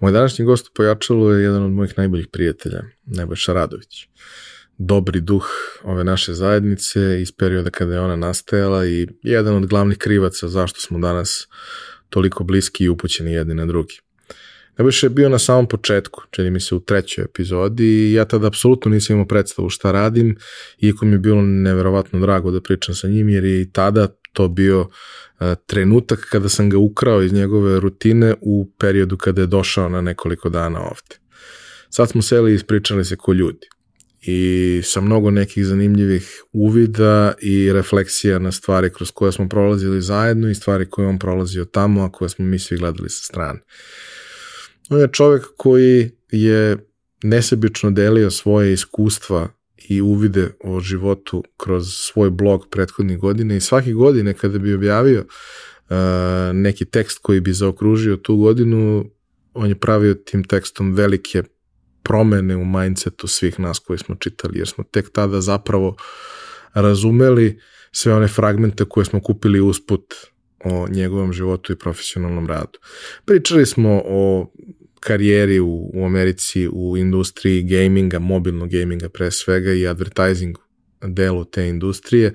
Moj današnji gost u Pojačalu je jedan od mojih najboljih prijatelja, Nebojša Radović. Dobri duh ove naše zajednice iz perioda kada je ona nastajala i jedan od glavnih krivaca zašto smo danas toliko bliski i upućeni jedni na drugi. Nebojša je bio na samom početku, čini mi se u trećoj epizodi i ja tada apsolutno nisam imao predstavu šta radim, iako mi je bilo neverovatno drago da pričam sa njim, jer je i tada to bio uh, trenutak kada sam ga ukrao iz njegove rutine u periodu kada je došao na nekoliko dana ovde. Sad smo seli i ispričali se ko ljudi i sa mnogo nekih zanimljivih uvida i refleksija na stvari kroz koje smo prolazili zajedno i stvari koje on prolazio tamo, a koje smo mi svi gledali sa strane. On je čovek koji je nesebično delio svoje iskustva i uvide o životu kroz svoj blog prethodnih godina i svake godine kada bi objavio uh, neki tekst koji bi zaokružio tu godinu, on je pravio tim tekstom velike promene u mindsetu svih nas koji smo čitali, jer smo tek tada zapravo razumeli sve one fragmente koje smo kupili usput o njegovom životu i profesionalnom radu. Pričali smo o karijeri u, u Americi u industriji gaminga, mobilnog gaminga pre svega i advertising delu te industrije.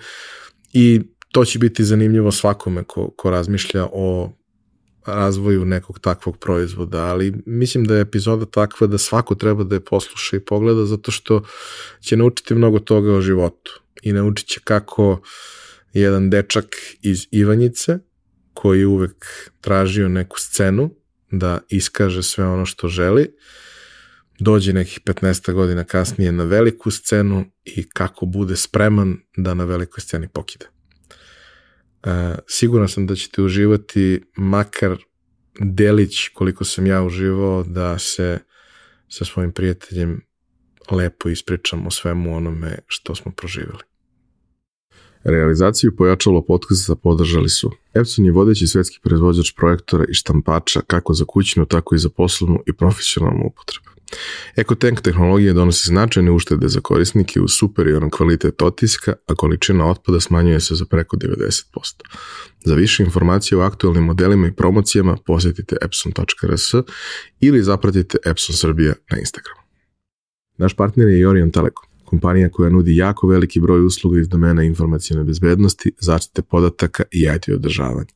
I to će biti zanimljivo svakome ko, ko razmišlja o razvoju nekog takvog proizvoda, ali mislim da je epizoda takva da svako treba da je posluša i pogleda zato što će naučiti mnogo toga o životu i naučit će kako jedan dečak iz Ivanjice koji uvek tražio neku scenu da iskaže sve ono što želi, dođe nekih 15 godina kasnije na veliku scenu i kako bude spreman da na velikoj sceni pokide. E, siguran sam da ćete uživati makar delić koliko sam ja uživao da se sa svojim prijateljem lepo ispričam o svemu onome što smo proživjeli. Realizaciju pojačalo podcasta podržali su Epson je vodeći svetski proizvođač projektora i štampača kako za kućnu, tako i za poslovnu i profesionalnu upotrebu. EcoTank tehnologija donosi značajne uštede za korisnike u superioran kvalitet otiska, a količina otpada smanjuje se za preko 90%. Za više informacije o aktualnim modelima i promocijama posetite epson.rs ili zapratite Epson Srbija na Instagramu. Naš partner je Orion Telekom kompanija koja nudi jako veliki broj usluga iz domena informacijne bezbednosti, zaštite podataka i IT održavanja.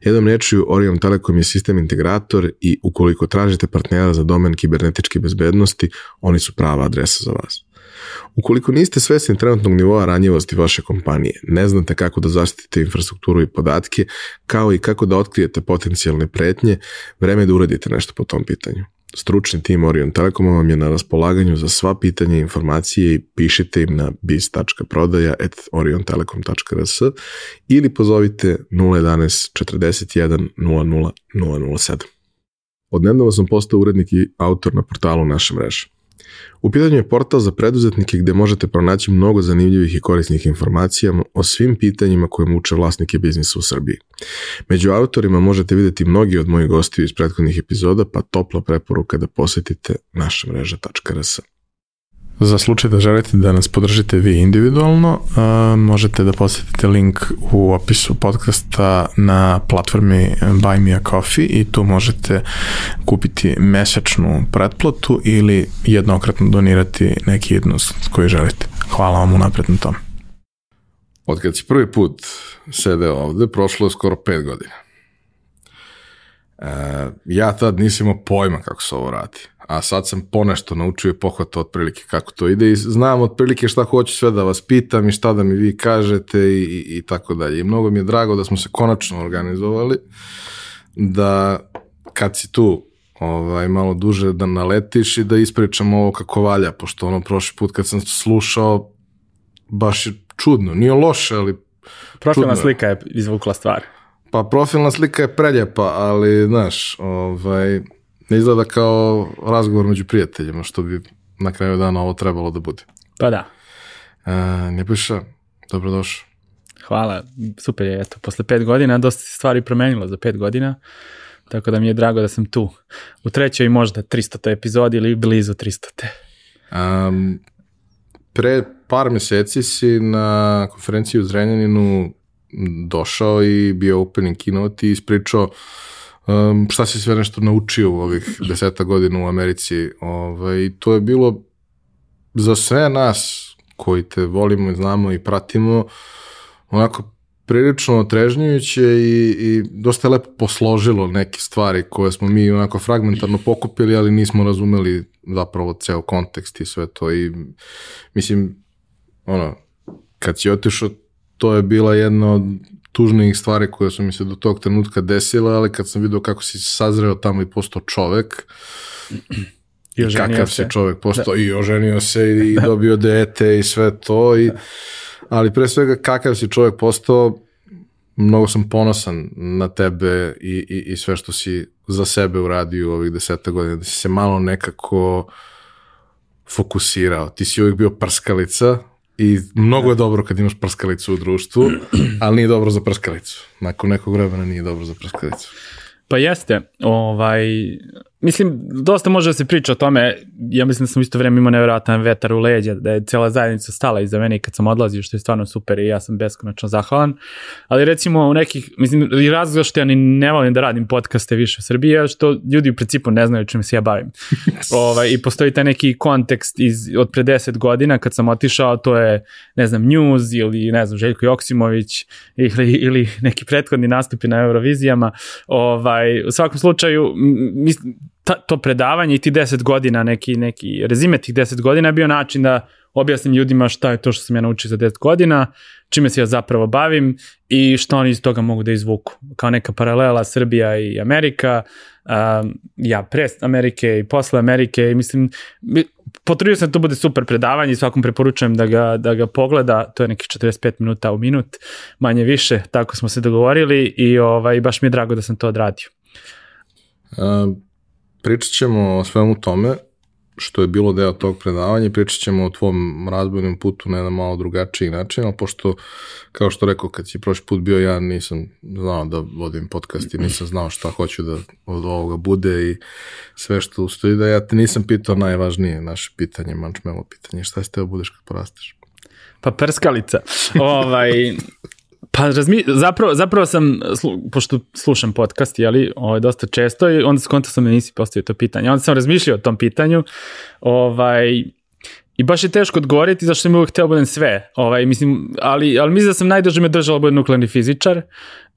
Jednom rečju, Orion Telekom je sistem integrator i ukoliko tražite partnera za domen kibernetičke bezbednosti, oni su prava adresa za vas. Ukoliko niste svesni trenutnog nivoa ranjivosti vaše kompanije, ne znate kako da zaštitite infrastrukturu i podatke, kao i kako da otkrijete potencijalne pretnje, vreme je da uradite nešto po tom pitanju. Stručni tim Orion Telekoma vam je na raspolaganju za sva pitanja i informacije i pišite im na biz.prodaja.oriontelekom.rs ili pozovite 011 41 00 007. Odnedavno sam postao urednik i autor na portalu naše mreže. U pitanju je portal za preduzetnike gde možete pronaći mnogo zanimljivih i korisnih informacija o svim pitanjima koje muče vlasnike biznisa u Srbiji. Među autorima možete videti mnogi od mojih gostiju iz prethodnih epizoda, pa topla preporuka da posetite naša mreža.rs. Za slučaj da želite da nas podržite vi individualno, uh, možete da posetite link u opisu podcasta na platformi Buy Me A Coffee i tu možete kupiti mesečnu pretplatu ili jednokratno donirati neki jednost koji želite. Hvala vam unapred na tom. Od kad si prvi put sedeo ovde, prošlo je skoro pet godina. E, ja tad nisam imao pojma kako se ovo radi a sad sam ponešto naučio i pohvatao otprilike kako to ide i znam otprilike šta hoću sve da vas pitam i šta da mi vi kažete i, i, i tako dalje. I mnogo mi je drago da smo se konačno organizovali, da kad si tu ovaj, malo duže da naletiš i da ispričamo ovo kako valja, pošto ono prošli put kad sam slušao, baš je čudno, nije loše, ali Profilna čudno. slika je izvukla stvar. Pa profilna slika je preljepa, ali, znaš, ovaj, ne izgleda kao razgovor među prijateljima, što bi na kraju dana ovo trebalo da bude. Pa da. E, Nebojša, dobrodošao. Hvala, super je, eto, posle pet godina dosta se stvari promenilo za pet godina, tako da mi je drago da sam tu. U trećoj možda 300. epizodi ili blizu 300. Um, pre par meseci si na konferenciji u Zrenjaninu došao i bio opening keynote i ispričao um, šta si sve nešto naučio u ovih deseta godina u Americi. Ovaj, to je bilo za sve nas koji te volimo i znamo i pratimo onako prilično otrežnjujuće i, i dosta lepo posložilo neke stvari koje smo mi onako fragmentarno pokupili, ali nismo razumeli zapravo ceo kontekst i sve to i mislim, ono, kad si otišao, to je bila jedna od tužnijih stvari koje su mi se do tog trenutka desile, ali kad sam vidio kako si sazreo tamo i postao čovek, I, I kakav se. si čovek postao da. i oženio se i, i dobio dete i sve to i ali pre svega kakav si čovek postao mnogo sam ponosan na tebe i, i, i sve što si za sebe uradio u ovih deseta godina, da si se malo nekako fokusirao. Ti si uvijek bio prskalica i mnogo je dobro kad imaš prskalicu u društvu, ali nije dobro za prskalicu. Nakon nekog vremena nije dobro za prskalicu. Pa jeste, ovaj, Mislim, dosta može da se priča o tome, ja mislim da sam isto vreme imao nevjerojatan vetar u leđa, da je cijela zajednica stala iza mene kad sam odlazio, što je stvarno super i ja sam beskonačno zahvalan. Ali recimo u nekih, mislim, i razlog što ja ni ne volim da radim podcaste više u Srbiji je što ljudi u principu ne znaju čime se ja bavim. ovaj, I postoji taj neki kontekst iz, od pre 10 godina kad sam otišao, to je, ne znam, News ili, ne znam, Željko Joksimović ili, ili neki prethodni nastupi na Eurovizijama. Ovaj, u svakom slučaju, mislim, ta, to predavanje i ti 10 godina, neki, neki rezime tih 10 godina je bio način da objasnim ljudima šta je to što sam ja naučio za 10 godina, čime se ja zapravo bavim i što oni iz toga mogu da izvuku. Kao neka paralela Srbija i Amerika, um, ja pre Amerike i posle Amerike i mislim, potrudio sam da to bude super predavanje i svakom preporučujem da ga, da ga pogleda, to je nekih 45 minuta u minut, manje više, tako smo se dogovorili i ovaj, baš mi je drago da sam to odradio. Um pričat ćemo o svemu tome što je bilo deo tog predavanja pričat ćemo o tvom razbojnom putu na jedan malo drugačiji način, ali pošto, kao što rekao, kad si prošli put bio ja, nisam znao da vodim podcast i nisam znao šta hoću da od ovoga bude i sve što ustoji, da ja te nisam pitao najvažnije naše pitanje, mančmelo pitanje, šta si teo da budeš kad porasteš? Pa prskalica. ovaj, Pa razmi, zapravo, zapravo sam, slu, pošto slušam podcast, jeli, ovaj, dosta često i onda skontao sam da nisi postavio to pitanje. Onda sam razmišljao o tom pitanju ovaj, i baš je teško odgovoriti zašto sam uvijek hteo da budem sve. Ovaj, mislim, ali, ali mislim da sam najduže me držalo da budem nuklearni fizičar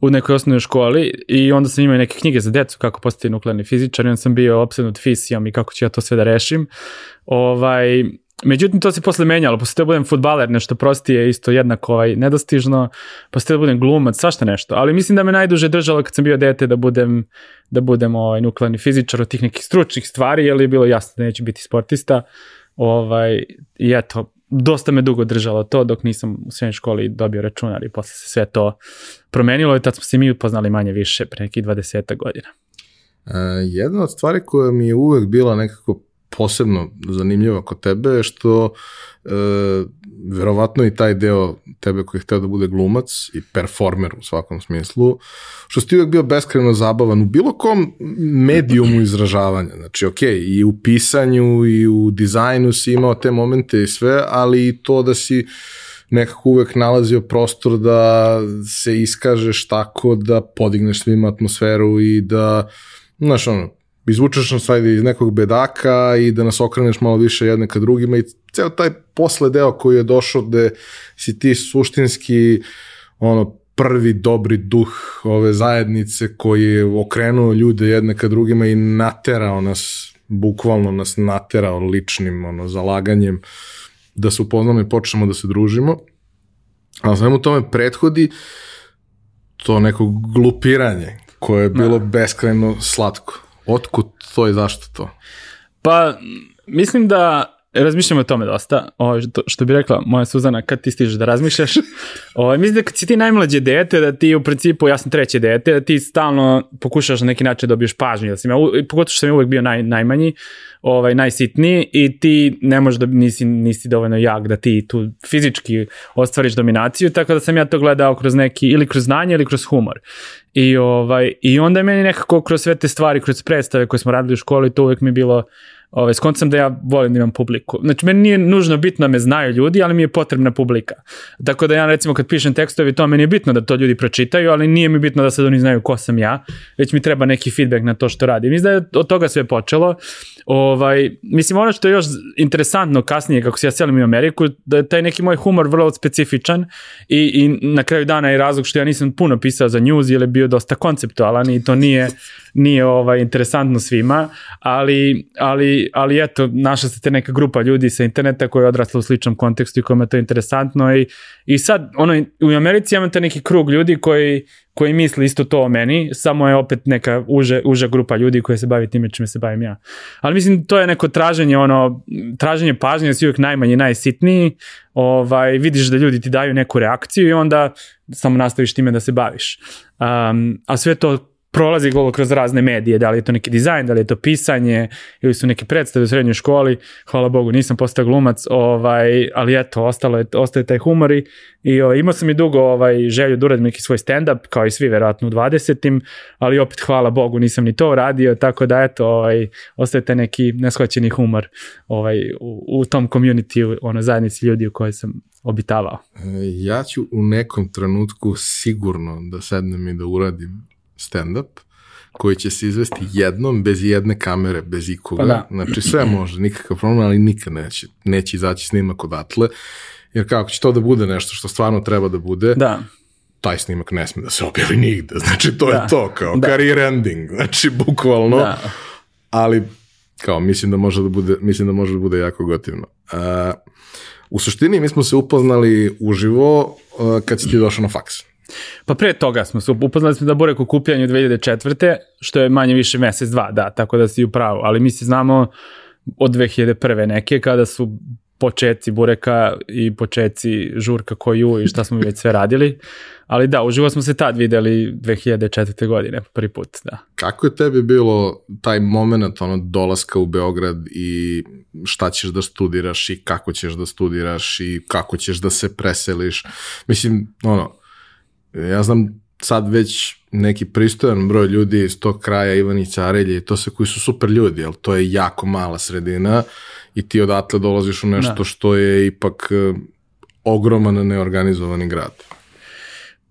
u nekoj osnovnoj školi i onda sam imao neke knjige za decu kako postati nuklearni fizičar i onda sam bio opsednut fisijom i kako ću ja to sve da rešim. Ovaj, Međutim, to se posle menjalo, posle da budem futbaler, nešto prostije, isto jednako ovaj, nedostižno, posle da budem glumac, svašta nešto. Ali mislim da me najduže držalo kad sam bio dete da budem, da budem ovaj, nuklearni fizičar od tih nekih stručnih stvari, jer je bilo jasno da neću biti sportista. Ovaj, I eto, dosta me dugo držalo to dok nisam u srednjoj školi dobio računar i posle se sve to promenilo i tad smo se mi upoznali manje više pre nekih 20 godina. Uh, jedna od stvari koja mi je uvek bila nekako posebno zanimljivo kod tebe je što e, verovatno i taj deo tebe koji je hteo da bude glumac i performer u svakom smislu, što si uvek bio beskreno zabavan u bilo kom medijumu izražavanja. Znači, ok, i u pisanju i u dizajnu si imao te momente i sve, ali i to da si nekako uvek nalazio prostor da se iskažeš tako da podigneš svima atmosferu i da, znaš ono, izvučeš nas ajde iz nekog bedaka i da nas okreneš malo više jedne ka drugima i ceo taj posle deo koji je došao gde si ti suštinski ono prvi dobri duh ove zajednice koji je okrenuo ljude jedne ka drugima i naterao nas, bukvalno nas naterao ličnim ono, zalaganjem da se upoznamo i počnemo da se družimo. A svemu tome prethodi to neko glupiranje koje je bilo da. beskrajno slatko. Otkud to i zašto to? Pa, mislim da razmišljam o tome dosta, o, što, što bi rekla moja Suzana, kad ti stižeš da razmišljaš, o, mislim da kad si ti najmlađe dete, da ti u principu, ja sam treće dete, da ti stalno pokušaš na neki način da dobiješ pažnju, da sam ja, pogotovo što sam uvek bio naj, najmanji, ovaj, najsitniji i ti ne možeš da nisi, nisi dovoljno jak da ti tu fizički ostvariš dominaciju, tako da sam ja to gledao kroz neki, ili kroz znanje ili kroz humor. I, ovaj, I onda je meni nekako kroz sve te stvari, kroz predstave koje smo radili u školi, to uvek mi je bilo Ovaj, skont sam da ja volim da imam publiku. Znači, meni nije nužno bitno da me znaju ljudi, ali mi je potrebna publika. Tako da ja, recimo, kad pišem tekstovi, to meni je bitno da to ljudi pročitaju, ali nije mi bitno da sad oni znaju ko sam ja, već mi treba neki feedback na to što radim. Mislim da je od toga sve počelo. Ovaj, mislim, ono što je još interesantno kasnije, kako se ja selim u Ameriku, da je taj neki moj humor vrlo specifičan i, i na kraju dana je razlog što ja nisam puno pisao za news, jer je bio dosta konceptualan i to nije, nije ovaj, interesantno svima, ali, ali, ali eto, našla se te neka grupa ljudi sa interneta koja je odrasla u sličnom kontekstu i kojima je to interesantno i, i sad, ono, u Americi imate neki krug ljudi koji, koji misli isto to o meni, samo je opet neka uže, uža grupa ljudi koji se bavi time čime se bavim ja. Ali mislim, to je neko traženje, ono, traženje pažnje, si uvijek najmanji, najsitniji, ovaj, vidiš da ljudi ti daju neku reakciju i onda samo nastaviš time da se baviš. Um, a sve to prolazi golo kroz razne medije, da li je to neki dizajn, da li je to pisanje ili su neke predstave u srednjoj školi, hvala Bogu nisam postao glumac, ovaj, ali eto, ostalo je, ostaje taj humor i, i ovaj, imao sam i dugo ovaj, želju da uradim neki svoj stand-up, kao i svi verovatno u 20. ali opet hvala Bogu nisam ni to radio, tako da eto, ovaj, ostaje taj neki neshvaćeni humor ovaj, u, u tom community, ono, zajednici ljudi u kojoj sam obitavao. E, ja ću u nekom trenutku sigurno da sednem i da uradim stand-up koji će se izvesti jednom, bez jedne kamere, bez ikoga. Pa da. Znači sve može, nikakav problem, ali nikad neće, neće izaći snimak odatle. Jer kako će to da bude nešto što stvarno treba da bude, da. taj snimak ne sme da se objavi nigde. Znači to da. je to, kao da. career ending. Znači bukvalno. Da. Ali kao mislim da može da bude, mislim da može da bude jako gotivno. Uh, u suštini mi smo se upoznali uživo uh, kad si ti došao na faks. Pa pre toga smo se upoznali smo da Burek u kupljanju 2004. što je manje više mesec, dva, da, tako da si u pravu, ali mi se znamo od 2001. neke kada su početci Bureka i početci Žurka koju i šta smo već sve radili. Ali da, uživo smo se tad videli 2004. godine, prvi put, da. Kako je tebi bilo taj moment ono, dolaska u Beograd i šta ćeš da studiraš i kako ćeš da studiraš i kako ćeš da se preseliš? Mislim, ono, ja znam sad već neki pristojan broj ljudi iz tog kraja Ivanić Arelje i to se koji su super ljudi, ali to je jako mala sredina i ti odatle dolaziš u nešto da. što je ipak e, ogroman neorganizovani grad.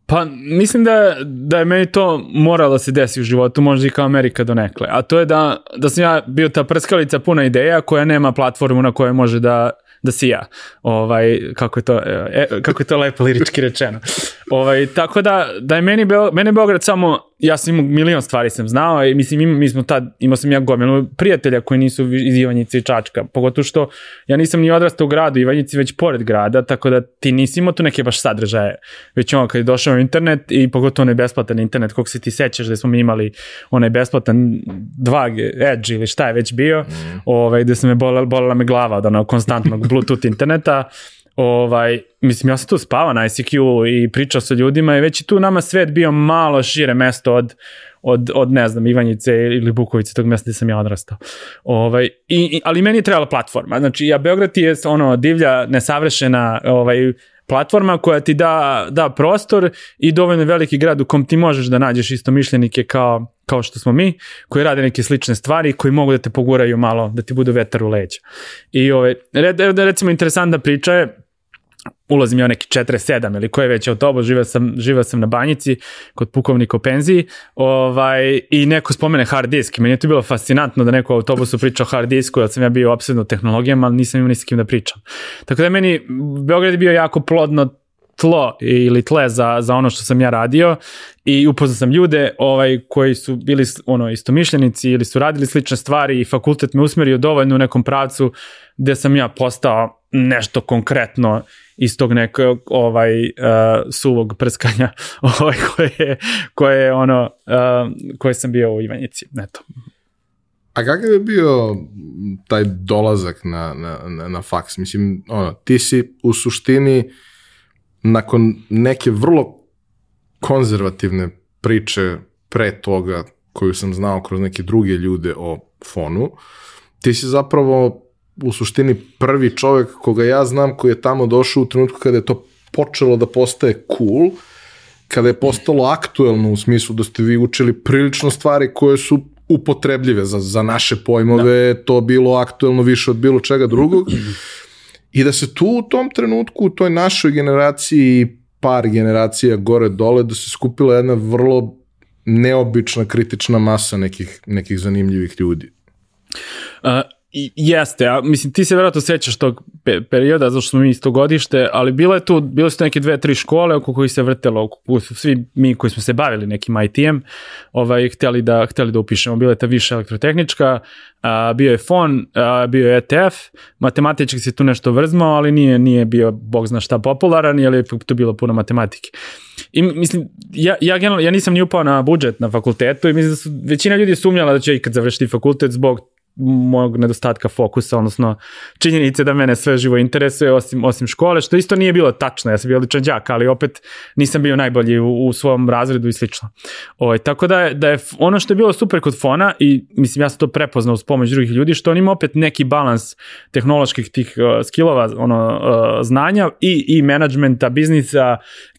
Pa mislim da, da je meni to moralo da se desi u životu, možda i kao Amerika donekle. A to je da, da sam ja bio ta prskalica puna ideja koja nema platformu na kojoj može da da si ja. Ovaj, kako, je to, e, kako je to lepo lirički rečeno. Ovaj, tako da, da je meni, Beo, mene Beograd samo ja sam imao milion stvari sam znao i mislim im, mi smo tad, imao sam ja gomilu prijatelja koji nisu iz Ivanjice i Čačka, pogotovo što ja nisam ni odrastao u gradu Ivanjici već pored grada, tako da ti nisi imao tu neke baš sadržaje, već ono kad je došao internet i pogotovo onaj besplatan internet, kog se ti sećaš da smo mi imali onaj besplatan 2G, Edge ili šta je već bio, mm. ovaj, gde se me bolala, bolala me glava od onog konstantnog Bluetooth interneta, ovaj, mislim, ja sam tu spavao na ICQ i pričao sa ljudima i već je tu nama svet bio malo šire mesto od, od, od ne znam, Ivanjice ili Bukovice, tog mesta gde sam ja odrastao. Ovaj, i, i, ali meni je trebala platforma. Znači, ja Beograd je ono divlja, nesavršena ovaj, platforma koja ti da, da prostor i dovoljno veliki grad u kom ti možeš da nađeš isto mišljenike kao, kao što smo mi, koji rade neke slične stvari, koji mogu da te poguraju malo, da ti budu vetar u leđa. I ovaj, recimo interesantna priča je, ulazim ja neki 47 ili koji je već autobus, živeo sam, živeo sam na banjici kod pukovnika u penziji ovaj, i neko spomene hard disk. Meni je to bilo fascinantno da neko u autobusu priča o hard disku, jer sam ja bio obsedno tehnologijama, ali nisam imao ni s kim da pričam. Tako da meni Beograd je bio jako plodno tlo ili tle za, za ono što sam ja radio i upoznao sam ljude ovaj, koji su bili ono istomišljenici ili su radili slične stvari i fakultet me usmerio dovoljno u nekom pravcu gde sam ja postao nešto konkretno iz tog nekog ovaj uh, suvog prskanja ovaj koje je, koje je ono uh, koje sam bio u Ivanjici eto A kakav je bio taj dolazak na, na, na, na faks? Mislim, ono, ti si u suštini nakon neke vrlo konzervativne priče pre toga koju sam znao kroz neke druge ljude o fonu, ti si zapravo u suštini prvi čovek koga ja znam koji je tamo došao u trenutku kada je to počelo da postaje cool, kada je postalo aktuelno u smislu da ste vi učili prilično stvari koje su upotrebljive za, za naše pojmove, da. to bilo aktuelno više od bilo čega drugog. I da se tu u tom trenutku, u toj našoj generaciji, par generacija gore dole, da se skupila jedna vrlo neobična kritična masa nekih, nekih zanimljivih ljudi. Uh, I, jeste, a mislim ti se verovatno sećaš tog pe perioda, zato što smo mi isto godište, ali bilo je tu, bilo su neke dve, tri škole oko kojih se vrtelo, oko, svi mi koji smo se bavili nekim IT-em, ovaj, hteli, da, hteli da upišemo. Bila je ta više elektrotehnička, a, bio je FON, a, bio je ETF, matematički se tu nešto vrzmao, ali nije, nije bio, bog zna šta, popularan, jer je tu bilo puno matematike. I mislim, ja, ja, generalno, ja nisam ni upao na budžet na fakultetu i mislim da su većina ljudi sumnjala da će ikad završiti fakultet zbog mojeg nedostatka fokusa, odnosno činjenice da mene sve živo interesuje osim, osim škole, što isto nije bilo tačno, ja sam bio odličan đak, ali opet nisam bio najbolji u, u svom razredu i slično. Ovaj, tako da da je ono što je bilo super kod Fona i mislim ja sam to prepoznao uz pomoć drugih ljudi, što on ima opet neki balans tehnoloških tih uh, skillova, ono, uh, znanja i, i menadžmenta, biznisa,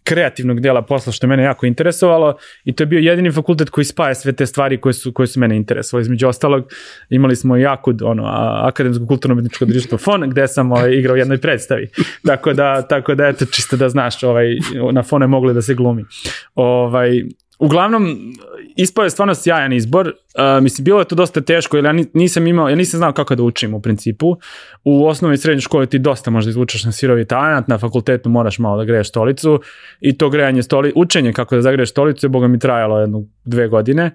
kreativnog dela posla što je mene jako interesovalo i to je bio jedini fakultet koji spaja sve te stvari koje su, koje su mene interesovali. Između ostalog imali smo jako ono, akademsko kulturno umetničko društvo FON gde sam ovaj, igrao u jednoj predstavi. Tako da, tako da eto čisto da znaš ovaj, na FON je mogli da se glumi. Ovaj, uglavnom, ispao je stvarno sjajan izbor. Uh, mislim, bilo je to dosta teško, jer ja nisam imao, ja nisam znao kako da učim u principu. U osnovnoj i srednjoj školi ti dosta možda izvučeš na sirovi talent, na fakultetu moraš malo da greješ stolicu i to grejanje stoli, učenje kako da zagreješ stolicu je boga mi trajalo jednu, dve godine,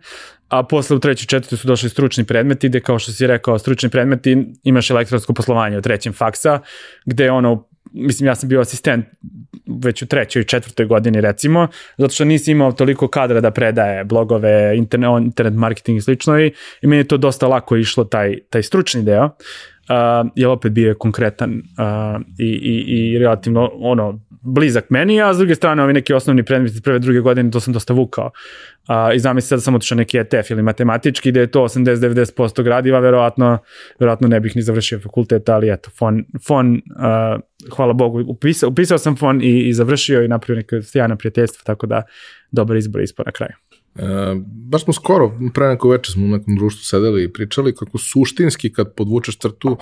a posle u trećoj četvrtoj su došli stručni predmeti, gde kao što si rekao, stručni predmeti imaš elektronsko poslovanje u trećem faksa, gde ono mislim ja sam bio asistent već u trećoj i četvrtoj godini recimo, zato što nisi imao toliko kadra da predaje blogove, internet, internet marketing i slično i, i meni je to dosta lako išlo taj, taj stručni deo, uh, jer opet bio je konkretan uh, i, i, i relativno ono blizak meni, a s druge strane ovi neki osnovni predmeti prve, druge godine to sam dosta vukao. Uh, I zamisli da sam otišao neki ETF ili matematički gde je to 80-90% gradiva, verovatno, verovatno ne bih ni završio fakultet, ali eto, fon, fon uh, hvala Bogu, upisao, upisao sam fon i, i završio i napravio neke sjajne prijateljstva, tako da dobar izbor ispod na kraju. E, baš smo skoro, pre neko večer smo u nekom društvu sedeli i pričali kako suštinski kad podvučeš crtu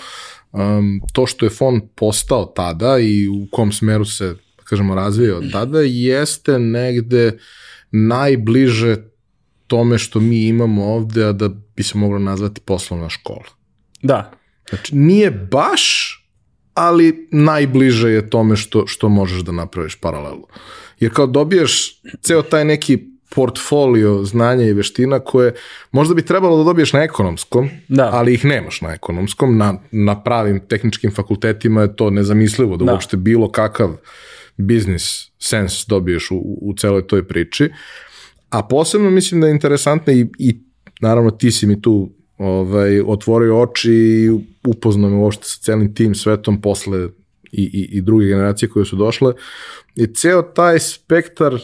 um, to što je fon postao tada i u kom smeru se, kažemo, razvijao tada, jeste negde najbliže tome što mi imamo ovde, a da bi se moglo nazvati poslovna škola. Da. Znači, nije baš, ali najbliže je tome što, što možeš da napraviš paralelu. Jer kao dobiješ ceo taj neki portfolio znanja i veština koje možda bi trebalo da dobiješ na ekonomskom, da. ali ih nemaš na ekonomskom. Na, na pravim tehničkim fakultetima je to nezamislivo da, da. uopšte bilo kakav biznis sens dobiješ u, u celoj toj priči. A posebno mislim da je interesantno i, i naravno ti si mi tu ovaj, otvorio oči i upoznao me uopšte sa celim tim svetom posle i, i, i druge generacije koje su došle. I ceo taj spektar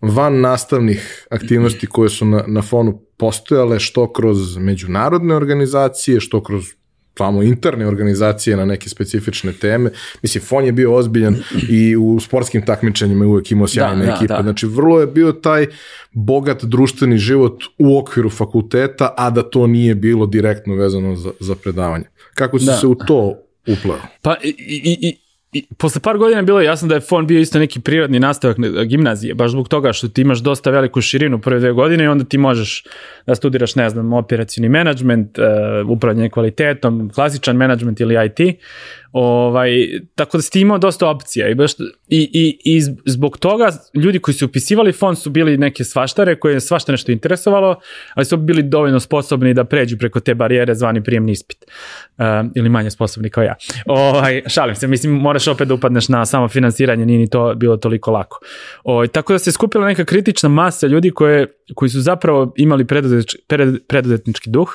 van nastavnih aktivnosti koje su na, na fonu postojale što kroz međunarodne organizacije, što kroz tamo interne organizacije na neke specifične teme. Mislim, Fon je bio ozbiljan i u sportskim takmičenjima je uvek imao sjajne da, ekipe. Da, da. Znači, vrlo je bio taj bogat društveni život u okviru fakulteta, a da to nije bilo direktno vezano za, za predavanje. Kako si da. se u to uplao? Pa i, i, i I posle par godina bilo je jasno da je fon bio isto neki prirodni nastavak gimnazije, baš zbog toga što ti imaš dosta veliku širinu prve dve godine i onda ti možeš da studiraš, ne znam, operacijni menadžment, uh, upravljanje kvalitetom, klasičan menadžment ili IT. Ovaj, tako da si ti imao dosta opcija i, baš, i, i, i zbog toga ljudi koji su upisivali fond su bili neke svaštare koje je svašta nešto interesovalo, ali su bili dovoljno sposobni da pređu preko te barijere zvani prijemni ispit. Uh, ili manje sposobni kao ja. Ovaj, šalim se, mislim, moraš opet da upadneš na samo finansiranje, nije ni to bilo toliko lako. Ovaj, tako da se skupila neka kritična masa ljudi koje, koji su zapravo imali preduzetnički duh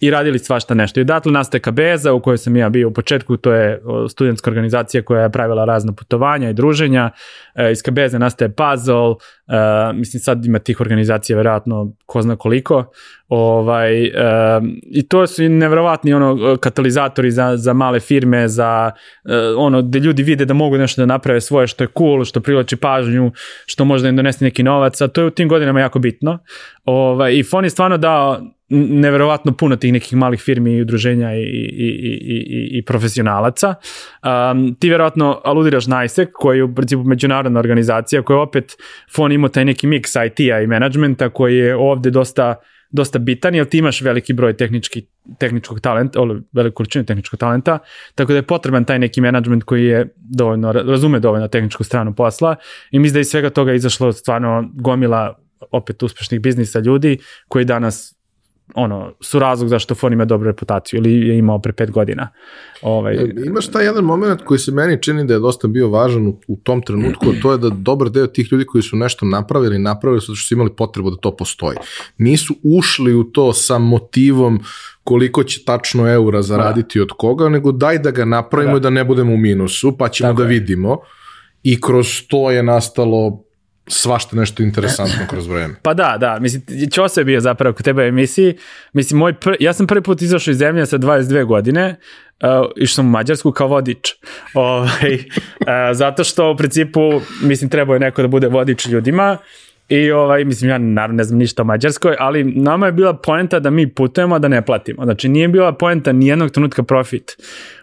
i radili svašta nešto. I odatle nastaje Kabeza u kojoj sam ja bio u početku, to je studentska organizacija koja je pravila razna putovanja i druženja. E, iz Kabeze nastaje Puzzle, e, mislim sad ima tih organizacija verovatno ko zna koliko. Ovaj, e, I to su nevjerovatni ono, katalizatori za, za male firme, za ono gde ljudi vide da mogu nešto da naprave svoje što je cool, što privlači pažnju, što možda im donesti neki novac, a to je u tim godinama jako bitno. Ovaj, I Fon je stvarno dao neverovatno puno tih nekih malih firmi i udruženja i, i, i, i, i profesionalaca. Um, ti verovatno aludiraš na ISEC, koji je u principu međunarodna organizacija, koja opet fon ima taj neki mix IT-a i menadžmenta koji je ovde dosta dosta bitan, jer ti imaš veliki broj tehnički, tehničkog talenta, ovo veliku količinu tehničkog talenta, tako da je potreban taj neki menadžment koji je dovoljno, razume dovoljno tehničku stranu posla i mislim da iz svega toga izašlo stvarno gomila opet uspešnih biznisa ljudi koji danas ono, su razlog zašto Fon ima dobru reputaciju ili je imao pre pet godina. Ovaj... E, imaš taj jedan moment koji se meni čini da je dosta bio važan u, u tom trenutku, to je da dobar deo tih ljudi koji su nešto napravili, napravili su da su imali potrebu da to postoji. Nisu ušli u to sa motivom koliko će tačno eura zaraditi da. od koga, nego daj da ga napravimo da. i da ne budemo u minusu, pa ćemo Tako da je. vidimo. I kroz to je nastalo svašta nešto interesantno kroz vreme. Pa da, da, mislim, Ćosa je bio zapravo kod tebe emisiji, mislim, moj pr... ja sam prvi put izašao iz zemlje sa 22 godine, uh, išao sam u Mađarsku kao vodič, ovaj, uh, zato što u principu, mislim, trebao je neko da bude vodič ljudima, I ovaj, mislim, ja naravno ne znam ništa o Mađarskoj, ali nama je bila poenta da mi putujemo, da ne platimo. Znači, nije bila poenta nijednog trenutka profit.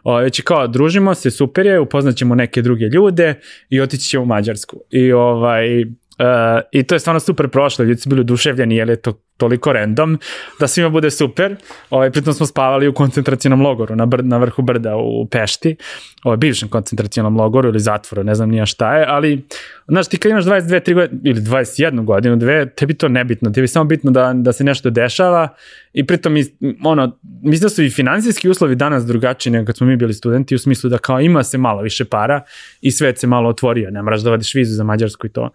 O, već kao, družimo se, super je, upoznaćemo neke druge ljude i otići ćemo u Mađarsku. I ovaj, Uh, I to je stvarno super prošlo, ljudi su bili oduševljeni jer je to toliko random da svima bude super. Ovaj, pritom smo spavali u koncentracijnom logoru na, br na vrhu brda u Pešti, ovaj, bivšem koncentracijnom logoru ili zatvoru, ne znam nija šta je, ali znaš ti kad imaš 22, 3 godine ili 21 godinu, dve, tebi to nebitno, tebi samo bitno da, da se nešto dešava i pritom ono, mislim da su i finansijski uslovi danas drugačiji nego kad smo mi bili studenti u smislu da kao ima se malo više para i svet se malo otvorio, ne moraš da vadiš vizu za Mađarsku i to.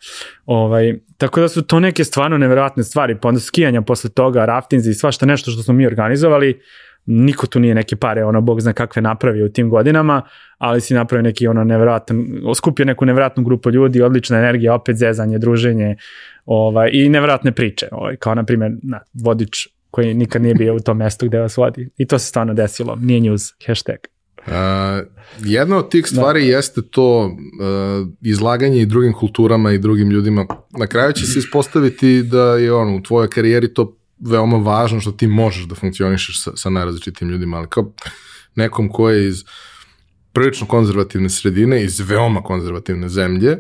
Ovaj, tako da su to neke stvarno neverovatne stvari, pa onda skijanja posle toga, raftinzi i svašta nešto što smo mi organizovali, niko tu nije neke pare, ono, bog zna kakve napravio u tim godinama, ali si napravio neki, ono, nevratan, skupio neku nevratnu grupu ljudi, odlična energija, opet zezanje, druženje, ovaj, i nevratne priče, ovaj, kao, na primjer, na, vodič koji nikad nije bio u tom mestu gde vas vodi. I to se stvarno desilo, nije news, hashtag. Uh, jedna od tih stvari da. jeste to uh, izlaganje i drugim kulturama i drugim ljudima. Na kraju će se ispostaviti da je ono, u tvojoj karijeri to veoma važno što ti možeš da funkcionišeš sa, sa najrazličitim ljudima, ali kao nekom ko je iz prilično konzervativne sredine, iz veoma konzervativne zemlje,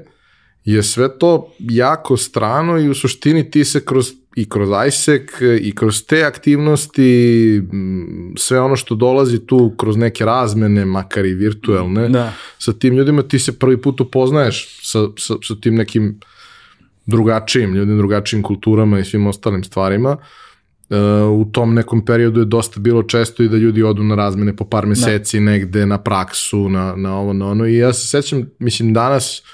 je sve to jako strano i u suštini ti se kroz i kroz ISEC i kroz te aktivnosti sve ono što dolazi tu kroz neke razmene, makar i virtuelne, da. sa tim ljudima ti se prvi put upoznaješ sa, sa, sa tim nekim drugačijim ljudima, drugačijim kulturama i svim ostalim stvarima. Uh, u tom nekom periodu je dosta bilo često i da ljudi odu na razmene po par da. meseci da. negde na praksu, na, na ovo, na ono i ja se sećam, mislim danas uh,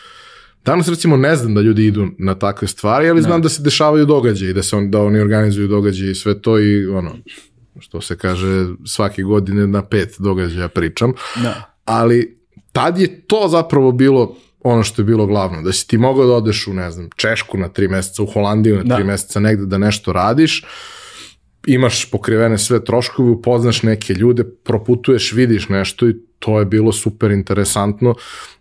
Danas recimo ne znam da ljudi idu na takve stvari, ali znam da, da se dešavaju događaje i da se on, da oni organizuju događaje i sve to i ono, što se kaže svake godine na pet događaja pričam. Da. Ali tad je to zapravo bilo ono što je bilo glavno, da si ti mogao da odeš u, ne znam, Češku na tri meseca, u Holandiju na da. tri meseca negde da nešto radiš, imaš pokrivene sve troškove, upoznaš neke ljude, proputuješ, vidiš nešto i to je bilo super interesantno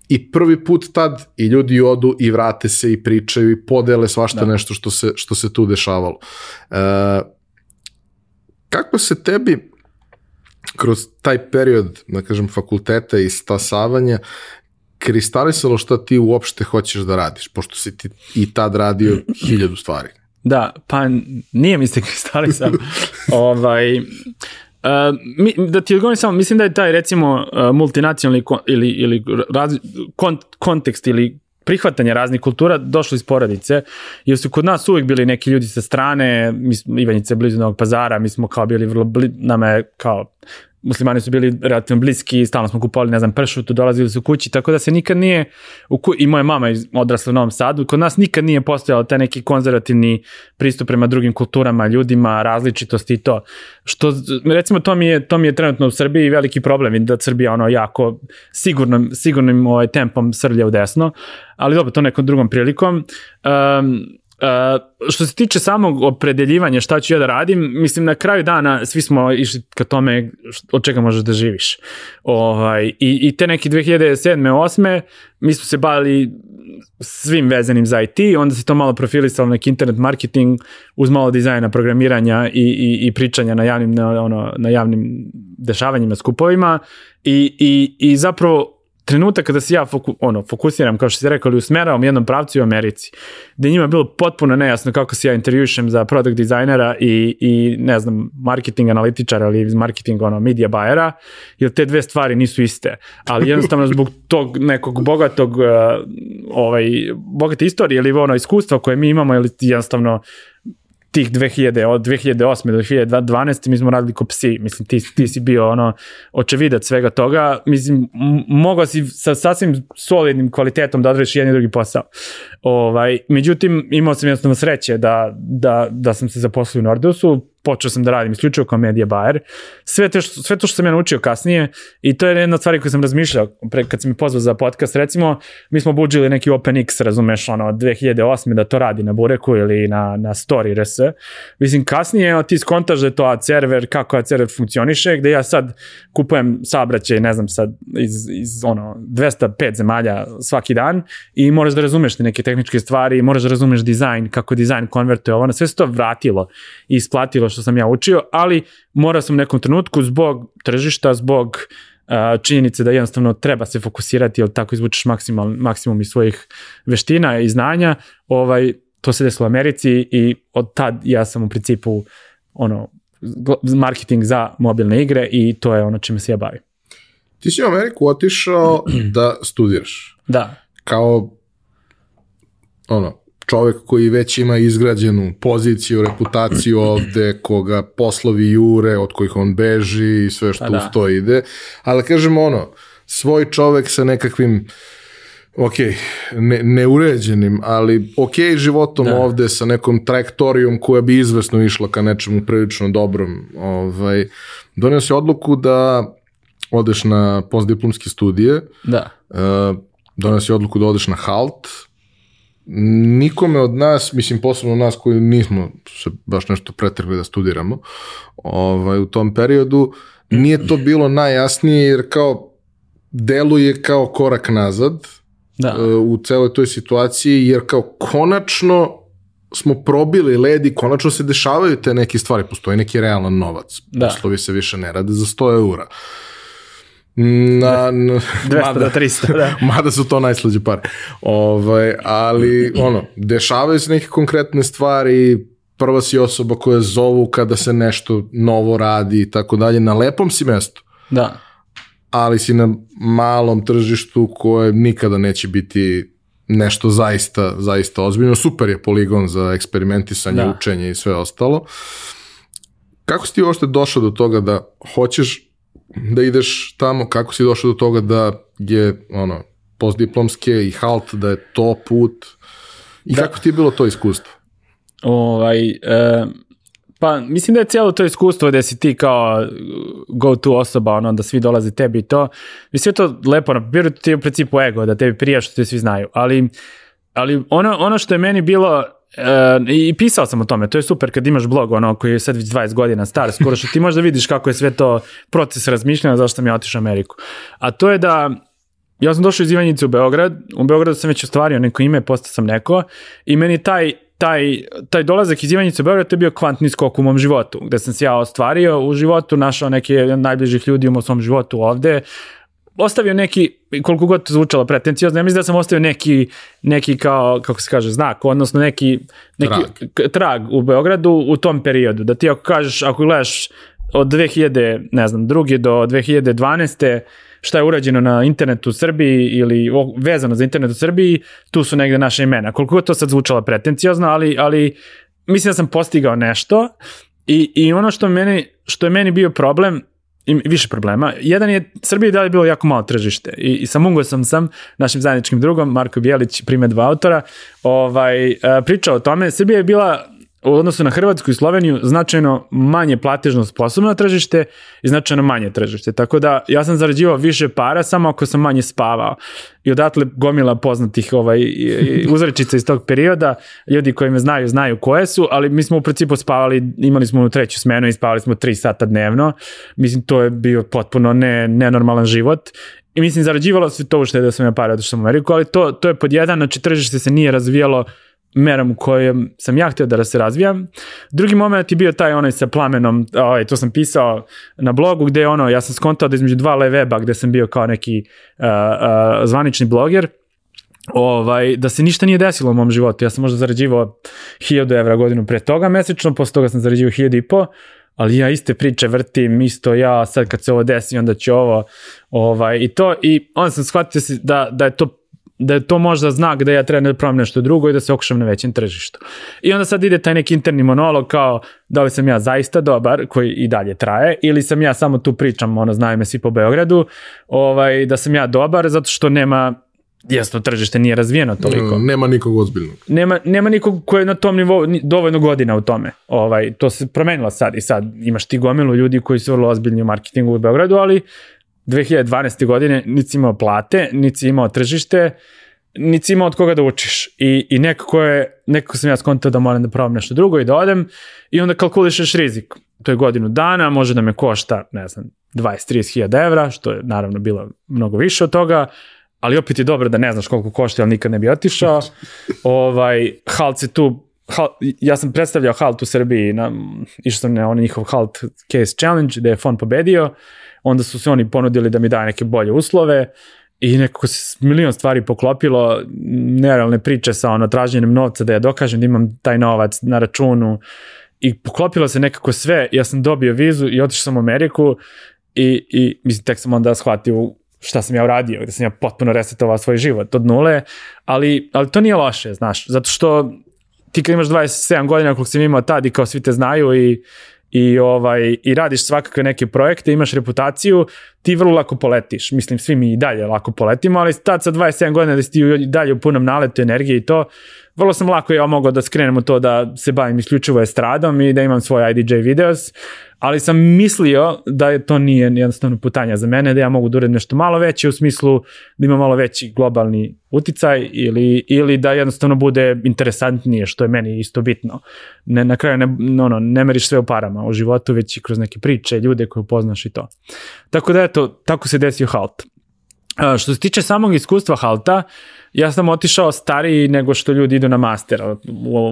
i prvi put tad i ljudi odu i vrate se i pričaju i podele svašta da. nešto što se, što se tu dešavalo. E, kako se tebi kroz taj period, da kažem, fakulteta i stasavanja kristalisalo šta ti uopšte hoćeš da radiš, pošto si ti i tad radio hiljadu stvari. Da, pa nije mi se kristalisao. ovaj, Uh, mi, da ti odgovorim samo, mislim da je taj recimo uh, multinacionalni kon, ili, ili raz, kont, kontekst ili prihvatanje raznih kultura došlo iz porodice, jer su kod nas uvek bili neki ljudi sa strane, mi smo, Ivanjice blizu Novog pazara, mi smo kao bili vrlo, bli, nama je kao muslimani su bili relativno bliski, stalno smo kupovali, ne znam, pršutu, dolazili su kući, tako da se nikad nije, u ku, i moja mama je odrasla u Novom Sadu, kod nas nikad nije postojalo taj neki konzervativni pristup prema drugim kulturama, ljudima, različitosti i to. Što, recimo, to mi je, to mi je trenutno u Srbiji veliki problem i da Srbija ono jako sigurnim, sigurnim ovaj, tempom srlja u desno, ali dobro, to nekom drugom prilikom. Um, Uh, što se tiče samog opredeljivanja šta ću ja da radim, mislim na kraju dana svi smo išli ka tome od čega možeš da živiš. Ovaj, i, I te neki 2007. 8. mi smo se bavili svim vezanim za IT, onda se to malo profilisalo neki internet marketing uz malo dizajna, programiranja i, i, i pričanja na javnim, na, ono, na javnim dešavanjima, skupovima i, i, i zapravo trenutak kada se ja foku, ono, fokusiram, kao što ste rekao, usmeravam jednom pravcu u Americi, gde njima je bilo potpuno nejasno kako se ja intervjušem za product dizajnera i, i ne znam, marketing analitičara ili marketing ono, media buyera, jer te dve stvari nisu iste. Ali jednostavno zbog tog nekog bogatog, uh, ovaj, bogate istorije ili ono iskustva koje mi imamo, ili jednostavno tih 2000, od 2008. do 2012. mi smo radili ko psi, mislim ti, ti si bio ono očevidac svega toga, mislim mogao si sa sasvim solidnim kvalitetom da odreš jedan i drugi posao. Ovaj, međutim, imao sam jednostavno sreće da, da, da sam se zaposlio u Nordeusu, počeo sam da radim isključivo kao media buyer. Sve, te što, sve to što sam ja naučio kasnije i to je jedna od stvari koju sam razmišljao pre, kad sam mi pozvao za podcast, recimo mi smo buđili neki OpenX, razumeš, ono, 2008. da to radi na Bureku ili na, na Story RS. Mislim, kasnije ti skontaš da je to ad server, kako ad server funkcioniše, gde ja sad kupujem sabraćaj, ne znam, sad iz, iz ono, 205 zemalja svaki dan i moraš da razumeš neke tehničke stvari, moraš da razumeš dizajn, kako dizajn konvertuje ovo, sve se to vratilo i isplatilo što sam ja učio, ali morao sam u nekom trenutku zbog tržišta, zbog uh, činjenice da jednostavno treba se fokusirati, jer tako izvučeš maksimal, maksimum iz svojih veština i znanja, ovaj, to se desilo u Americi i od tad ja sam u principu ono, marketing za mobilne igre i to je ono čime se ja bavim. Ti si u Ameriku otišao da studiraš. Da. Kao ono, čovek koji već ima izgrađenu poziciju, reputaciju ovde, koga poslovi jure, od kojih on beži i sve što pa da. uz to ide. Ali kažemo ono, svoj čovek sa nekakvim ok, ne, neuređenim, ali ok životom da. ovde sa nekom trajektorijom koja bi izvesno išla ka nečemu prilično dobrom. Ovaj, donio se odluku da odeš na postdiplomske studije. Da. Uh, donio se odluku da odeš na HALT, nikome od nas, mislim posebno nas koji nismo se baš nešto pretrgli da studiramo ovaj, u tom periodu, nije to bilo najjasnije jer kao deluje kao korak nazad da. E, u celoj toj situaciji jer kao konačno smo probili led i konačno se dešavaju te neke stvari, postoji neki realan novac, da. poslovi se više ne rade za 100 eura. Uh, Na, na, 200 mada, do 300, da. Mada su to najslađe pare. Ovaj, ali, ono, dešavaju se neke konkretne stvari, prva si osoba koja zovu kada se nešto novo radi i tako dalje, na lepom si mestu. Da. Ali si na malom tržištu koje nikada neće biti nešto zaista, zaista ozbiljno. Super je poligon za eksperimentisanje, da. učenje i sve ostalo. Kako si ti uopšte došao do toga da hoćeš da ideš tamo, kako si došao do toga da je ono, postdiplomske i halt, da je to put i da. kako ti je bilo to iskustvo? Ovaj, e, pa mislim da je cijelo to iskustvo da si ti kao go to osoba, ono, da svi dolaze tebi i to, mislim je to lepo na papiru, ti je u principu ego, da tebi prija što te svi znaju, ali, ali ono, ono što je meni bilo E, I pisao sam o tome, to je super kad imaš blog ono koji je sad već 20 godina star, skoro što ti možda vidiš kako je sve to proces razmišljanja zašto sam ja otišao u Ameriku. A to je da ja sam došao iz Ivanjice u Beograd, u Beogradu sam već ostvario neko ime, postao sam neko i meni taj taj, taj dolazak iz Ivanjice u Beograd je bio kvantni skok u mom životu, gde sam se ja ostvario u životu, našao neke najbližih ljudi u svom životu ovde, ostavio neki, koliko god zvučalo pretencijozno, ja mislim da sam ostavio neki, neki kao, kako se kaže, znak, odnosno neki, neki trag. trag u Beogradu u tom periodu. Da ti ako kažeš, ako gledaš od 2000, ne znam, drugi do 2012 šta je urađeno na internetu u Srbiji ili vezano za internet u Srbiji, tu su negde naše imena. Koliko god to sad zvučalo pretencijozno, ali, ali mislim da sam postigao nešto i, i ono što, meni, što je meni bio problem, im više problema. Jedan je, Srbiji da je bilo jako malo tržište i, i sa Mungosom sam, našim zajedničkim drugom, Marko Bjelić, dva autora, ovaj, pričao o tome. Srbija je bila u odnosu na Hrvatsku i Sloveniju značajno manje platežno sposobno tržište i značajno manje tržište. Tako da ja sam zarađivao više para samo ako sam manje spavao. I odatle gomila poznatih ovaj, uzrečica iz tog perioda, ljudi koji me znaju, znaju koje su, ali mi smo u principu spavali, imali smo u treću smenu i spavali smo 3 sata dnevno. Mislim, to je bio potpuno ne, nenormalan život I mislim, zarađivalo se to ušte da sam ja pare otišao u Ameriku, ali to, to je pod jedan, znači tržište se nije razvijalo merom u kojem sam ja htio da se razvijam. Drugi moment je bio taj onaj sa plamenom, ovaj, to sam pisao na blogu gde je ono, ja sam skontao da između dva leveba gde sam bio kao neki uh, uh, zvanični bloger, ovaj, da se ništa nije desilo u mom životu. Ja sam možda zarađivao 1000 evra godinu pre toga mesečno, posle toga sam zarađivao 1000 i po, ali ja iste priče vrtim, isto ja, sad kad se ovo desi, onda će ovo, ovaj, i to, i onda sam shvatio da, da je to da je to možda znak da ja treba da promijem nešto drugo i da se okušam na većem tržištu. I onda sad ide taj neki interni monolog kao da li sam ja zaista dobar, koji i dalje traje, ili sam ja samo tu pričam, ono, znaju me svi po Beogradu, ovaj, da sam ja dobar zato što nema jasno tržište nije razvijeno toliko. Nema nikog ozbiljnog. Nema, nema nikog ko je na tom nivou dovoljno godina u tome. Ovaj, to se promenilo sad i sad imaš ti gomilu ljudi koji su vrlo ozbiljni u marketingu u Beogradu, ali 2012. godine nisi imao plate, nisi imao tržište, nisi imao od koga da učiš. I, i nekako, je, nekako sam ja skontao da moram da probam nešto drugo i da odem i onda kalkulišeš rizik. To je godinu dana, može da me košta, ne znam, 20-30 hiljada evra, što je naravno bilo mnogo više od toga, ali opet je dobro da ne znaš koliko košta, ali nikad ne bi otišao. ovaj, Halt se tu Halt, ja sam predstavljao Halt u Srbiji, na, išao sam na onaj njihov Halt Case Challenge, gde je fond pobedio, onda su se oni ponudili da mi daje neke bolje uslove i nekako se milion stvari poklopilo, nerealne priče sa ono traženjem novca da ja dokažem da imam taj novac na računu i poklopilo se nekako sve, ja sam dobio vizu i otišao sam u Ameriku i, i mislim tek sam onda shvatio šta sam ja uradio, da sam ja potpuno resetovao svoj život od nule, ali, ali to nije loše, znaš, zato što ti kad imaš 27 godina koliko sam imao tad i kao svi te znaju i i ovaj i radiš svakakve neke projekte, imaš reputaciju, ti vrlo lako poletiš. Mislim svi mi i dalje lako poletimo, ali tad sa 27 godina da si ti dalje u punom naletu energije i to, vrlo sam lako ja mogao da skrenem u to da se bavim isključivo estradom i da imam svoj IDJ videos, ali sam mislio da je to nije jednostavno putanja za mene, da ja mogu da uredim nešto malo veće u smislu da ima malo veći globalni uticaj ili, ili da jednostavno bude interesantnije, što je meni isto bitno. Ne, na kraju ne, no, ne meriš sve u parama u životu, već i kroz neke priče, ljude koje upoznaš i to. Tako da eto, tako se desio Halt. Što se tiče samog iskustva Halta, ja sam otišao stariji nego što ljudi idu na master. U,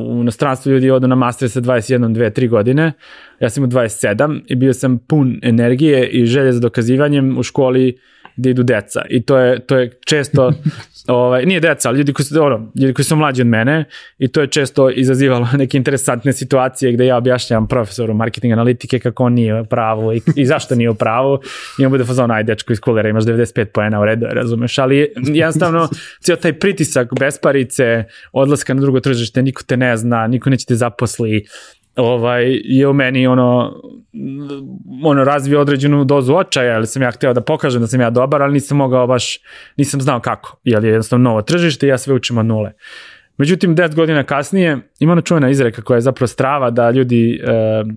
u inostranstvu ljudi odu na master sa 21, 2, 3 godine. Ja sam imao 27 i bio sam pun energije i želje za dokazivanjem u školi gde idu deca. I to je, to je često ovaj, nije deca, ali ljudi koji, su, ono, ljudi koji su mlađi od mene i to je često izazivalo neke interesantne situacije gde ja objašnjam profesoru marketing analitike kako on nije u pravu i, i zašto nije u pravu i on bude fazon, aj dečko iz kulera, imaš 95 poena u redu, razumeš, ali jednostavno cijel taj pritisak besparice, odlaska na drugo tržište, niko te ne zna, niko neće te zaposli, ovaj, je u meni ono, ono razvio određenu dozu očaja, ali sam ja hteo da pokažem da sam ja dobar, ali nisam mogao baš, nisam znao kako, jer je jednostavno novo tržište i ja sve učim od nule. Međutim, 10 godina kasnije ima ona čuvena izreka koja je zapravo strava da ljudi uh,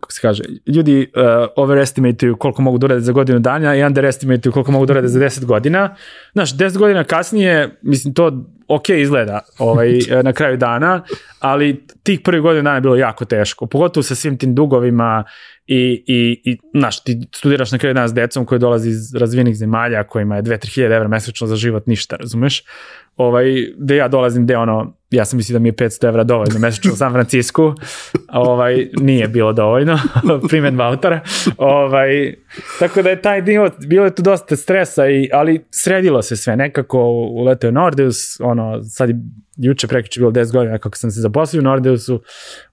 kako se kaže, ljudi uh, overestimateuju koliko mogu da urade za godinu dana i underestimateuju koliko mogu da urade za 10 godina. Znaš, 10 godina kasnije, mislim, to ok izgleda ovaj, na kraju dana, ali tih prvih godina dana je bilo jako teško, pogotovo sa svim tim dugovima i, i, i znaš, ti studiraš na kraju dana s decom koji dolazi iz razvijenih zemalja kojima je 2-3 hiljada evra mesečno za život ništa, razumeš? Ovaj, gde ja dolazim, gde ono, ja sam mislio da mi je 500 evra dovoljno mesečno u San Francisku, ovaj, nije bilo dovoljno, primjedba autora, ovaj, tako da je taj dio, bilo je tu dosta stresa, i, ali sredilo se sve, nekako uleteo Nordeus, ono, sad je juče prekiče bilo 10 godina kako sam se zaposlio u Nordeusu,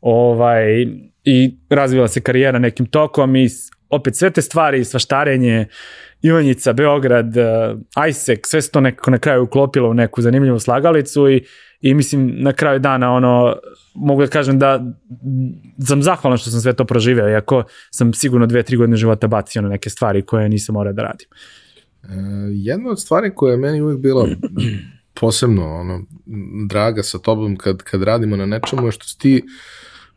ovaj, i razvila se karijera nekim tokom i opet sve te stvari, svaštarenje, Ivanjica, Beograd, uh, ISEC, sve se to nekako na kraju uklopilo u neku zanimljivu slagalicu i, i mislim na kraju dana ono, mogu da kažem da sam zahvalan što sam sve to proživeo, iako sam sigurno dve, tri godine života bacio na neke stvari koje nisam morao da radim. E, jedna od stvari koja je meni uvijek bila posebno ono, draga sa tobom kad, kad radimo na nečemu je što si ti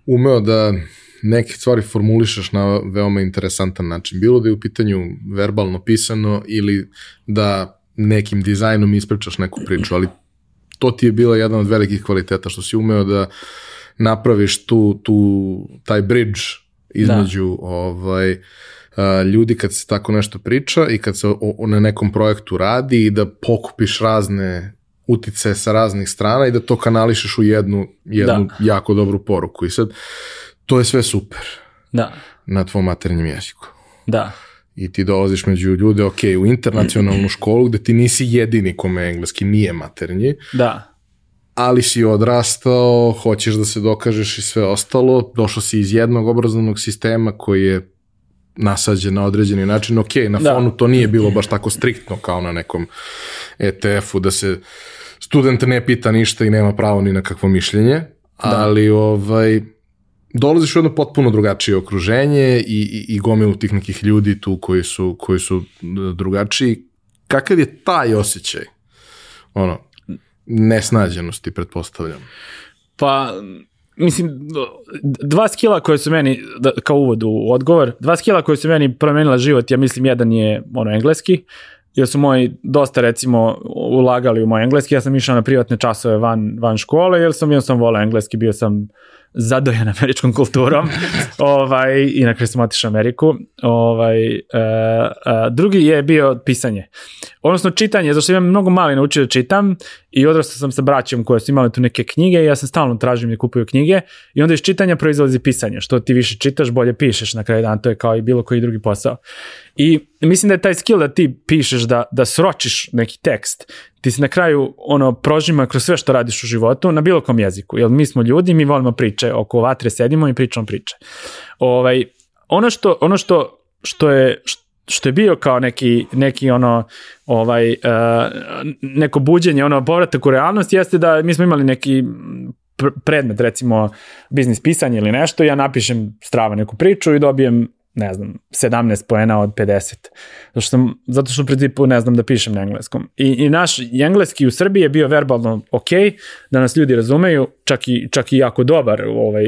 umeo da neke stvari formulišeš na veoma interesantan način. Bilo da je u pitanju verbalno pisano ili da nekim dizajnom ispričaš neku priču, ali to ti je bila jedan od velikih kvaliteta, što si umeo da napraviš tu, tu taj bridge između da. ovaj, ljudi kad se tako nešto priča i kad se o, o, na nekom projektu radi i da pokupiš razne utice sa raznih strana i da to kanališeš u jednu, jednu da. jako dobru poruku. I sad, to je sve super. Da. Na tvom maternjem jeziku. Da. I ti dolaziš među ljude, ok, u internacionalnu školu gde ti nisi jedini kome engleski nije maternji. Da. Ali si odrastao, hoćeš da se dokažeš i sve ostalo, došao si iz jednog obrazovnog sistema koji je nasađen na određeni način, ok, na da. fonu to nije bilo baš tako striktno kao na nekom ETF-u, da se student ne pita ništa i nema pravo ni na kakvo mišljenje, da. ali ovaj, dolaziš u jedno potpuno drugačije okruženje i, i, i gomilu tih nekih ljudi tu koji su, koji su drugačiji. Kakav je taj osjećaj? Ono, nesnađenosti, pretpostavljam. Pa, mislim, dva skila koje su meni, da, kao uvod u odgovor, dva skila koje su meni promenila život, ja mislim, jedan je ono engleski, jer su moji dosta recimo ulagali u moj engleski, ja sam išao na privatne časove van, van škole, jer sam sam volao engleski, bio sam zadojen američkom kulturom ovaj, i na kraju sam otišao Ameriku. Ovaj, uh, uh, drugi je bio pisanje. Odnosno čitanje, zašto imam mnogo mali naučio da čitam i odrastao sam sa braćom koja su imali tu neke knjige i ja sam stalno tražim da kupuju knjige i onda iz čitanja proizlazi pisanje. Što ti više čitaš, bolje pišeš na kraju dana, to je kao i bilo koji drugi posao. I mislim da je taj skill da ti pišeš, da, da sročiš neki tekst, ti se na kraju ono prožima kroz sve što radiš u životu na bilo kom jeziku. Jer mi smo ljudi, mi volimo priče, oko vatre sedimo i pričamo priče. Ovaj, ono što, ono što, što je, što je bio kao neki, neki ono, ovaj, uh, neko buđenje, ono, povratak u realnost, jeste da mi smo imali neki predmet, recimo biznis pisanje ili nešto, ja napišem strava neku priču i dobijem ne znam, 17 poena od 50. Zato što, sam, zato što u principu ne znam da pišem na engleskom. I, i naš engleski u Srbiji je bio verbalno ok, da nas ljudi razumeju, čak i, čak i jako dobar ovaj,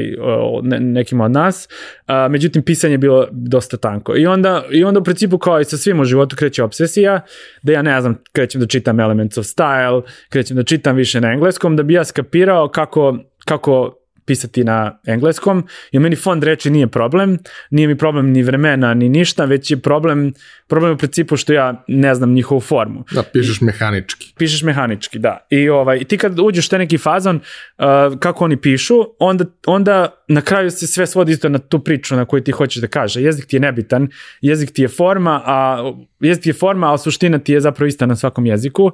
ne, nekima od nas, a, međutim pisanje je bilo dosta tanko. I onda, I onda u principu kao i sa svim u životu kreće obsesija, da ja ne znam, krećem da čitam Elements of Style, krećem da čitam više na engleskom, da bi ja skapirao kako, kako pisati na engleskom, i meni fond reči nije problem, nije mi problem ni vremena, ni ništa, već je problem, problem u principu što ja ne znam njihovu formu. Da, pišeš mehanički. Pišeš mehanički, da. I ovaj, ti kad uđeš u neki fazon, uh, kako oni pišu, onda, onda na kraju se sve svodi isto na tu priču na koju ti hoćeš da kaže. Jezik ti je nebitan, jezik ti je forma, a jezik ti je forma, a suština ti je zapravo ista na svakom jeziku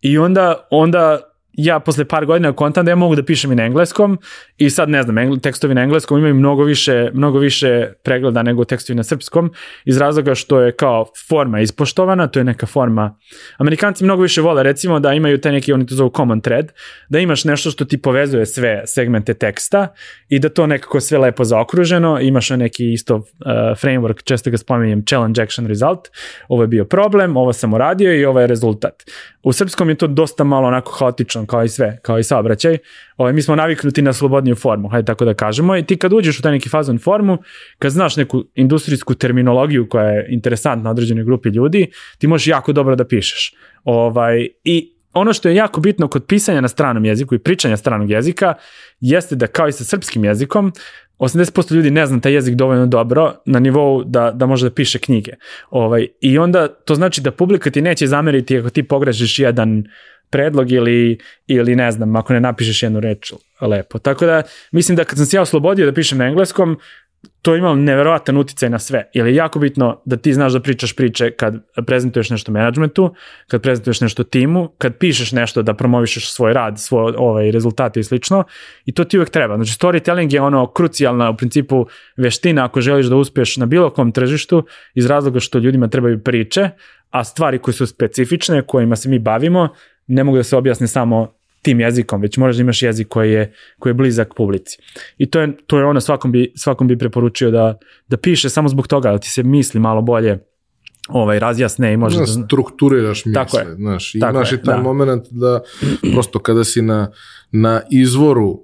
i onda, onda ja posle par godina kontam da ja mogu da pišem i na engleskom i sad ne znam, engl, tekstovi na engleskom imaju mnogo više, mnogo više pregleda nego tekstovi na srpskom iz razloga što je kao forma ispoštovana, to je neka forma. Amerikanci mnogo više vole recimo da imaju taj neki, oni to zovu common thread, da imaš nešto što ti povezuje sve segmente teksta i da to nekako sve lepo zaokruženo, imaš neki isto uh, framework, često ga spominjem, challenge action result, ovo je bio problem, ovo sam uradio i ovo je rezultat. U srpskom je to dosta malo onako haotično kao i sve, kao i saobraćaj. Ovaj, mi smo naviknuti na slobodniju formu, hajde tako da kažemo. I ti kad uđeš u taj neki fazon formu, kad znaš neku industrijsku terminologiju koja je interesantna određenoj grupi ljudi, ti možeš jako dobro da pišeš. Ovaj, I ono što je jako bitno kod pisanja na stranom jeziku i pričanja stranog jezika jeste da kao i sa srpskim jezikom 80% ljudi ne zna taj jezik dovoljno dobro na nivou da, da može da piše knjige. Ovaj, I onda to znači da publika ti neće zameriti ako ti pogrešiš jedan predlog ili, ili ne znam, ako ne napišeš jednu reč lepo. Tako da mislim da kad sam se ja oslobodio da pišem na engleskom, to ima neverovatan uticaj na sve. Jer je jako bitno da ti znaš da pričaš priče kad prezentuješ nešto menadžmentu, kad prezentuješ nešto timu, kad pišeš nešto da promovišeš svoj rad, svoj ovaj, rezultate i slično. I to ti uvek treba. Znači storytelling je ono krucijalna u principu veština ako želiš da uspeš na bilo kom tržištu iz razloga što ljudima trebaju priče, a stvari koje su specifične, kojima se mi bavimo, ne mogu da se objasne samo tim jezikom, već moraš da imaš jezik koji je, koji je blizak publici. I to je, to je ono svakom bi, svakom bi preporučio da, da piše samo zbog toga, da ti se misli malo bolje ovaj, razjasne i može da... Strukturiraš misle, Tako je. znaš, imaš i taj da. moment da prosto kada si na, na izvoru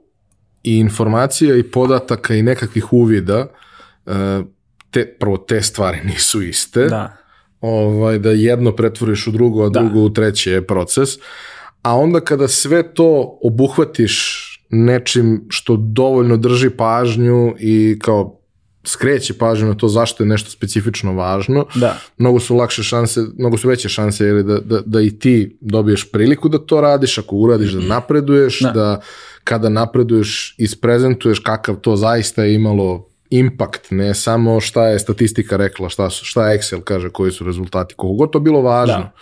i informacija i podataka i nekakvih uvida, e, te, prvo te stvari nisu iste, Da. Ovaj, da jedno pretvoriš u drugo, a Da. drugo u treće je proces, a onda kada sve to obuhvatiš nečim što dovoljno drži pažnju i kao skreće pažnju na to zašto je nešto specifično važno, Da. mnogo su lakše šanse, mnogo su veće šanse ili da, da, da i ti dobiješ priliku da to radiš, ako uradiš da napreduješ, Da. da, kada napreduješ isprezentuješ kakav to zaista je imalo impact, ne samo šta je statistika rekla, šta, su, šta Excel kaže, koji su rezultati, koliko god to bilo važno. Da.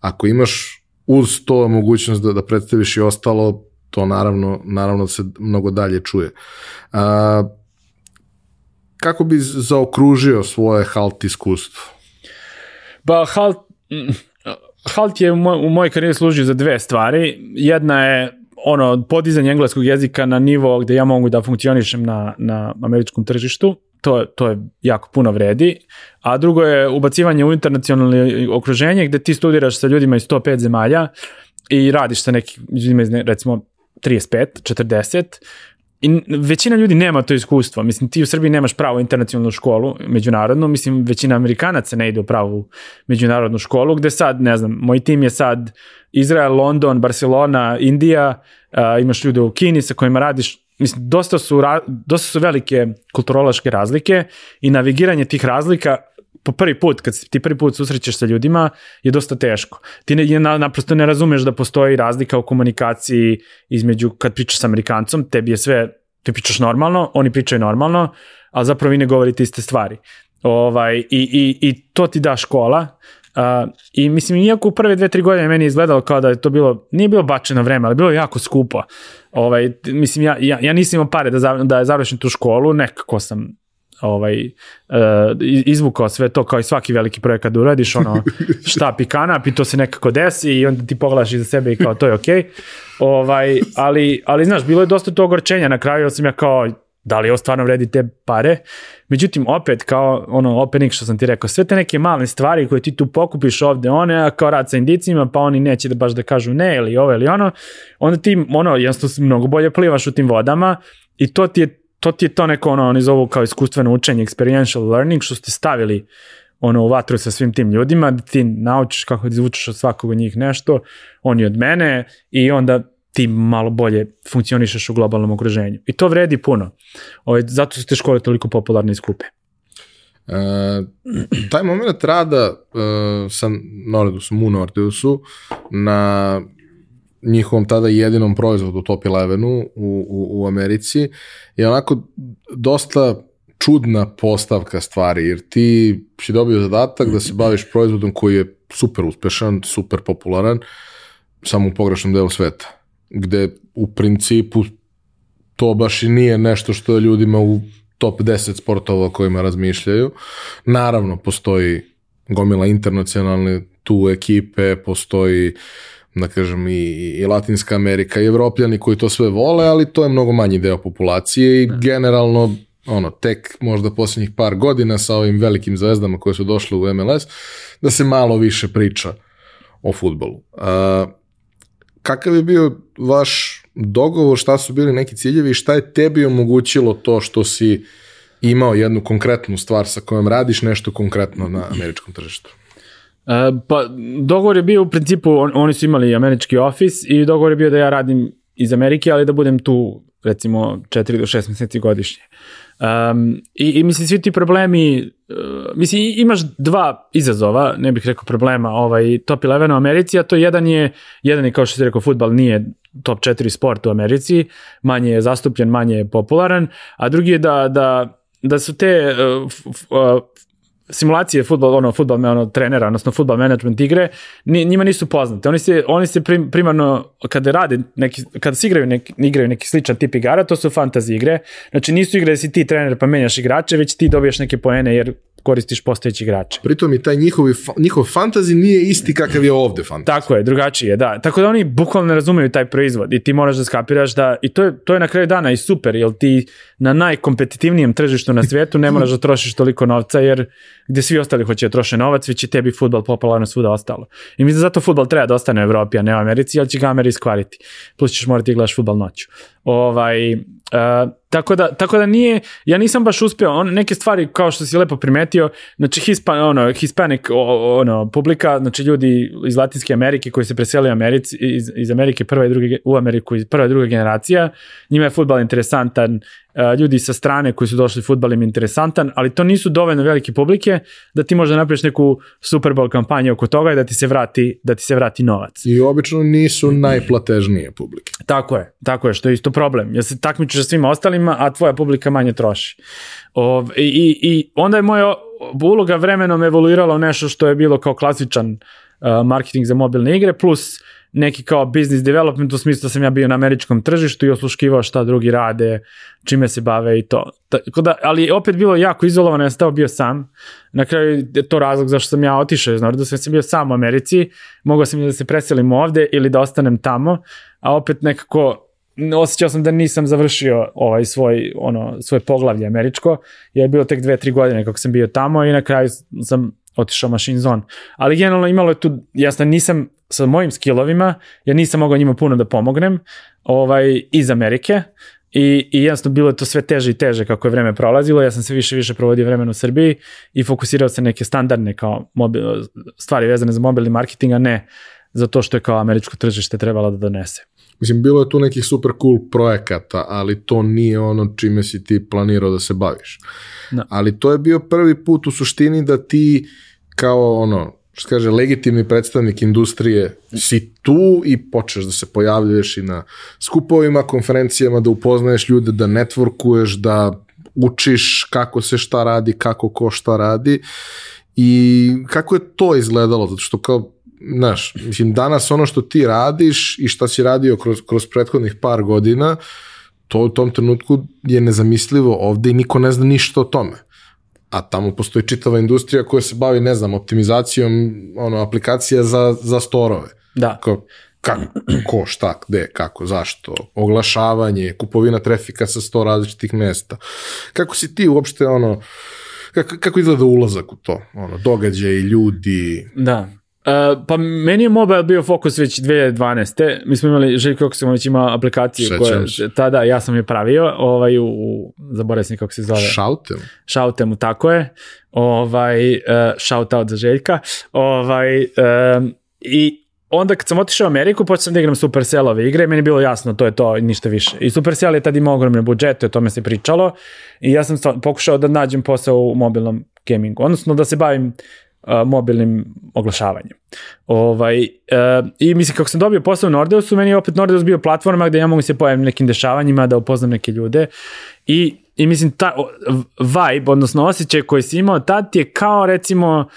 Ako imaš uz to mogućnost da, da predstaviš i ostalo, to naravno, naravno se mnogo dalje čuje. A, kako bi zaokružio svoje halt iskustvo? Ba, halt, mm, halt je u, moj, u mojoj karijeri služio za dve stvari. Jedna je ono podizanje engleskog jezika na nivo gde ja mogu da funkcionišem na, na američkom tržištu. To, to je jako puno vredi. A drugo je ubacivanje u internacionalno okruženje gde ti studiraš sa ljudima iz 105 zemalja i radiš sa nekim ljudima iz recimo 35, 40 I većina ljudi nema to iskustvo. Mislim, ti u Srbiji nemaš pravu internacionalnu školu, međunarodnu. Mislim, većina Amerikanaca ne ide u pravu međunarodnu školu, gde sad, ne znam, moj tim je sad Izrael, London, Barcelona, Indija, a, imaš ljude u Kini sa kojima radiš. Mislim, dosta su, ra- dosta su velike kulturološke razlike i navigiranje tih razlika po prvi put, kad ti prvi put susrećeš sa ljudima, je dosta teško. Ti ne, na, naprosto ne razumeš da postoji razlika u komunikaciji između, kad pričaš sa Amerikancom, tebi je sve, ti pričaš normalno, oni pričaju normalno, ali zapravo vi ne govorite iste stvari. Ovaj, i, i, I to ti da škola, Uh, I mislim, iako u prve dve, tri godine meni je izgledalo kao da je to bilo, nije bilo bačeno vreme, ali bilo je jako skupo. Ovaj, mislim, ja, ja, ja nisam imao pare da, za, da završim tu školu, nekako sam ovaj, uh, izvukao sve to kao i svaki veliki projekat da uradiš, ono, štap i kanap i to se nekako desi i onda ti pogledaš iza sebe i kao to je okej. Ovaj, ali, ali znaš, bilo je dosta tog gorčenja na kraju, sam ja kao, da li ovo stvarno vredi te pare? Međutim, opet, kao ono opening što sam ti rekao, sve te neke male stvari koje ti tu pokupiš ovde one, a kao rad sa indicima, pa oni neće da baš da kažu ne ili ovo ili ono, onda ti, ono, jednostavno mnogo bolje plivaš u tim vodama i to ti je to ti je to neko ono, oni zovu kao iskustveno učenje, experiential learning, što ste stavili ono u vatru sa svim tim ljudima, da ti naučiš kako da izvučeš od svakog od njih nešto, oni od mene i onda ti malo bolje funkcionišeš u globalnom okruženju. I to vredi puno. Ovaj, zato su te škole toliko popularne i skupe. E, taj moment rada e, sa Nordeusom, u Nordeusu, na njihovom tada jedinom proizvodu Top 11 u, u, u Americi je onako dosta čudna postavka stvari, jer ti si dobio zadatak da se baviš proizvodom koji je super uspešan, super popularan, samo u pogrešnom delu sveta, gde u principu to baš i nije nešto što je ljudima u top 10 sportova o kojima razmišljaju. Naravno, postoji gomila internacionalne tu ekipe, postoji da kažem i, i Latinska Amerika i Evropljani koji to sve vole, ali to je mnogo manji deo populacije i generalno ono, tek možda posljednjih par godina sa ovim velikim zvezdama koje su došle u MLS, da se malo više priča o futbolu. A, kakav je bio vaš dogovor, šta su bili neki ciljevi i šta je tebi omogućilo to što si imao jednu konkretnu stvar sa kojom radiš nešto konkretno na američkom tržištu? E, pa dogovor je bio u principu, on, oni su imali američki ofis i dogovor je bio da ja radim iz Amerike, ali da budem tu recimo 4 do 6 meseci godišnje. Um, i, I mislim, svi ti problemi, uh, mislim, imaš dva izazova, ne bih rekao problema, ovaj, top 11 u Americi, a to jedan je, jedan je kao što si rekao, futbal nije top 4 sport u Americi, manje je zastupljen, manje je popularan, a drugi je da, da, da su te uh, f, uh, simulacije futbol ono futbol ono trenera odnosno futbol management igre njima nisu poznate. Oni se oni se prim, primarno kada rade neki kada se igraju neki igraju neki sličan tip igara to su fantasy igre. Znači nisu igre da si ti trener pa menjaš igrače već ti dobijaš neke poene jer koristiš postojeće igrače Pritom i taj njihovi, njihov fantazi nije isti kakav je ovde fantazi. Tako je, drugačije, je, da. Tako da oni bukvalno ne razumeju taj proizvod i ti moraš da skapiraš da, i to je, to je na kraju dana i super, jer ti na najkompetitivnijem tržištu na svijetu ne moraš da trošiš toliko novca, jer gde svi ostali hoće da troše novac, već je tebi futbol popularno svuda ostalo. I mislim da zato futbol treba da ostane u Evropi, a ne u Americi, jer će ga Ameri iskvariti. Plus ćeš morati da gledaš futbol noću. Ovaj, Uh, tako, da, tako da nije, ja nisam baš uspeo, on, neke stvari kao što si lepo primetio, znači Hispan, ono, Hispanic ono, publika, znači ljudi iz Latinske Amerike koji se preseli Americi, iz, iz Amerike prva i druga, u Ameriku iz prva i druga generacija, njima je futbal interesantan, uh, ljudi sa strane koji su došli futbal im interesantan, ali to nisu dovoljno velike publike da ti možda napraviš neku Super Bowl kampanju oko toga i da ti se vrati, da ti se vrati novac. I obično nisu najplatežnije publike. Tako je, tako je, što je isto problem. Ja se takmiču sa svima ostalima, a tvoja publika manje troši. O, i, I onda je moja uloga vremenom evoluirala u nešto što je bilo kao klasičan uh, marketing za mobilne igre, plus neki kao business development u smislu da sam ja bio na američkom tržištu i osluškivao šta drugi rade, čime se bave i to. Tako da, ali opet bilo jako izolovano, ja sam bio sam. Na kraju je to razlog zašto sam ja otišao iz Nordu, sam bio sam u Americi, mogao sam da se preselim ovde ili da ostanem tamo, a opet nekako osjećao sam da nisam završio ovaj svoj ono svoje poglavlje američko. Je bilo tek dve, tri godine kako sam bio tamo i na kraju sam otišao Machine Zone. Ali generalno imalo je tu, jasno nisam sa mojim skillovima, ja nisam mogao njima puno da pomognem ovaj, iz Amerike i, i jasno bilo je to sve teže i teže kako je vreme prolazilo, ja sam sve više i više provodio vremena u Srbiji i fokusirao se neke standardne kao mobil, stvari vezane za mobilni marketing, a ne za to što je kao američko tržište trebalo da donese. Mislim, bilo je tu nekih super cool projekata, ali to nije ono čime si ti planirao da se baviš. No. Da. Ali to je bio prvi put u suštini da ti kao ono, što kaže, legitimni predstavnik industrije si tu i počneš da se pojavljuješ i na skupovima, konferencijama, da upoznaješ ljude, da networkuješ, da učiš kako se šta radi, kako ko šta radi i kako je to izgledalo, zato što kao znaš, mislim, danas ono što ti radiš i šta si radio kroz, kroz prethodnih par godina, to u tom trenutku je nezamislivo ovde i niko ne zna ništa o tome. A tamo postoji čitava industrija koja se bavi, ne znam, optimizacijom ono, aplikacija za, za storove. Da. Kao, kako, ko, šta, gde, kako, zašto, oglašavanje, kupovina trafika sa sto različitih mesta. Kako si ti uopšte, ono, kako, kako izgleda ulazak u to? Ono, događaj, ljudi. Da. Uh, pa meni je mobile bio fokus već 2012. Mi smo imali, Željko Joksimović ima aplikaciju koja, tada ja sam je pravio, ovaj, u, zaboravim se kako se zove. Šautem. Šautemu, tako je. Ovaj, uh, shout out za Željka. Ovaj, uh, I onda kad sam otišao u Ameriku, počeo sam da igram Supercellove igre meni je bilo jasno, to je to, ništa više. I Supercell je tad imao ogromne budžete, o tome se pričalo i ja sam pokušao da nađem posao u mobilnom gamingu, odnosno da se bavim mobilnim oglašavanjem. Ovaj, uh, I mislim, kako sam dobio posao u Nordeusu, meni je opet Nordeus bio platforma gde ja mogu se pojaviti nekim dešavanjima, da upoznam neke ljude i, i mislim, ta vibe, odnosno osjećaj koji si imao tad je kao recimo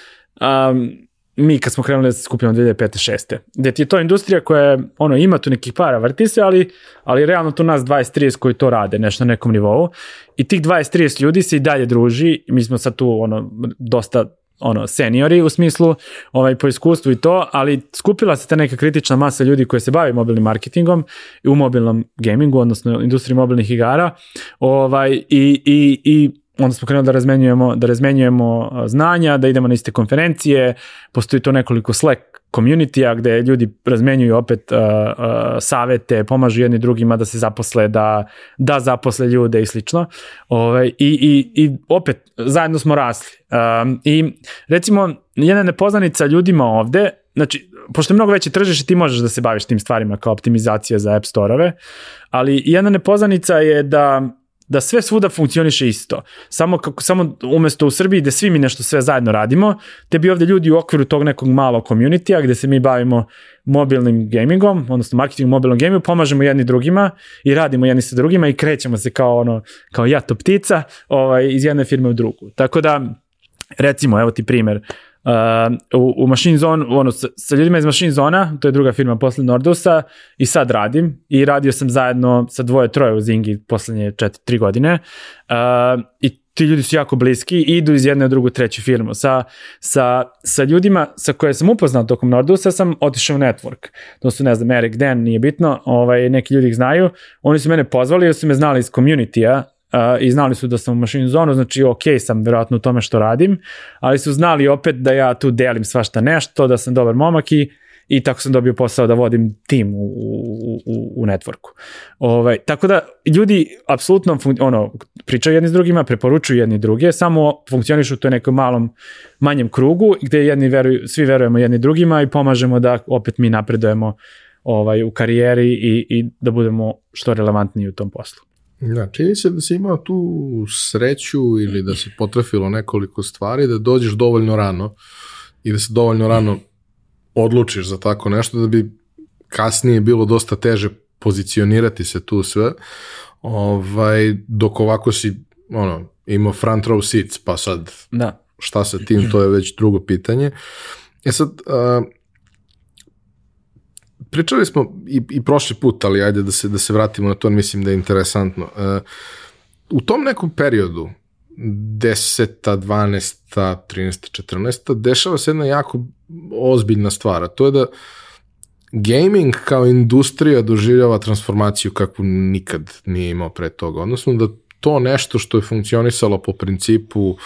um, mi kad smo krenuli da se skupljamo 2005. 6. Gde ti je to industrija koja ono, ima tu nekih para, vrti se, ali, ali realno tu nas 20-30 koji to rade, nešto na nekom nivou. I tih 20-30 ljudi se i dalje druži. Mi smo sad tu ono, dosta ono seniori u smislu ovaj po iskustvu i to, ali skupila se ta neka kritična masa ljudi koji se bavi mobilnim marketingom i u mobilnom gamingu, odnosno industriji mobilnih igara. Ovaj i i i onda smo krenuli da razmenjujemo, da razmenjujemo znanja, da idemo na iste konferencije, postoji to nekoliko Slack community-a gde ljudi razmenjuju opet uh, uh, savete, pomažu jedni drugima da se zaposle, da, da zaposle ljude i slično. Ove, ovaj, i, i, I opet, zajedno smo rasli. Um, I recimo, jedna nepoznanica ljudima ovde, znači, pošto je mnogo veće tržište, ti možeš da se baviš tim stvarima kao optimizacija za App Store-ove, ali jedna nepoznanica je da da sve svuda funkcioniše isto. Samo, kako, samo umesto u Srbiji gde svi mi nešto sve zajedno radimo, te bi ovde ljudi u okviru tog nekog malog community-a gde se mi bavimo mobilnim gamingom, odnosno marketingom mobilnom gamingu, pomažemo jedni drugima i radimo jedni sa drugima i krećemo se kao ono, kao jato ptica ovaj, iz jedne firme u drugu. Tako da, recimo, evo ti primer, Uh, u, u Machine Zone, ono, sa, sa ljudima iz Machine Zona, to je druga firma posle Nordusa, i sad radim, i radio sam zajedno sa dvoje, troje u Zingi poslednje četiri, tri godine, uh, i ti ljudi su jako bliski i idu iz jedne u drugu, treću firmu. Sa, sa, sa ljudima sa koje sam upoznao tokom Nordusa sam otišao u network. To su, ne znam, Eric Dan, nije bitno, ovaj, neki ljudi ih znaju. Oni su mene pozvali jer su me znali iz community-a, uh, i znali su da sam u machine zonu, znači ok sam verovatno u tome što radim, ali su znali opet da ja tu delim svašta nešto, da sam dobar momak i, i tako sam dobio posao da vodim tim u, u, u, u networku. Ovaj, tako da ljudi apsolutno ono, pričaju jedni s drugima, preporučuju jedni druge, samo funkcionišu u toj nekom malom, manjem krugu gde jedni veruju, svi verujemo jedni drugima i pomažemo da opet mi napredujemo ovaj, u karijeri i, i da budemo što relevantniji u tom poslu. Da, čini se da si imao tu sreću ili da se potrafilo nekoliko stvari, da dođeš dovoljno rano i da se dovoljno rano odlučiš za tako nešto, da bi kasnije bilo dosta teže pozicionirati se tu sve, ovaj, dok ovako si ono, imao front row seats, pa sad da. šta sa tim, to je već drugo pitanje. E sad, uh, pričali smo i, i prošli put, ali ajde da se, da se vratimo na to, mislim da je interesantno. Uh, u tom nekom periodu, 10. 12. 13. 14. dešava se jedna jako ozbiljna stvar, to je da gaming kao industrija doživljava transformaciju kakvu nikad nije imao pre toga. Odnosno da to nešto što je funkcionisalo po principu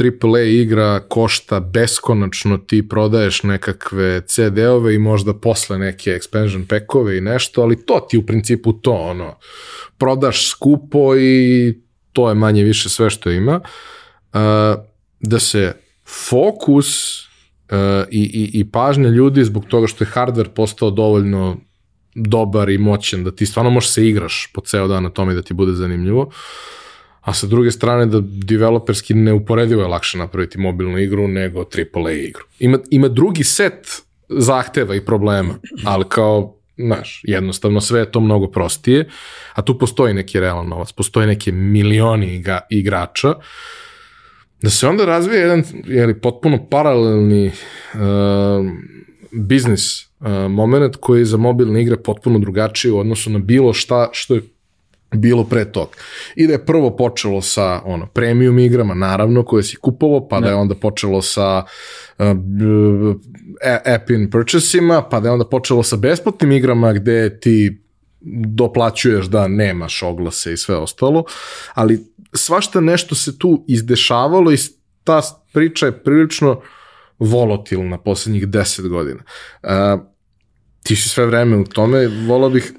AAA igra košta beskonačno, ti prodaješ nekakve CD-ove i možda posle neke expansion packove i nešto, ali to ti u principu to, ono, prodaš skupo i to je manje više sve što ima. Uh, da se fokus uh, i, i, i pažnja ljudi zbog toga što je hardware postao dovoljno dobar i moćan, da ti stvarno možeš se igraš po ceo dan na tome da ti bude zanimljivo. A sa druge strane da developerski neuporedivo je lakše napraviti mobilnu igru nego AAA igru. Ima, ima drugi set zahteva i problema, ali kao znaš, jednostavno sve je to mnogo prostije, a tu postoji neki realan novac, postoji neke milioni iga, igrača, da se onda razvije jedan jeli, potpuno paralelni uh, biznis moment koji je za mobilne igre potpuno drugačiji u odnosu na bilo šta što je bilo pre tog. I da je prvo počelo sa ono premium igrama, naravno, koje si kupovao, pa da je onda počelo sa uh, app in purchasima, pa da je onda počelo sa besplatnim igrama gde ti doplaćuješ da nemaš oglase i sve ostalo, ali svašta nešto se tu izdešavalo i ta priča je prilično volatilna poslednjih deset godina. Uh, ti si sve vreme u tome, volao bih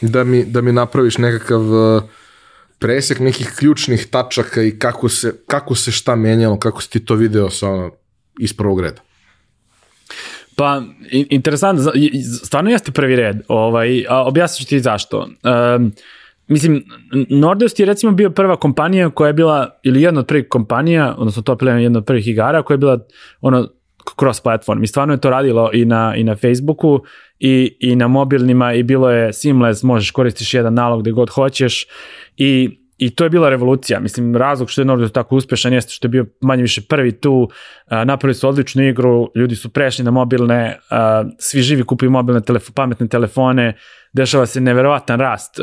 da mi, da mi napraviš nekakav uh, presek nekih ključnih tačaka i kako se, kako se šta menjalo, kako si ti to video sa ono, iz prvog reda. Pa, interesantno, stvarno jeste prvi red, ovaj, a objasnit ću ti zašto. Um, mislim, Nordeus je recimo bio prva kompanija koja je bila, ili jedna od prvih kompanija, odnosno to je jedna od prvih igara koja je bila ono, cross platform i stvarno je to radilo i na, i na Facebooku i, i na mobilnima i bilo je seamless, možeš koristiš jedan nalog gde god hoćeš i I to je bila revolucija. Mislim, razlog što je Nordic tako uspešan jeste što je bio manje više prvi tu, napravili su odličnu igru, ljudi su prešli na mobilne, svi živi kupuju mobilne telefo, pametne telefone, dešava se neverovatan rast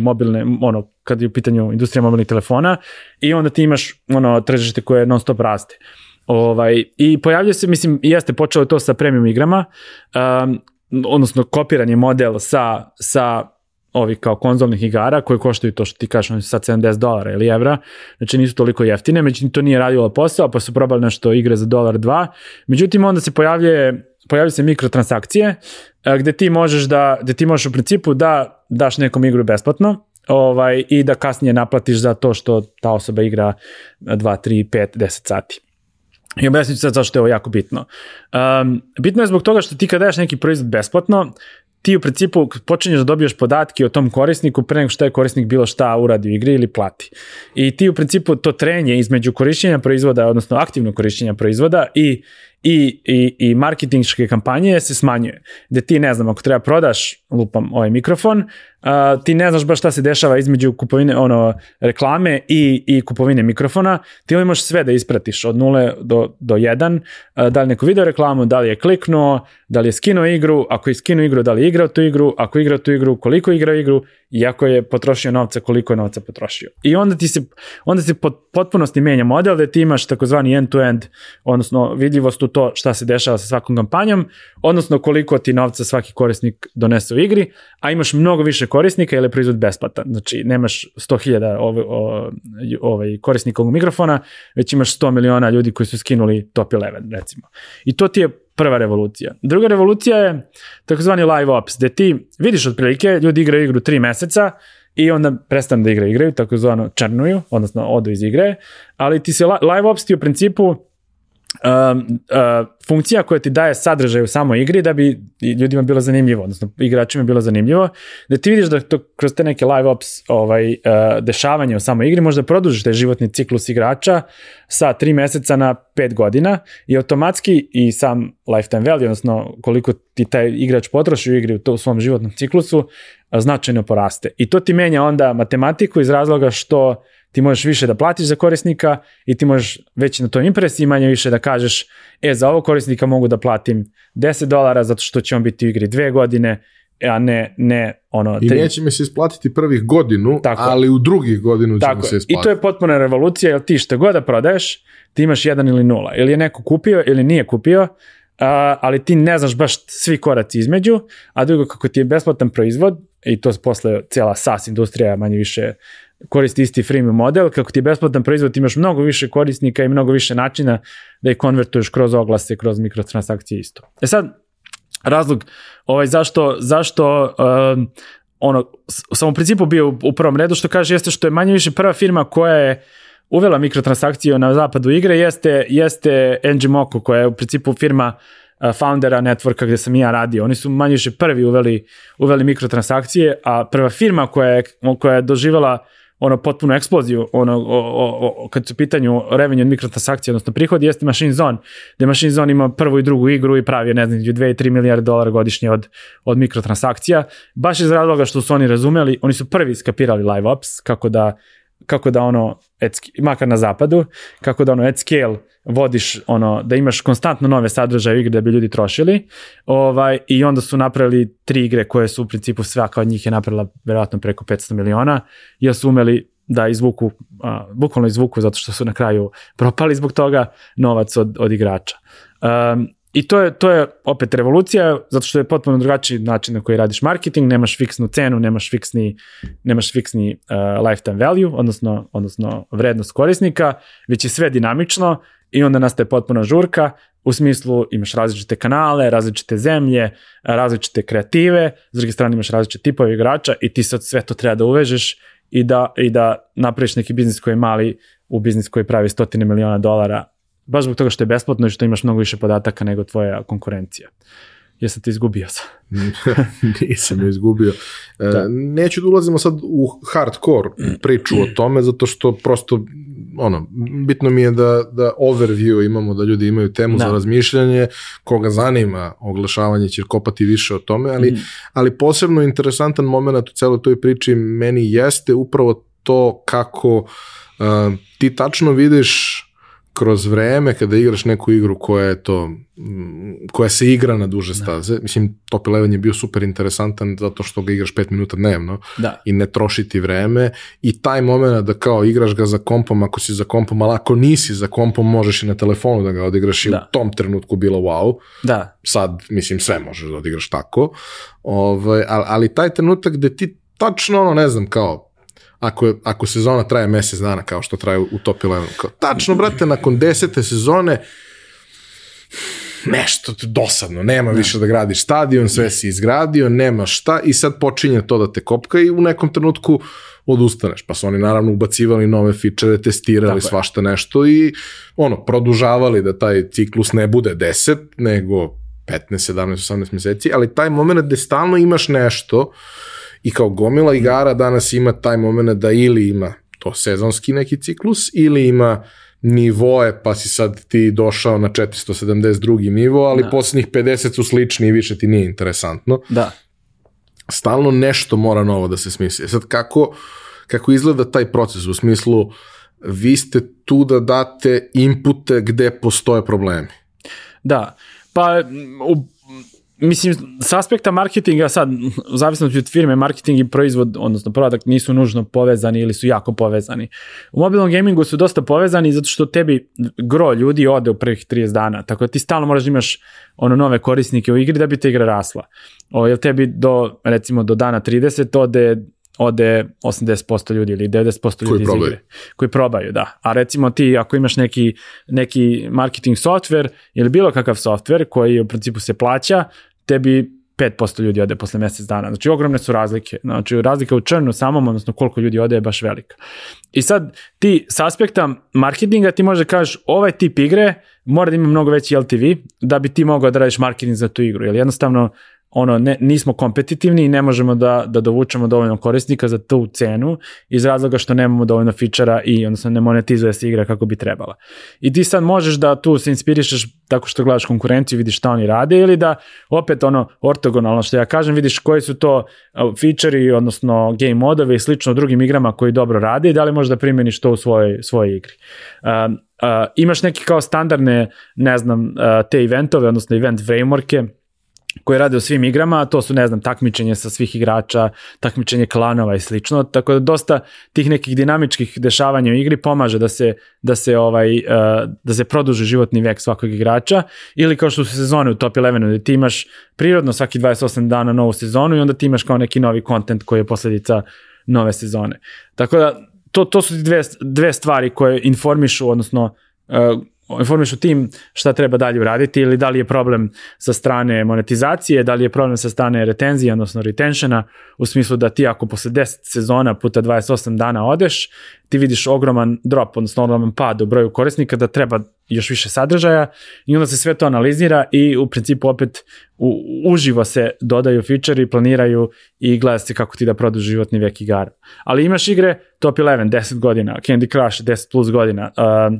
mobilne, ono, kad je u pitanju industrija mobilnih telefona i onda ti imaš ono tržište koje non stop raste. Ovaj, I pojavljuje se, mislim, jeste počelo to sa premium igrama, um, odnosno kopiranje model sa, sa ovih kao konzolnih igara koje koštaju to što ti kažeš oni sad 70 dolara ili evra, znači nisu toliko jeftine, međutim to nije radilo posao, pa su probali nešto igre za dolar dva, međutim onda se pojavljuje pojavljaju se mikrotransakcije gde ti možeš da, gde ti možeš u principu da daš nekom igru besplatno, ovaj, i da kasnije naplatiš za to što ta osoba igra 2, 3, 5, 10 sati. I objasnit ću sad zašto je ovo jako bitno. Um, bitno je zbog toga što ti kad daješ neki proizvod besplatno, ti u principu počinješ da dobiješ podatke o tom korisniku pre nego što je korisnik bilo šta uradi u igri ili plati. I ti u principu to trenje između korišćenja proizvoda, odnosno aktivnog korišćenja proizvoda i i, i, i marketingške kampanje se smanjuje. Gde ti, ne znam, ako treba prodaš, lupam ovaj mikrofon, uh, ti ne znaš baš šta se dešava između kupovine, ono, reklame i, i kupovine mikrofona, ti ovaj možeš sve da ispratiš od nule do, do jedan, uh, da li neko video reklamu, da li je kliknuo, da li je skinuo igru, ako je skinuo igru, da li je igrao tu igru, ako je igrao tu igru, koliko je igrao igru, iako je potrošio novca, koliko je novca potrošio. I onda ti se, onda se pot, potpunosti menja model da ti imaš takozvani end-to-end, odnosno vidljivost u to šta se dešava sa svakom kampanjom, odnosno koliko ti novca svaki korisnik donese u igri, a imaš mnogo više korisnika ili je proizvod besplatan. Znači, nemaš 100.000 ovaj, ovaj, korisnika ovog mikrofona, već imaš 100 miliona ljudi koji su skinuli top 11, recimo. I to ti je prva revolucija. Druga revolucija je takozvani live ops, gde ti vidiš otprilike, ljudi igraju igru tri meseca i onda prestanu da igraju, igraju, takozvano črnuju, odnosno odu iz igre, ali ti se live ops ti u principu um, uh, funkcija koja ti daje sadržaj u samoj igri da bi ljudima bilo zanimljivo, odnosno igračima bilo zanimljivo, da ti vidiš da to kroz te neke live ops ovaj, uh, dešavanja u samoj igri možda produžiš taj životni ciklus igrača sa 3 meseca na 5 godina i automatski i sam lifetime value, odnosno koliko ti taj igrač potroši u igri u, to, u svom životnom ciklusu, značajno poraste. I to ti menja onda matematiku iz razloga što ti možeš više da platiš za korisnika i ti možeš već na toj impresiji manje više da kažeš e, za ovog korisnika mogu da platim 10 dolara zato što će on biti u igri dve godine, a ne, ne ono... I neće mi se isplatiti prvih godinu, Tako. ali u drugih godinu će mi se isplatiti. I to je potpuna revolucija, jer ti što god da prodaješ, ti imaš jedan ili nula. Ili je neko kupio ili nije kupio, Uh, ali ti ne znaš baš svi koraci između, a drugo kako ti je besplatan proizvod, i to posle cijela SaaS industrija manje više koristi isti freemium model, kako ti je besplatan proizvod, imaš mnogo više korisnika i mnogo više načina da ih konvertuješ kroz oglase, kroz mikrotransakcije isto. E sad, razlog ovaj, zašto, zašto uh, ono, sam u principu bio u prvom redu, što kaže jeste što je manje više prva firma koja je uvela mikrotransakcije na zapadu igre, jeste, jeste Engimoko, koja je u principu firma uh, foundera networka gde sam ja radio. Oni su manje više prvi uveli, uveli mikrotransakcije, a prva firma koja je, koja je doživjela ono potpuno eksploziju ono, o, o, o, kad su pitanju revenue od mikrotransakcije, odnosno prihod, jeste Machine Zone, gde Machine Zone ima prvu i drugu igru i pravi, ne znam, 2 i 3 milijarde dolara godišnje od, od mikrotransakcija, baš iz razloga što su oni razumeli, oni su prvi skapirali live ops, kako da kako da ono, at, makar na zapadu, kako da ono at scale vodiš ono, da imaš konstantno nove sadržaje igre da bi ljudi trošili ovaj, i onda su napravili tri igre koje su u principu svaka od njih je napravila verovatno preko 500 miliona jer su umeli da izvuku, a, bukvalno izvuku zato što su na kraju propali zbog toga novac od, od igrača. Um, I to je, to je opet revolucija, zato što je potpuno drugačiji način na koji radiš marketing, nemaš fiksnu cenu, nemaš fiksni, nemaš fiksni uh, lifetime value, odnosno, odnosno vrednost korisnika, već je sve dinamično i onda nastaje potpuna žurka, u smislu imaš različite kanale, različite zemlje, različite kreative, s druge strane imaš različite tipove igrača i ti sad sve to treba da uvežeš i da, i da napraviš neki biznis koji je mali u biznis koji pravi stotine miliona dolara baš zbog toga što je besplatno i što imaš mnogo više podataka nego tvoja konkurencija. Jesam te izgubio sam. Nisam je izgubio. E, da. Neću da ulazimo sad u hardcore priču o tome, zato što prosto ono, bitno mi je da, da overview imamo, da ljudi imaju temu da. za razmišljanje, koga zanima oglašavanje će kopati više o tome, ali, mm. ali posebno interesantan moment u celoj toj priči meni jeste upravo to kako uh, ti tačno vidiš kroz vreme kada igraš neku igru koja je to koja se igra na duže da. staze, da. mislim Top Eleven je bio super interesantan zato što ga igraš 5 minuta dnevno da. i ne troši ti vreme i taj moment da kao igraš ga za kompom ako si za kompom, ali ako nisi za kompom možeš i na telefonu da ga odigraš i da. u tom trenutku bilo wow. Da. Sad mislim sve možeš da odigraš tako. Ovaj ali, ali taj trenutak gde ti tačno ono ne znam kao ako, ako sezona traje mesec dana kao što traje u Top 11. Kao, tačno, brate, nakon desete sezone nešto dosadno, nema ne. više da gradiš stadion, sve si izgradio, nema šta i sad počinje to da te kopka i u nekom trenutku odustaneš. Pa su oni naravno ubacivali nove fičere, testirali Tako svašta je. nešto i ono, produžavali da taj ciklus ne bude 10, nego 15, 17, 18 meseci, ali taj moment gde stalno imaš nešto uh, I kao gomila igara danas ima taj moment da ili ima to sezonski neki ciklus ili ima nivoe, pa si sad ti došao na 472. nivo, ali da. poslednjih 50 su slični i više ti nije interesantno. Da. Stalno nešto mora novo da se smisli. Sad kako, kako izgleda taj proces u smislu vi ste tu da date inpute gde postoje problemi. Da, pa u mislim, s aspekta marketinga sad, u zavisnosti od firme, marketing i proizvod, odnosno product, nisu nužno povezani ili su jako povezani. U mobilnom gamingu su dosta povezani zato što tebi gro ljudi ode u prvih 30 dana, tako da ti stalno moraš da imaš ono nove korisnike u igri da bi te igra rasla. O, jel tebi do, recimo, do dana 30 ode ode 80% ljudi ili 90% ljudi iz probaju. igre. Koji probaju, da. A recimo ti ako imaš neki, neki marketing software ili bilo kakav software koji u principu se plaća, tebi 5% ljudi ode posle mesec dana. Znači ogromne su razlike. Znači razlika u črnu samom, odnosno koliko ljudi ode je baš velika. I sad ti s aspekta marketinga ti možda kažeš ovaj tip igre mora da ima mnogo veći LTV da bi ti mogao da radiš marketing za tu igru. Jer jednostavno ono, ne, nismo kompetitivni i ne možemo da, da dovučemo dovoljno korisnika za tu cenu iz razloga što nemamo dovoljno fičara i odnosno ne monetizuje se igra kako bi trebala. I ti sad možeš da tu se inspirišeš tako što gledaš konkurenciju, vidiš šta oni rade ili da opet ono ortogonalno što ja kažem, vidiš koji su to fičeri, odnosno game modove i slično u drugim igrama koji dobro rade i da li možeš da primjeniš to u svojoj, svojoj igri. Uh, uh, imaš neki kao standardne, ne znam, uh, te eventove, odnosno event frameworke, koje rade u svim igrama, to su, ne znam, takmičenje sa svih igrača, takmičenje klanova i slično, tako da dosta tih nekih dinamičkih dešavanja u igri pomaže da se, da se, ovaj, uh, da se produži životni vek svakog igrača, ili kao što su sezone u Top 11, gde ti imaš prirodno svaki 28 dana novu sezonu i onda ti imaš kao neki novi kontent koji je posledica nove sezone. Tako da, to, to su dve, dve stvari koje informišu, odnosno uh, informišu tim šta treba dalje uraditi ili da li je problem sa strane monetizacije, da li je problem sa strane retenzije, odnosno retentiona, u smislu da ti ako posle 10 sezona puta 28 dana odeš, ti vidiš ogroman drop, odnosno ogroman pad u broju korisnika, da treba još više sadržaja i onda se sve to analizira i u principu opet u, uživo se dodaju feature i planiraju i gleda se kako ti da produži životni vek igara. Ali imaš igre Top 11, 10 godina, Candy Crush 10 plus godina, uh,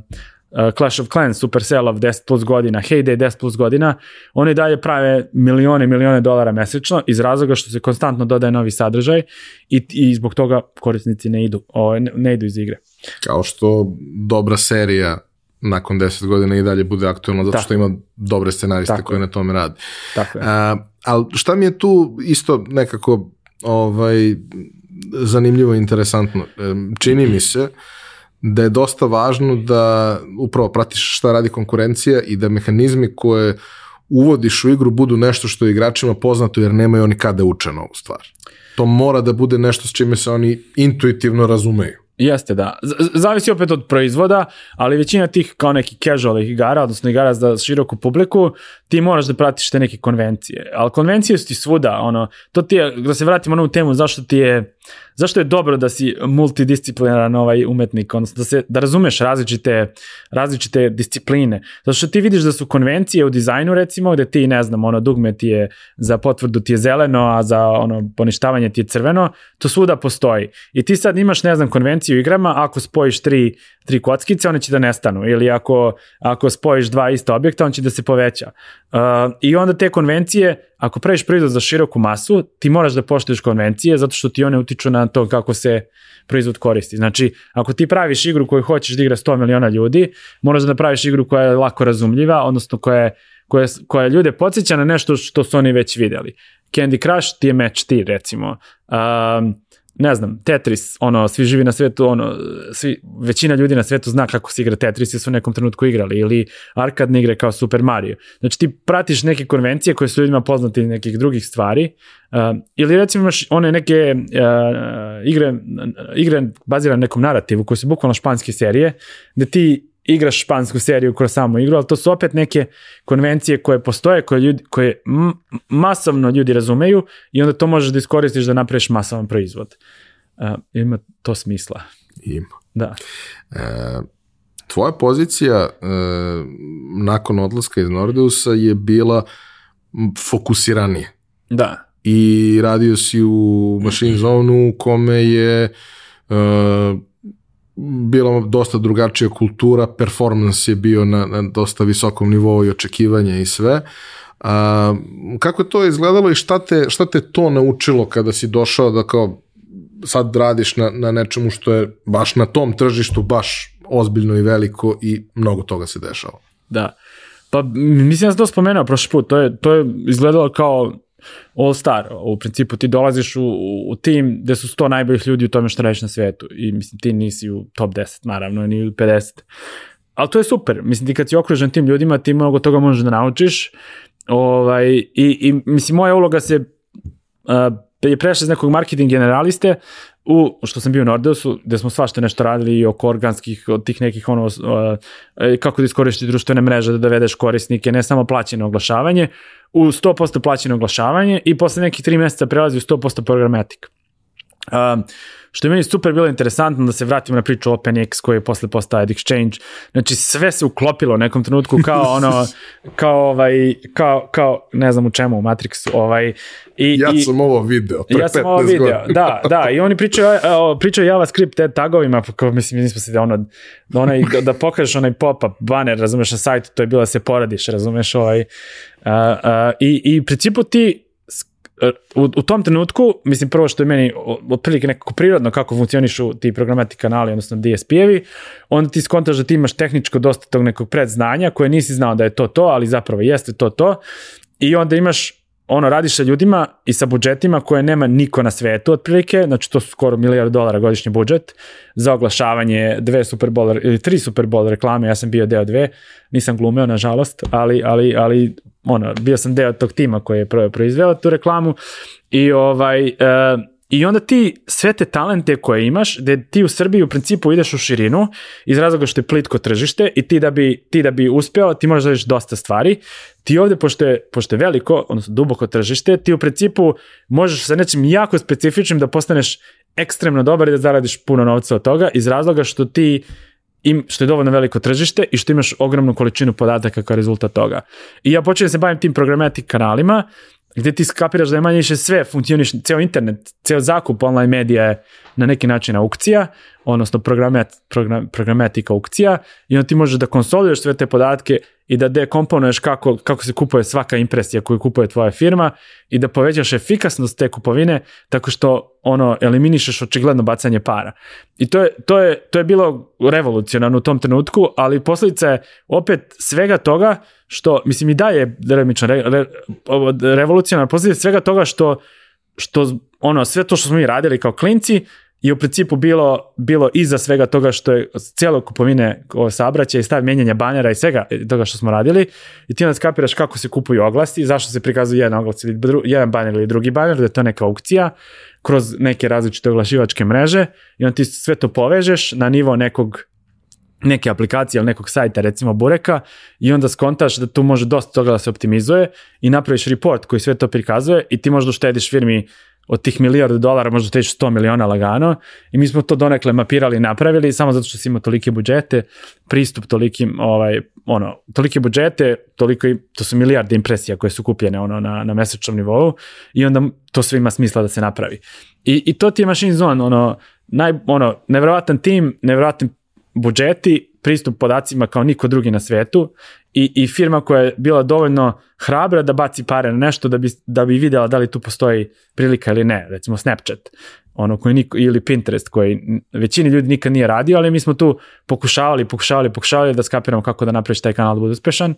uh, Clash of Clans, Supercellov 10 plus godina, Heyday 10 plus godina, oni dalje prave milione i milione dolara mesečno iz razloga što se konstantno dodaje novi sadržaj i, i zbog toga korisnici ne idu, o, ne, ne idu iz igre. Kao što dobra serija nakon 10 godina i dalje bude aktualna zato Tako. što ima dobre scenariste Tako koji na tome rade. Tako je. A, ali šta mi je tu isto nekako ovaj, zanimljivo i interesantno? Čini mi se da je dosta važno da upravo pratiš šta radi konkurencija i da mehanizmi koje uvodiš u igru budu nešto što je igračima poznato jer nemaju oni kada uče novu stvar. To mora da bude nešto s čime se oni intuitivno razumeju. Jeste, da. Z zavisi opet od proizvoda, ali većina tih kao neki casual igara, odnosno igara za široku publiku, ti moraš da pratiš te neke konvencije. Ali konvencije su ti svuda, ono, to ti je, da se vratimo na ovu temu, zašto ti je, zašto je dobro da si multidisciplinaran ovaj umetnik, odnosno da, se, da razumeš različite, različite discipline. Zato što ti vidiš da su konvencije u dizajnu, recimo, gde ti, ne znam, ono, dugme ti je za potvrdu ti je zeleno, a za ono, poništavanje ti je crveno, to svuda postoji. I ti sad imaš, ne znam, konvenciju u igrama, ako spojiš tri, tri kockice, one će da nestanu. Ili ako, ako spojiš dva ista objekta, on će da se poveća. Uh, I onda te konvencije, ako praviš proizvod za široku masu, ti moraš da poštuješ konvencije, zato što ti one utiču na to kako se proizvod koristi. Znači, ako ti praviš igru koju hoćeš da igra 100 miliona ljudi, moraš da praviš igru koja je lako razumljiva, odnosno koja je koja, koja ljude podsjeća na nešto što su oni već videli. Candy Crush ti je match ti, recimo. Um, ne znam, Tetris, ono, svi živi na svetu, ono, svi, većina ljudi na svetu zna kako se igra Tetris i su u nekom trenutku igrali, ili arkadne igre kao Super Mario. Znači ti pratiš neke konvencije koje su ljudima poznate iz nekih drugih stvari, uh, ili recimo imaš one neke uh, igre, igre bazirane na nekom narativu koje su bukvalno španske serije, gde ti igraš špansku seriju kroz samu igru, ali to su opet neke konvencije koje postoje, koje, ljudi, koje masovno ljudi razumeju i onda to možeš da iskoristiš da napraviš masovan proizvod. Uh, ima to smisla. Ima. Da. E, tvoja pozicija e, nakon odlaska iz Nordeusa je bila fokusiranije. Da. I radio si u Machine Zone u kome je e, bila dosta drugačija kultura, performance je bio na, na dosta visokom nivou i očekivanja i sve. A, kako je to izgledalo i šta te, šta te to naučilo kada si došao da kao sad radiš na, na nečemu što je baš na tom tržištu baš ozbiljno i veliko i mnogo toga se dešava. Da. Pa mislim da sam to spomenuo prošli put, to je, to je izgledalo kao all star. U principu ti dolaziš u, u tim gde su 100 najboljih ljudi u tome što radiš na svetu i mislim ti nisi u top 10 naravno, ni u 50. Ali to je super. Mislim ti kad si okružen tim ljudima ti mnogo toga možeš da naučiš ovaj, i, i mislim moja uloga se uh, je prešla iz nekog marketing generaliste u, što sam bio u Nordeusu, gde smo svašta nešto radili i oko organskih, od tih nekih ono, uh, kako da iskoristiš društvene mreže, da dovedeš korisnike, ne samo plaćeno oglašavanje, u 100% plaćeno oglašavanje i posle nekih tri meseca prelazi u 100% programatik. Um, što je meni super bilo interesantno da se vratimo na priču OpenX koji je posle postao Exchange. Znači sve se uklopilo u nekom trenutku kao ono, kao ovaj, kao, kao ne znam u čemu, u Matrixu. Ovaj, I, ja i, sam ovo video, pre ja sam ovo video, godina. da, da, i oni pričaju, pričaju JavaScript te tagovima, pa kao mislim, nismo se da ono, da, onaj, da pokažeš onaj pop-up banner, razumeš, na sajtu, to je bilo da se poradiš, razumeš, ovaj, uh, uh, i, i principu ti u, u tom trenutku, mislim prvo što je meni otprilike nekako prirodno kako funkcionišu ti programati kanali, odnosno DSP-evi, onda ti skontaš da ti imaš tehničko dosta tog nekog predznanja koje nisi znao da je to to, ali zapravo jeste to to. I onda imaš ono, radiš sa ljudima i sa budžetima koje nema niko na svetu otprilike, znači to su skoro milijard dolara godišnji budžet za oglašavanje dve Super Bowl ili tri Super Bowl reklame, ja sam bio deo dve, nisam glumeo nažalost, ali, ali, ali ono, bio sam deo tog tima koji je proizveo tu reklamu i ovaj, uh, I onda ti sve te talente koje imaš, da ti u Srbiji u principu ideš u širinu iz razloga što je plitko tržište i ti da bi, ti da bi uspeo, ti možeš da dosta stvari. Ti ovde, pošto je, pošto je veliko, odnosno duboko tržište, ti u principu možeš sa nečim jako specifičnim da postaneš ekstremno dobar i da zaradiš puno novca od toga iz razloga što ti im, što je dovoljno veliko tržište i što imaš ogromnu količinu podataka kao rezultat toga. I ja počinjem da se bavim tim programatik kanalima gde ti skapiraš da je manje više sve funkcioniš, ceo internet, ceo zakup online medija je na neki način aukcija, odnosno programet, program, programatika aukcija i onda ti možeš da konsoliduješ sve te podatke i da dekomponuješ kako, kako se kupuje svaka impresija koju kupuje tvoja firma i da povećaš efikasnost te kupovine tako što ono eliminišeš očigledno bacanje para. I to je, to je, to je bilo revolucionarno u tom trenutku, ali posledica je opet svega toga što, mislim i daje delimično re, re, revolucionarno posledica svega toga što, što ono, sve to što smo mi radili kao klinci je u principu bilo, bilo iza svega toga što je cijelo kupovine sabraća i stav menjanja banera i svega toga što smo radili. I ti onda skapiraš kako se kupuju oglasti, zašto se prikazuju jedan oglas ili dru, jedan baner ili drugi baner, da je to neka aukcija kroz neke različite oglašivačke mreže i onda ti sve to povežeš na nivo nekog neke aplikacije ili nekog sajta, recimo Bureka, i onda skontaš da tu može dosta toga da se optimizuje i napraviš report koji sve to prikazuje i ti možda uštediš firmi od tih milijardu dolara možda teći 100 miliona lagano i mi smo to donekle mapirali i napravili samo zato što si imao tolike budžete, pristup tolikim, ovaj, ono, tolike budžete, toliko i, to su milijarde impresija koje su kupljene ono, na, na mesečnom nivou i onda to sve ima smisla da se napravi. I, i to ti je machine zone, ono, naj, ono, nevjerovatan tim, nevjerovatan budžeti, pristup podacima kao niko drugi na svetu i, i firma koja je bila dovoljno hrabra da baci pare na nešto da bi, da bi videla da li tu postoji prilika ili ne, recimo Snapchat ono koji niko, ili Pinterest koji većini ljudi nikad nije radio, ali mi smo tu pokušavali, pokušavali, pokušavali da skapiramo kako da napraviš taj kanal da bude uspešan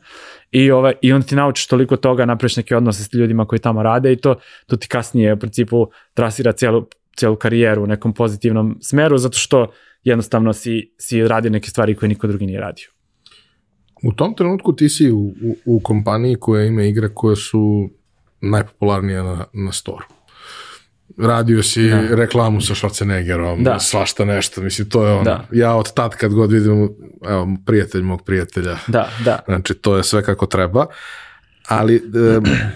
i, ovaj, i onda ti naučiš toliko toga, napraviš neke odnose s ljudima koji tamo rade i to, to ti kasnije u principu trasira cijelu, cijelu karijeru u nekom pozitivnom smeru zato što jednostavno si, si radio neke stvari koje niko drugi nije radio. U tom trenutku ti si u, u, u kompaniji koja ima igre koje su najpopularnije na, na storu. Radio si da. reklamu sa Schwarzeneggerom, da. svašta nešto, mislim, to je ono, da. ja od tad kad god vidim, evo, prijatelj mog prijatelja, da, da. znači, to je sve kako treba, ali e,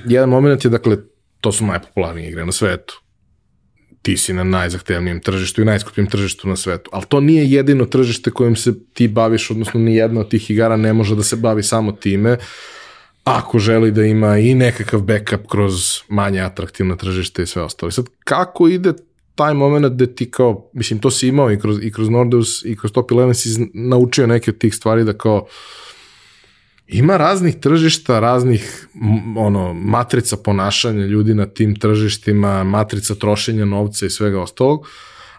jedan moment je, dakle, to su najpopularnije igre na svetu ti si na najzahtevnijem tržištu i najskupljem tržištu na svetu. Ali to nije jedino tržište kojim se ti baviš, odnosno ni jedna od tih igara ne može da se bavi samo time, ako želi da ima i nekakav backup kroz manje atraktivna tržište i sve ostalo. Sad, kako ide taj moment da ti kao, mislim, to si imao i kroz, i kroz Nordeus i kroz Top 11 si naučio neke od tih stvari da kao, ima raznih tržišta, raznih ono matrica ponašanja ljudi na tim tržištima, matrica trošenja novca i svega ostalog,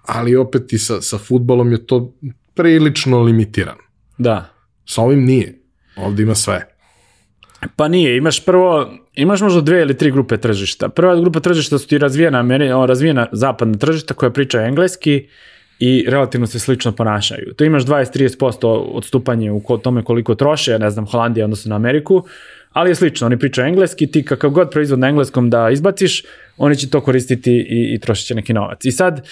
ali opet i sa, sa futbolom je to prilično limitirano. Da. Sa ovim nije. Ovde ima sve. Pa nije, imaš prvo, imaš možda dve ili tri grupe tržišta. Prva grupa tržišta su ti razvijena, razvijena zapadna tržišta koja priča engleski, i relativno se slično ponašaju. Tu imaš 20-30% odstupanje u tome koliko troše, ne znam, Holandija odnosno na Ameriku, ali je slično, oni pričaju engleski, ti kakav god proizvod na engleskom da izbaciš, oni će to koristiti i, i trošit će neki novac. I sad,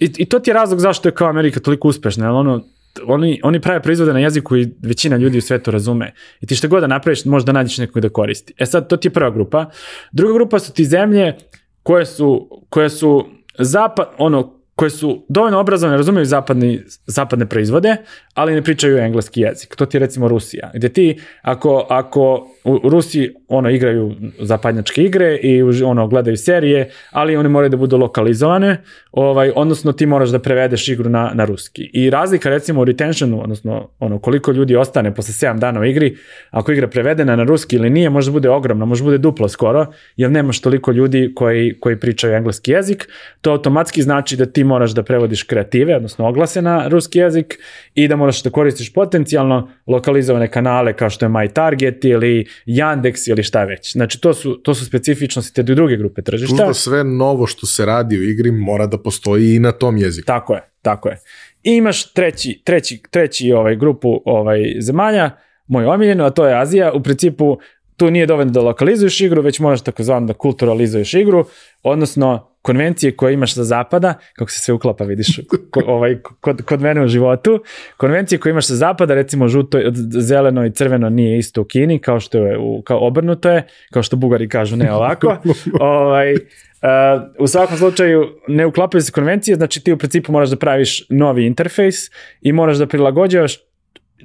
i, i to ti je razlog zašto je kao Amerika toliko uspešna, jer ono, oni, oni prave proizvode na jeziku i većina ljudi u svetu razume. I ti što god da napraviš, možda nađeš nekog da koristi. E sad, to ti je prva grupa. Druga grupa su ti zemlje koje su, koje su zapad, ono, koje su dovoljno obrazovane, razumeju zapadni, zapadne proizvode, ali ne pričaju engleski jezik. To ti je recimo Rusija, gde ti, ako, ako u Rusiji ono, igraju zapadnjačke igre i ono, gledaju serije, ali one moraju da budu lokalizovane, ovaj, odnosno ti moraš da prevedeš igru na, na ruski. I razlika recimo u retentionu, odnosno ono, koliko ljudi ostane posle 7 dana u igri, ako igra prevedena na ruski ili nije, može da bude ogromna, može da bude duplo skoro, jer nemaš toliko ljudi koji, koji pričaju engleski jezik. To automatski znači da ti moraš da prevodiš kreative, odnosno oglase na ruski jezik i da moraš da koristiš potencijalno lokalizovane kanale kao što je MyTarget ili Yandex šta već. Znači to su, to su specifičnosti te druge grupe tržišta. Plus da sve novo što se radi u igri mora da postoji i na tom jeziku. Tako je, tako je. I imaš treći, treći, treći ovaj, grupu ovaj, zemalja, moj omiljeno, a to je Azija. U principu tu nije dovoljno da lokalizuješ igru, već moraš takozvano da kulturalizuješ igru, odnosno konvencije koje imaš za zapada, kako se sve uklapa, vidiš, ko, ovaj, kod, kod mene u životu, konvencije koje imaš sa zapada, recimo žuto, zeleno i crveno nije isto u Kini, kao što je, u, kao obrnuto je, kao što bugari kažu ne ovako. ovaj, Uh, u svakom slučaju ne uklapaju se konvencije, znači ti u principu moraš da praviš novi interfejs i moraš da prilagođavaš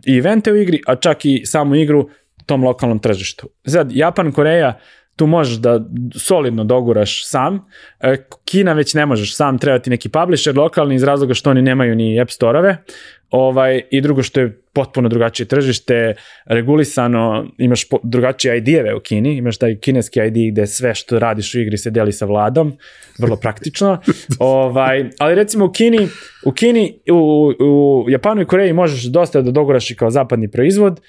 i evente u igri, a čak i samu igru tom lokalnom tržištu. Sad, Japan, Koreja, tu možeš da solidno doguraš sam. E, Kina već ne možeš sam, treba ti neki publisher lokalni iz razloga što oni nemaju ni app store-ove. Ovaj, I drugo što je potpuno drugačije tržište, regulisano, imaš po, drugačije ID-eve u Kini, imaš taj kineski ID gde sve što radiš u igri se deli sa vladom, vrlo praktično. ovaj, ali recimo u Kini, u Kini, u, u Japanu i Koreji možeš dosta da doguraš i kao zapadni proizvod,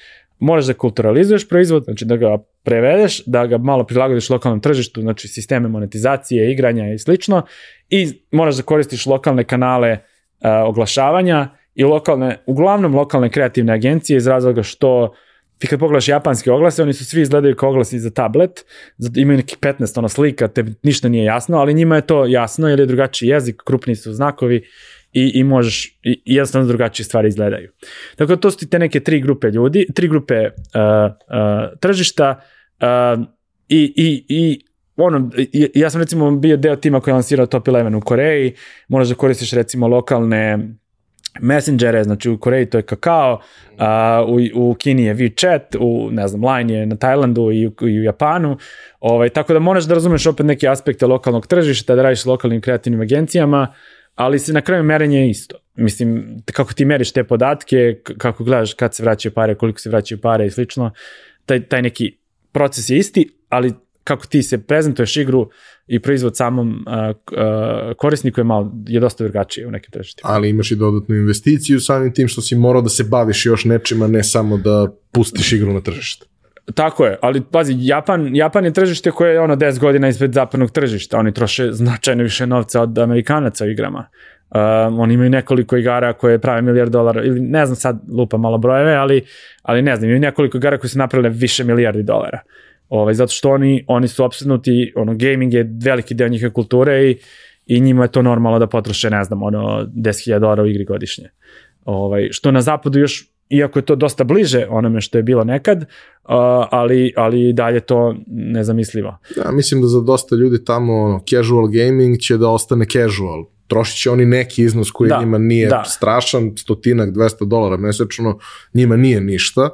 moraš da kulturalizuješ proizvod, znači da ga prevedeš, da ga malo prilagodiš lokalnom tržištu, znači sisteme monetizacije, igranja i slično i moraš da koristiš lokalne kanale uh, oglašavanja i lokalne, uglavnom lokalne kreativne agencije iz razloga što ti kad pogledaš japanske oglase, oni su svi izgledaju kao oglasi za tablet, imaju neki 15 ono slika, te ništa nije jasno, ali njima je to jasno jer je drugačiji jezik, krupni su znakovi i, i možeš, i, jednostavno drugačije stvari izgledaju. Tako da to su ti te neke tri grupe ljudi, tri grupe uh, uh, tržišta uh, i, i, i ono, ja sam recimo bio deo tima koji je lansirao Top 11 u Koreji, možeš da koristiš recimo lokalne messengere, znači u Koreji to je Kakao, a, u, u Kini je WeChat, u, ne znam, Line je na Tajlandu i u, i u Japanu, ovaj, tako da moraš da razumeš opet neke aspekte lokalnog tržišta, da radiš s lokalnim kreativnim agencijama, ali se na kraju merenje je isto. Mislim, kako ti meriš te podatke, kako gledaš kad se vraćaju pare, koliko se vraćaju pare i slično, taj, taj neki proces je isti, ali kako ti se prezentuješ igru i proizvod samom uh, uh, korisniku je malo, je dosta drugačije u nekim tržištima. Ali imaš i dodatnu investiciju samim tim što si morao da se baviš još nečima, ne samo da pustiš igru na tržište. Tako je, ali pazi, Japan, Japan je tržište koje je ono 10 godina ispred zapadnog tržišta, oni troše značajno više novca od Amerikanaca u igrama. Um, oni imaju nekoliko igara koje prave milijard dolara, ili ne znam sad lupa malo brojeve, ali, ali ne znam, imaju nekoliko igara koje su napravile više milijardi dolara. Ovaj, zato što oni, oni su obsednuti, ono, gaming je veliki deo njihove kulture i, i njima je to normalno da potroše, ne znam, ono, 10.000 dolara u igri godišnje. Ovaj, što na zapadu još iako je to dosta bliže onome što je bilo nekad, ali, ali dalje to nezamislivo. Ja mislim da za dosta ljudi tamo casual gaming će da ostane casual. Trošit će oni neki iznos koji da, njima nije da. strašan, stotinak, 200 dolara mesečno, njima nije ništa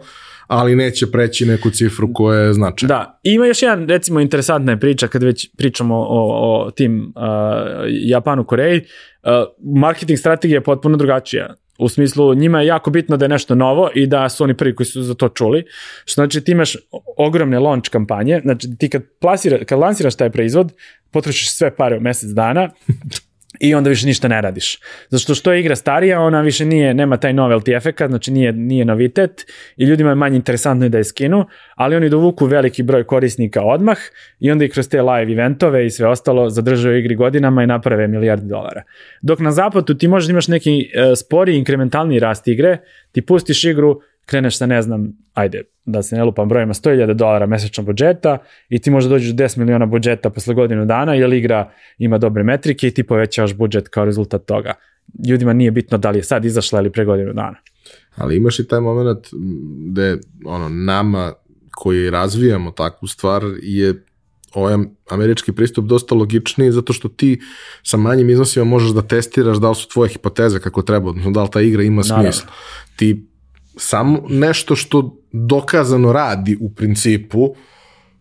ali neće preći neku cifru koja je značajna. Da, ima još jedan, recimo, interesantna je priča kad već pričamo o, o tim uh, Japanu, Koreji. Uh, marketing strategija je potpuno drugačija. U smislu, njima je jako bitno da je nešto novo i da su oni prvi koji su za to čuli. Što znači ti imaš ogromne launch kampanje, znači ti kad, plasira, kad lansiraš taj proizvod, potrošiš sve pare u mesec dana, i onda više ništa ne radiš. Zato što što je igra starija, ona više nije, nema taj novelty efekat, znači nije, nije novitet i ljudima je manje interesantno da je skinu, ali oni dovuku veliki broj korisnika odmah i onda i kroz te live eventove i sve ostalo zadržaju igri godinama i naprave milijardi dolara. Dok na zapadu ti možeš da imaš neki uh, spori inkrementalni rast igre, ti pustiš igru, kreneš sa, ne znam, ajde, da se ne lupam brojima, 100.000 dolara mesečno budžeta i ti možda dođeš do 10 miliona budžeta posle godinu dana, jer igra ima dobre metrike i ti povećavaš budžet kao rezultat toga. Ljudima nije bitno da li je sad izašla ili pre godinu dana. Ali imaš i taj moment gde ono, nama koji razvijamo takvu stvar je ovaj američki pristup dosta logičniji zato što ti sa manjim iznosima možeš da testiraš da li su tvoje hipoteze kako treba, odnosno da li ta igra ima smisla. Ti samo nešto što dokazano radi u principu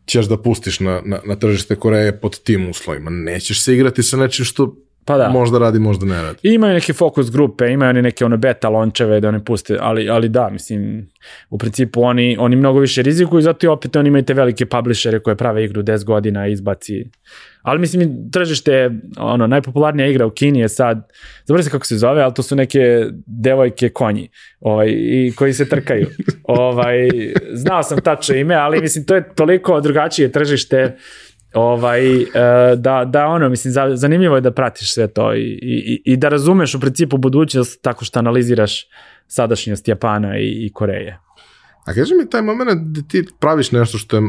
ćeš da pustiš na, na, na tržište Koreje pod tim uslovima. Nećeš se igrati sa nečim što Pa da. možda radi, možda ne radi. I imaju neke fokus grupe, imaju oni neke ono beta lončeve da oni puste, ali, ali da, mislim, u principu oni, oni mnogo više rizikuju, zato i opet oni imaju te velike publishere koje prave igru 10 godina i izbaci. Ali mislim, tržište je, ono, najpopularnija igra u Kini je sad, zaboravim se kako se zove, ali to su neke devojke konji, ovaj, i koji se trkaju. ovaj, znao sam tačno ime, ali mislim, to je toliko drugačije tržište, ovaj, e, da, da ono, mislim, za- zanimljivo je da pratiš sve to i, i, i da razumeš u principu budućnost tako što analiziraš sadašnjost Japana i, i Koreje. A kaži mi taj moment da ti praviš nešto što je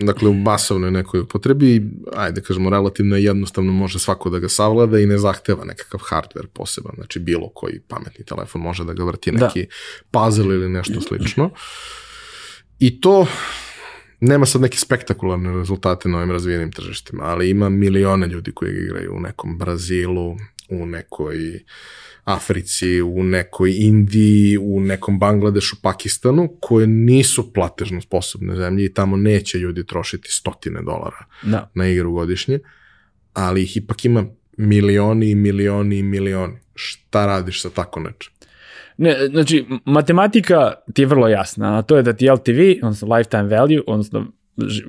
dakle u masovnoj nekoj upotrebi, ajde kažemo relativno jednostavno može svako da ga savlada i ne zahteva nekakav hardware poseban, znači bilo koji pametni telefon može da ga vrti Da. neki puzzle ili nešto slično. I to nema sad neke spektakularne rezultate na ovim razvijenim tržištima, ali ima milione ljudi koji igraju u nekom Brazilu, u nekoj Africi, u nekoj Indiji, u nekom Bangladešu, Pakistanu, koje nisu platežno sposobne zemlje i tamo neće ljudi trošiti stotine dolara Da. na igru godišnje, ali ih ipak ima milioni i milioni i milioni. Šta radiš sa tako nečem? Ne, znači, matematika ti je vrlo jasna, a to je da ti LTV, odnosno lifetime value, odnosno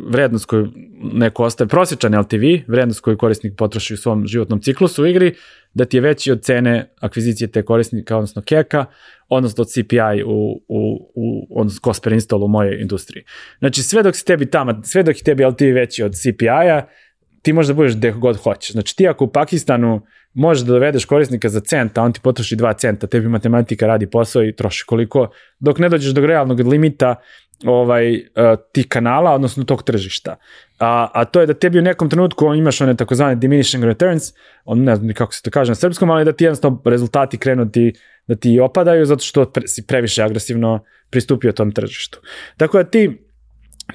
vrednost koju neko ostaje, prosječan LTV, vrednost koju korisnik potroši u svom životnom ciklusu u igri, da ti je veći od cene akvizicije te korisnika, odnosno keka, odnosno od CPI u, u, u odnosno cost per install u mojoj industriji. Znači, sve dok si tebi tamo, sve dok je tebi LTV veći od CPI-a, ti možeš da budeš gde god hoćeš. Znači ti ako u Pakistanu možeš da dovedeš korisnika za cent, a on ti potroši 2 centa, tebi matematika radi posao i troši koliko, dok ne dođeš do realnog limita ovaj, uh, tih kanala, odnosno tog tržišta. A, a to je da tebi u nekom trenutku imaš one takozvane diminishing returns, on ne znam kako se to kaže na srpskom, ali da ti jednostavno rezultati krenu ti, da ti opadaju zato što pre, si previše agresivno pristupio tom tržištu. Tako da ti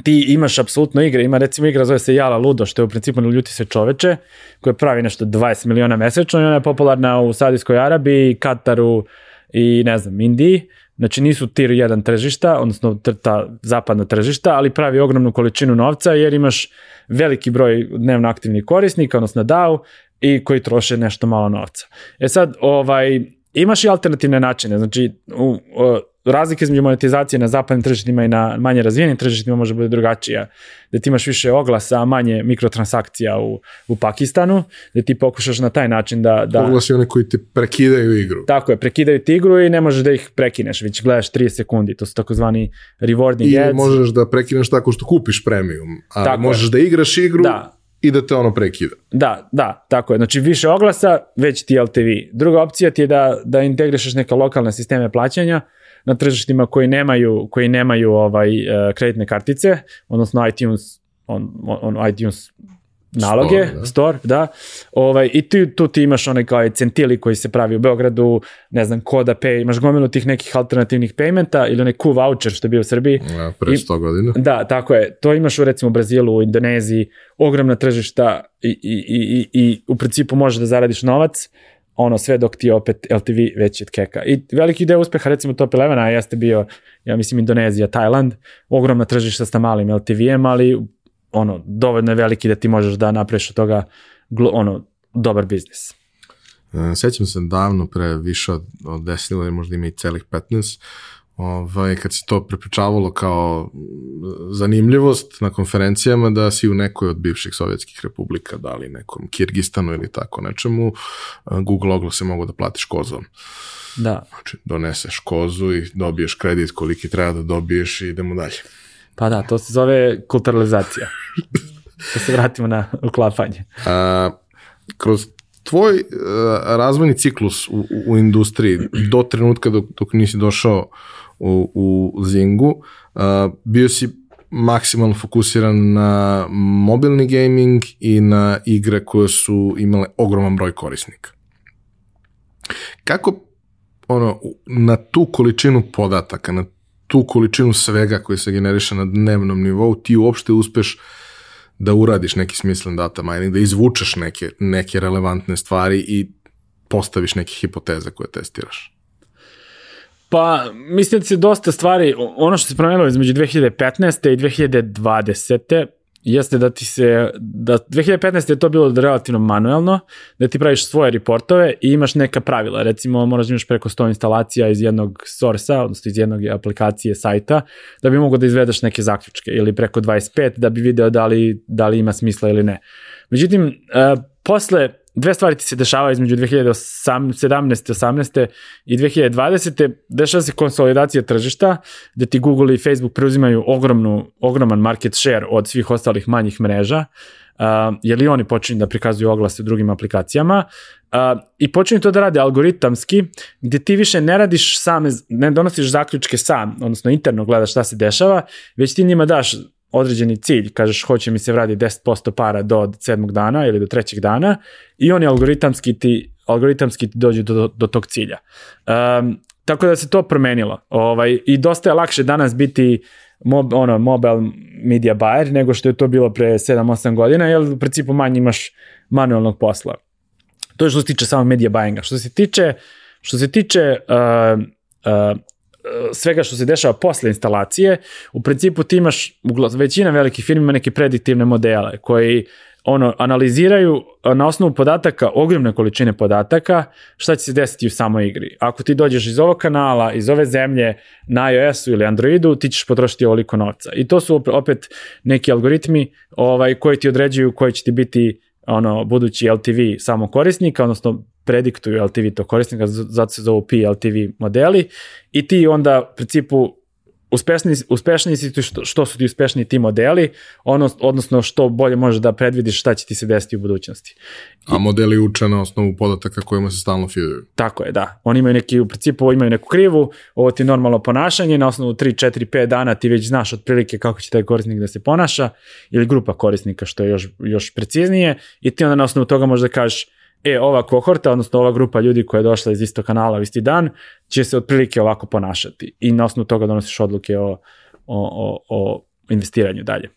ti imaš apsolutno igre, ima recimo igra zove se Jala Ludo, što je u principu ne ljuti se čoveče, koja pravi nešto 20 miliona mesečno i ona je popularna u Saudijskoj Arabiji, Kataru i ne znam, Indiji. Znači nisu tier 1 tržišta, odnosno ta zapadna tržišta, ali pravi ogromnu količinu novca jer imaš veliki broj dnevno aktivnih korisnika, odnosno DAO, i koji troše nešto malo novca. E sad, ovaj, imaš i alternativne načine, znači u, o, razlike između monetizacije na zapadnim tržištima i na manje razvijenim tržištima može biti drugačija. Da ti imaš više oglasa, a manje mikrotransakcija u, u Pakistanu, da ti pokušaš na taj način da... da Oglasi one koji ti prekidaju igru. Tako je, prekidaju ti igru i ne možeš da ih prekineš, već gledaš 30 sekundi, to su takozvani rewarding I ads. možeš da prekineš tako što kupiš premium, ali Tako je. možeš da igraš igru Da, i da te ono prekida. Da, da, tako je. Znači više oglasa, već ti LTV. Druga opcija ti je da, da integrišeš neke lokalne sisteme plaćanja na tržištima koji nemaju, koji nemaju ovaj, uh, kreditne kartice, odnosno iTunes, on, on, iTunes naloge, Store, da. store, da. Ovaj, I ti, tu ti imaš onaj kao centili koji se pravi u Beogradu, ne znam, Koda Pay, imaš gomilu tih nekih alternativnih paymenta ili onaj Q voucher što je bio u Srbiji. Ja, pre I- 100 godina. Da, tako je. To imaš u recimo Brazilu, u Indoneziji, ogromna tržišta i, i, i, i, i u principu možeš da zaradiš novac, ono sve dok ti opet LTV veći od keka. I veliki deo uspeha recimo Top 11 jeste bio, ja mislim Indonezija, Tajland, ogromna tržišta sa malim LTV-em, ali ono, dovoljno je veliki da ti možeš da napraviš od toga ono, dobar biznis. E, Sećam se davno, pre više od, od 10 ili možda ima i celih 15, ovaj, kad se to prepričavalo kao mm, zanimljivost na konferencijama da si u nekoj od bivših sovjetskih republika, da li nekom Kirgistanu ili tako nečemu, e, Google oglase mogu da platiš kozom. Da, Znači, doneseš kozu i dobiješ kredit koliki treba da dobiješ i idemo dalje. Pa da, to se zove kulturalizacija. da se vratimo na uklapanje. A, kroz tvoj uh, razvojni ciklus u, u, industriji do trenutka dok, dok nisi došao u, u Zingu, uh, bio si maksimalno fokusiran na mobilni gaming i na igre koje su imale ogroman broj korisnika. Kako ono, na tu količinu podataka, na tu količinu svega koji se generiše na dnevnom nivou, ti uopšte uspeš da uradiš neki smislen data mining, da izvučeš neke, neke relevantne stvari i postaviš neke hipoteze koje testiraš? Pa, mislim da se dosta stvari, ono što se promenilo između 2015. i 2020 jeste da ti se, da 2015. je to bilo relativno manuelno, da ti praviš svoje reportove i imaš neka pravila, recimo moraš da imaš preko 100 instalacija iz jednog source-a, odnosno iz jednog aplikacije sajta, da bi mogo da izvedeš neke zaključke, ili preko 25 da bi video da li, da li ima smisla ili ne. Međutim, uh, posle dve stvari ti se dešavaju između 2017. 18. i 2020. Dešava se konsolidacija tržišta, gde ti Google i Facebook preuzimaju ogromnu, ogroman market share od svih ostalih manjih mreža, uh, jer i oni počinju da prikazuju oglase u drugim aplikacijama uh, i počinju to da rade algoritamski, gde ti više ne radiš same, ne donosiš zaključke sam, odnosno interno gledaš šta se dešava, već ti njima daš određeni cilj, kažeš hoće mi se vradi 10% para do sedmog dana ili do trećeg dana i oni algoritamski ti, algoritamski ti dođu do, do, tog cilja. Um, tako da se to promenilo. Ovaj, I dosta je lakše danas biti mob, ono, mobile media buyer nego što je to bilo pre 7-8 godina, jer u principu manje imaš manualnog posla. To je što se tiče samo media buyinga. Što se tiče, što se tiče uh, uh, svega što se dešava posle instalacije, u principu ti imaš, većina velikih firmi ima neke prediktivne modele koji ono, analiziraju na osnovu podataka, ogromne količine podataka, šta će se desiti u samoj igri. Ako ti dođeš iz ovog kanala, iz ove zemlje, na iOS-u ili Androidu, ti ćeš potrošiti ovoliko novca. I to su opet neki algoritmi ovaj, koji ti određuju koji će ti biti ono, budući LTV samo korisnika, odnosno prediktuju LTV to korisnika, zato se zovu PLTV modeli i ti onda u principu uspešni, uspešni si što, što su ti uspešni ti modeli, ono, odnosno što bolje možeš da predvidiš šta će ti se desiti u budućnosti. A modeli uče na osnovu podataka kojima se stalno feeduju. Tako je, da. Oni imaju neki, u principu imaju neku krivu, ovo ti je normalno ponašanje, na osnovu 3, 4, 5 dana ti već znaš otprilike kako će taj korisnik da se ponaša, ili grupa korisnika što je još, još preciznije, i ti onda na osnovu toga možeš da kažeš e, ova kohorta, odnosno ova grupa ljudi koja je došla iz istog kanala u isti dan, će se otprilike ovako ponašati i na osnovu toga donosiš odluke o, o, o, o investiranju dalje.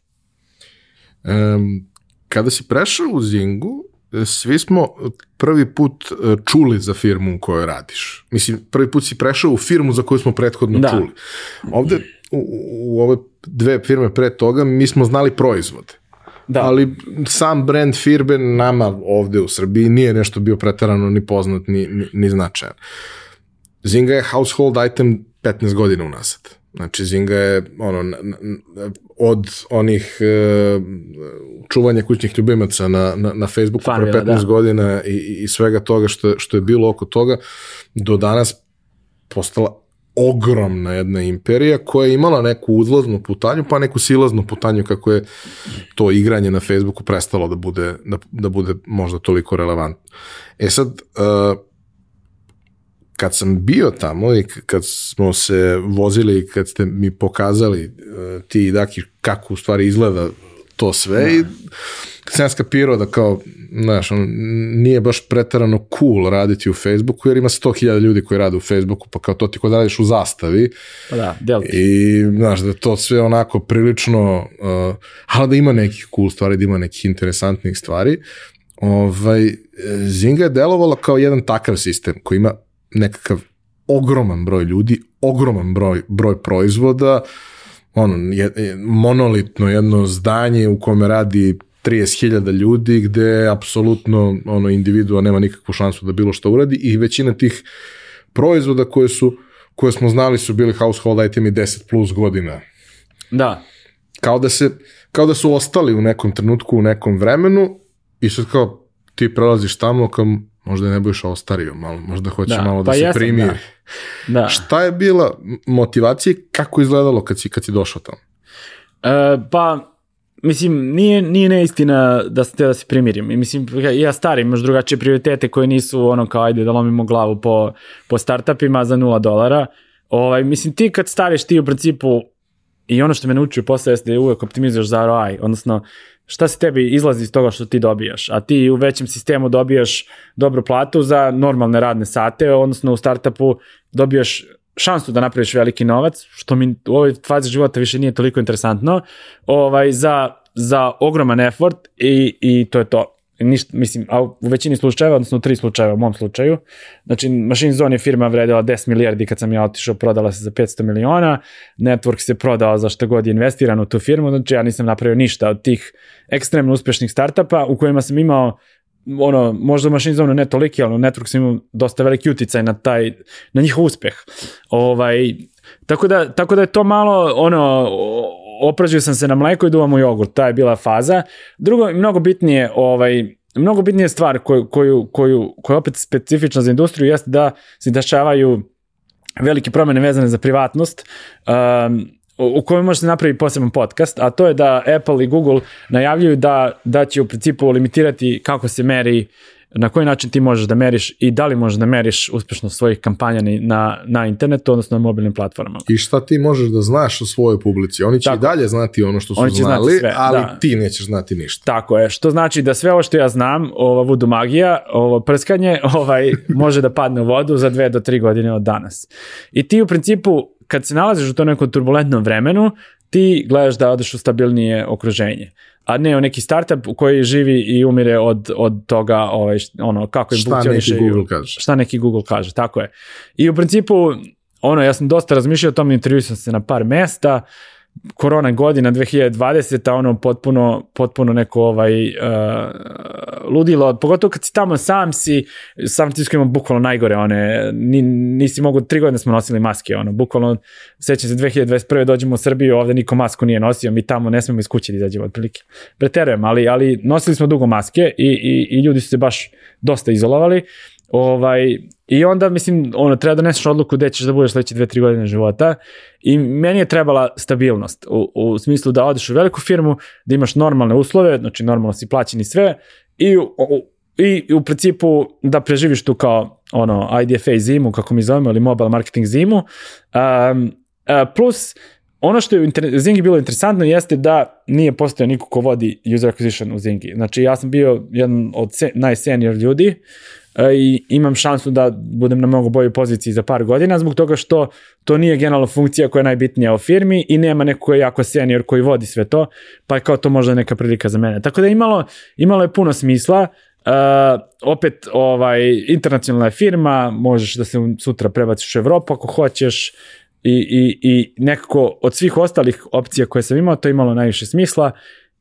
Um, kada si prešao u Zingu, svi smo prvi put e, čuli za firmu u kojoj radiš. Mislim, prvi put si prešao u firmu za koju smo prethodno da. čuli. Ovde, u, u ove dve firme pre toga, mi smo znali proizvode. Da. Ali sam brand firme nama ovde u Srbiji nije nešto bio pretarano ni poznat ni, ni, ni značajan. Zinga je household item 15 godina unazad. Znači, Zinga je ono, od onih uh, čuvanja kućnih ljubimaca na, na, na Facebooku Farmila, pre 15 da. godina i, i svega toga što, što je bilo oko toga, do danas postala ogromna jedna imperija koja je imala neku uzlaznu putanju, pa neku silaznu putanju kako je to igranje na Facebooku prestalo da bude, da, da bude možda toliko relevantno. E sad, uh, kad sam bio tamo i kad smo se vozili i kad ste mi pokazali uh, ti i Daki kako u stvari izgleda to sve da. i kad sam ja skapirao da kao, znaš, on, nije baš pretarano cool raditi u Facebooku, jer ima 100.000 ljudi koji rade u Facebooku, pa kao to ti kod radiš u zastavi. Pa da, delta. I, znaš, da to sve onako prilično, uh, ali da ima nekih cool stvari, da ima nekih interesantnih stvari. Ovaj, Zinga je delovala kao jedan takav sistem koji ima nekakav ogroman broj ljudi, ogroman broj, broj proizvoda, ono, je, monolitno jedno zdanje u kome radi 30.000 ljudi gde apsolutno ono individua nema nikakvu šansu da bilo što uradi i većina tih proizvoda koje su koje smo znali su bili household itemi 10 plus godina. Da. Kao da se kao da su ostali u nekom trenutku u nekom vremenu i sad kao ti prelaziš tamo kao možda ne budeš ostario malo, možda hoće da, malo da pa se jesam, primi. Da. da. Šta je bila motivacija kako izgledalo kad si, kad si došao tamo? E, pa Mislim, nije, nije neistina da se te da se primirim. Mislim, ja starim, imaš drugačije prioritete koje nisu ono kao ajde da lomimo glavu po, po startupima za nula dolara. Ovaj, mislim, ti kad stariš ti u principu i ono što me naučio posle jeste da uvek optimizuješ za ROI, odnosno šta se tebi izlazi iz toga što ti dobijaš, a ti u većem sistemu dobijaš dobru platu za normalne radne sate, odnosno u startupu dobijaš šansu da napraviš veliki novac, što mi u ovoj fazi života više nije toliko interesantno, ovaj, za, za ogroman effort i, i to je to. Ništa, mislim, a u većini slučajeva, odnosno u tri slučajeva u mom slučaju, znači Machine Zone je firma vredila 10 milijardi kad sam ja otišao, prodala se za 500 miliona, Network se prodao za što god je investirano u tu firmu, znači ja nisam napravio ništa od tih ekstremno uspešnih startupa u kojima sam imao ono, možda Zone ne toliki, ali u Network sam imao dosta veliki uticaj na taj, na njihov uspeh. Ovaj, tako da, tako da je to malo, ono, opražio sam se na mleko i duvam u jogurt, ta je bila faza. Drugo, mnogo bitnije, ovaj, mnogo bitnije stvar koju, koju, koju, koja je opet specifična za industriju jeste da se dešavaju velike promene vezane za privatnost, um, u kojoj može se napraviti poseban podcast, a to je da Apple i Google najavljuju da, da će u principu limitirati kako se meri na koji način ti možeš da meriš i da li možeš da meriš uspešnost svojih kampanja na, na internetu, odnosno na mobilnim platformama. I šta ti možeš da znaš o svojoj publici? Oni će Tako. i dalje znati ono što su Oni znali, sve, ali da. ti nećeš znati ništa. Tako je, što znači da sve ovo što ja znam, ova vodu magija, ovo prskanje, ovaj, može da padne u vodu za dve do tri godine od danas. I ti u principu, kad se nalaziš u to nekom turbulentnom vremenu, ti gledaš da odeš u stabilnije okruženje a ne o neki startup u koji živi i umire od, od toga ovaj, ono, kako je šta neki Google kaže. Šta neki Google kaže, tako je. I u principu, ono, ja sam dosta razmišljao o tom, intervju sam se na par mesta, uh, korona godina 2020, ono potpuno, potpuno neko ovaj, uh, ludilo, pogotovo kad si tamo sam si, San Francisco ima bukvalno najgore, one, ni, nisi mogu, tri godine smo nosili maske, ono, bukvalno, sećam se 2021. dođemo u Srbiju, ovde niko masku nije nosio, mi tamo ne smemo iz kuće da izađemo otprilike. Preterujem, ali, ali nosili smo dugo maske i, i, i ljudi su se baš dosta izolovali Ovaj, I onda, mislim, ono, treba da neseš odluku gde ćeš da budeš sledeće dve, tri godine života i meni je trebala stabilnost u, u smislu da odeš u veliku firmu, da imaš normalne uslove, znači normalno si plaćen i sve i u, i u principu da preživiš tu kao ono IDFA zimu, kako mi zovemo, ili mobile marketing zimu. Um, plus, ono što je u Zingi bilo interesantno jeste da nije postao niko ko vodi user acquisition u Zingi. Znači ja sam bio jedan od se, najsenior ljudi i imam šansu da budem na mnogo boljoj poziciji za par godina zbog toga što to nije generalna funkcija koja je najbitnija u firmi i nema neko koji je jako senior koji vodi sve to, pa je kao to možda neka prilika za mene. Tako da imalo, imalo je puno smisla, Uh, opet ovaj internacionalna firma, možeš da se sutra prebaciš u Evropu ako hoćeš i, i, i nekako od svih ostalih opcija koje sam imao, to je imalo najviše smisla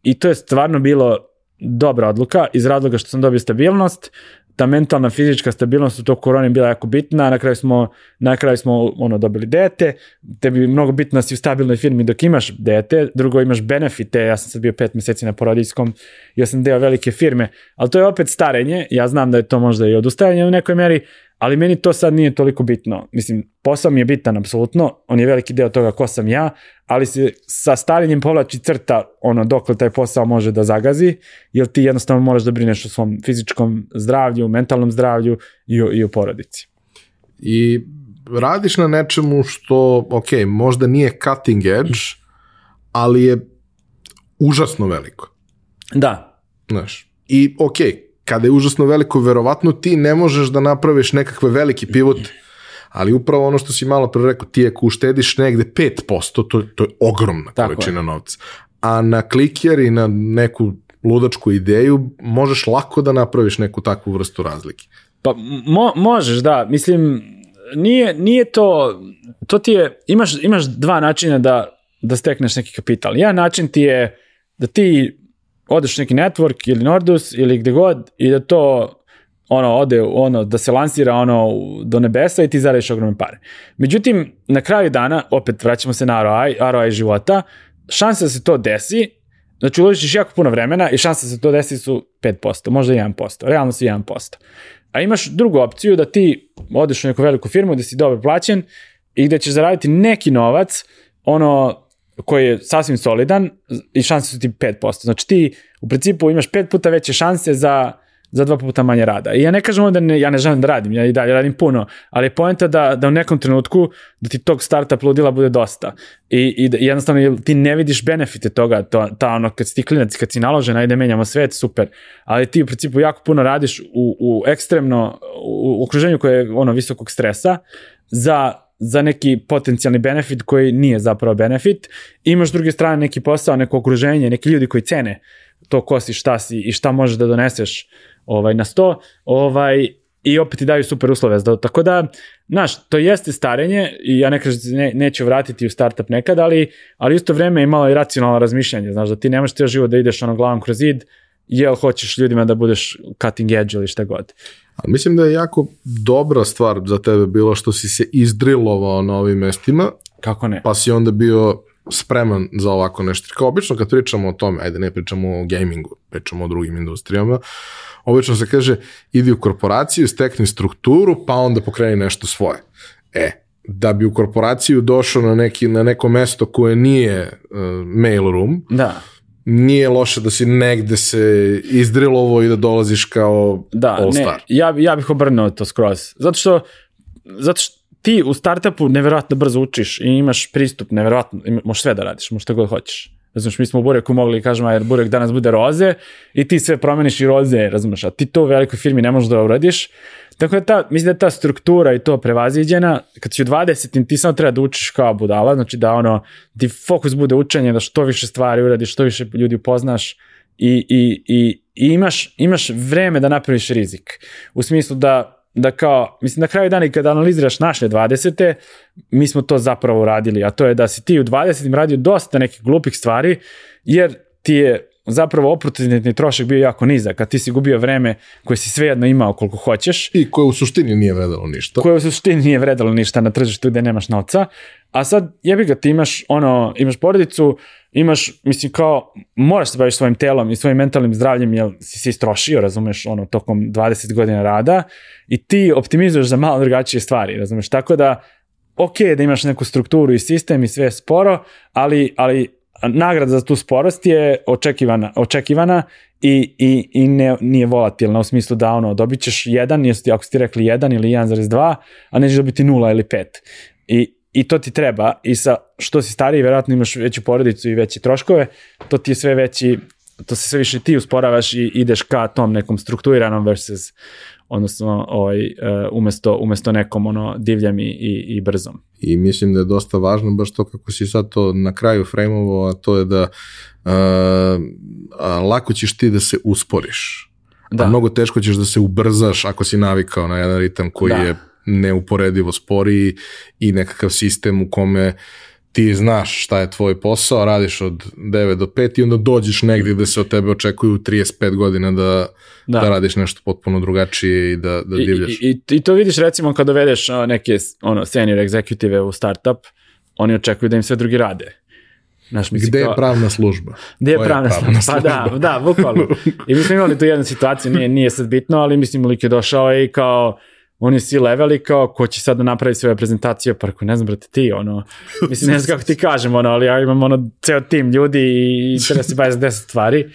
i to je stvarno bilo dobra odluka iz razloga što sam dobio stabilnost, ta mentalna fizička stabilnost u tog koroni bila jako bitna, na kraju smo, na kraju smo ono, dobili dete, tebi mnogo bitno da si u stabilnoj firmi dok imaš dete, drugo imaš benefite, ja sam sad bio pet meseci na porodijskom, ja sam deo velike firme, ali to je opet starenje, ja znam da je to možda i odustajanje u nekoj meri, ali meni to sad nije toliko bitno. Mislim, posao mi je bitan, apsolutno, on je veliki deo toga ko sam ja, ali se sa starenjem povlači crta ono dokle taj posao može da zagazi, jer ti jednostavno moraš da brineš o svom fizičkom zdravlju, mentalnom zdravlju i o, i o porodici. I radiš na nečemu što, ok, možda nije cutting edge, ali je užasno veliko. Da. Znaš, i ok, kada je užasno veliko, verovatno ti ne možeš da napraviš nekakve veliki pivot, ali upravo ono što si malo pre rekao, ti ako uštediš negde 5%, to, to je ogromna Tako količina je. novca. A na klikjer i na neku ludačku ideju možeš lako da napraviš neku takvu vrstu razlike. Pa mo, možeš, da. Mislim, nije, nije to, to ti je, imaš, imaš dva načina da, da stekneš neki kapital. Jedan način ti je da ti odeš neki network ili Nordus ili gde god i da to ono ode ono da se lansira ono do nebesa i ti zaradiš ogromne pare. Međutim na kraju dana opet vraćamo se na ROI, ROI života, šansa da se to desi, znači uložiš jako puno vremena i šansa da se to desi su 5%, možda 1%, realno su 1%. A imaš drugu opciju da ti odeš u neku veliku firmu da si dobro plaćen i gde ćeš zaraditi neki novac, ono koji je sasvim solidan i šanse su ti 5%. Znači ti u principu imaš pet puta veće šanse za za dva puta manje rada. I ja ne kažem da ne, ja ne želim da radim, ja i dalje radim puno, ali je poenta da, da u nekom trenutku da ti tog startup ludila bude dosta. I, i da jednostavno ti ne vidiš benefite toga, to, ta ono kad si ti klinac, kad si naložen, ajde menjamo svet, super, ali ti u principu jako puno radiš u, u ekstremno, u, u okruženju koje je ono visokog stresa, za za neki potencijalni benefit koji nije zapravo benefit. Imaš s druge strane neki posao, neko okruženje, neki ljudi koji cene to ko si, šta si i šta možeš da doneseš ovaj, na sto, ovaj, i opet ti daju super uslove. Tako da, znaš, to jeste starenje i ja ne kažem da ne, neću vratiti u startup nekad, ali, ali isto vreme je malo i racionalno razmišljanje, znaš, da ti nemaš teo život da ideš ono glavom kroz zid, jel hoćeš ljudima da budeš cutting edge ili šta god. Ali mislim da je jako dobra stvar za tebe bilo što si se izdrilovao na ovim mestima. Kako ne? Pa si onda bio spreman za ovako nešto. Kao obično kad pričamo o tome, ajde ne pričamo o gamingu, pričamo o drugim industrijama, obično se kaže idi u korporaciju, stekni strukturu, pa onda pokreni nešto svoje. E, da bi u korporaciju došao na, neki, na neko mesto koje nije uh, mail room, da nije loše da si negde se izdrilovo i da dolaziš kao da, all star. Ne, ja, ja bih obrnuo to skroz. Zato što, zato što ti u startupu neverovatno brzo učiš i imaš pristup, neverovatno, možeš sve da radiš, možeš šta god hoćeš. Razumeš, mi smo u Bureku mogli kažemo, jer Burek danas bude roze i ti sve promeniš i roze, razumeš, a ti to u velikoj firmi ne možeš da uradiš. Tako da ta, mislim da ta struktura i to prevaziđena, kad si u 20 ti samo treba da učiš kao budala, znači da ono, ti fokus bude učenje, da što više stvari uradiš, što više ljudi upoznaš i, i, i, i imaš, imaš vreme da napraviš rizik. U smislu da da kao, mislim na kraju dana i kada analiziraš naše 20. mi smo to zapravo uradili, a to je da si ti u 20. radio dosta nekih glupih stvari, jer ti je zapravo oportunitni trošak bio jako nizak, a ti si gubio vreme koje si svejedno imao koliko hoćeš. I koje u suštini nije vredalo ništa. Koje u suštini nije vredalo ništa na tržištu gde nemaš novca. A sad jebi ga, ti imaš, ono, imaš porodicu, imaš, mislim kao, moraš se baviš svojim telom i svojim mentalnim zdravljem, jer si se istrošio, razumeš, ono, tokom 20 godina rada i ti optimizuješ za malo drugačije stvari, razumeš, tako da, ok da imaš neku strukturu i sistem i sve sporo, ali, ali nagrada za tu sporost je očekivana, očekivana i, i, i ne, nije volatilna u smislu da ono, dobit ćeš jedan, jesu ti, ako ste rekli 1 ili 1,2, a nećeš dobiti 0 ili 5. I, I to ti treba i sa što si stariji, verovatno imaš veću porodicu i veće troškove, to ti je sve veći, to se sve više ti usporavaš i ideš ka tom nekom strukturiranom versus odnosno ovaj, uh, umesto, umesto nekom ono divljem i, i, i brzom. I mislim da je dosta važno baš to kako si sad to na kraju frejmovo, a to je da uh, a, lako ćeš ti da se usporiš. Da. A mnogo teško ćeš da se ubrzaš ako si navikao na jedan ritam koji da. je neuporedivo sporiji i nekakav sistem u kome ti znaš šta je tvoj posao, radiš od 9 do 5 i onda dođeš negdje da se od tebe očekuju 35 godina da, da. da radiš nešto potpuno drugačije i da, da divljaš. I, i, I to vidiš recimo kada dovedeš neke ono, senior executive u startup, oni očekuju da im sve drugi rade. Znaš, mislim, Gde je pravna služba? Gde je pravna, pravna služba? Pa da, da, bukvalno. I mi smo imali tu jednu situaciju, nije, nije sad bitno, ali mislim, lik je došao i kao, on je si level i kao, ko će sad da napravi svoje prezentacije, pa rekao, ne znam, brate, ti, ono, mislim, ne znam kako ti kažem, ono, ali ja imam, ono, ceo tim ljudi i treba se bavi za deset stvari.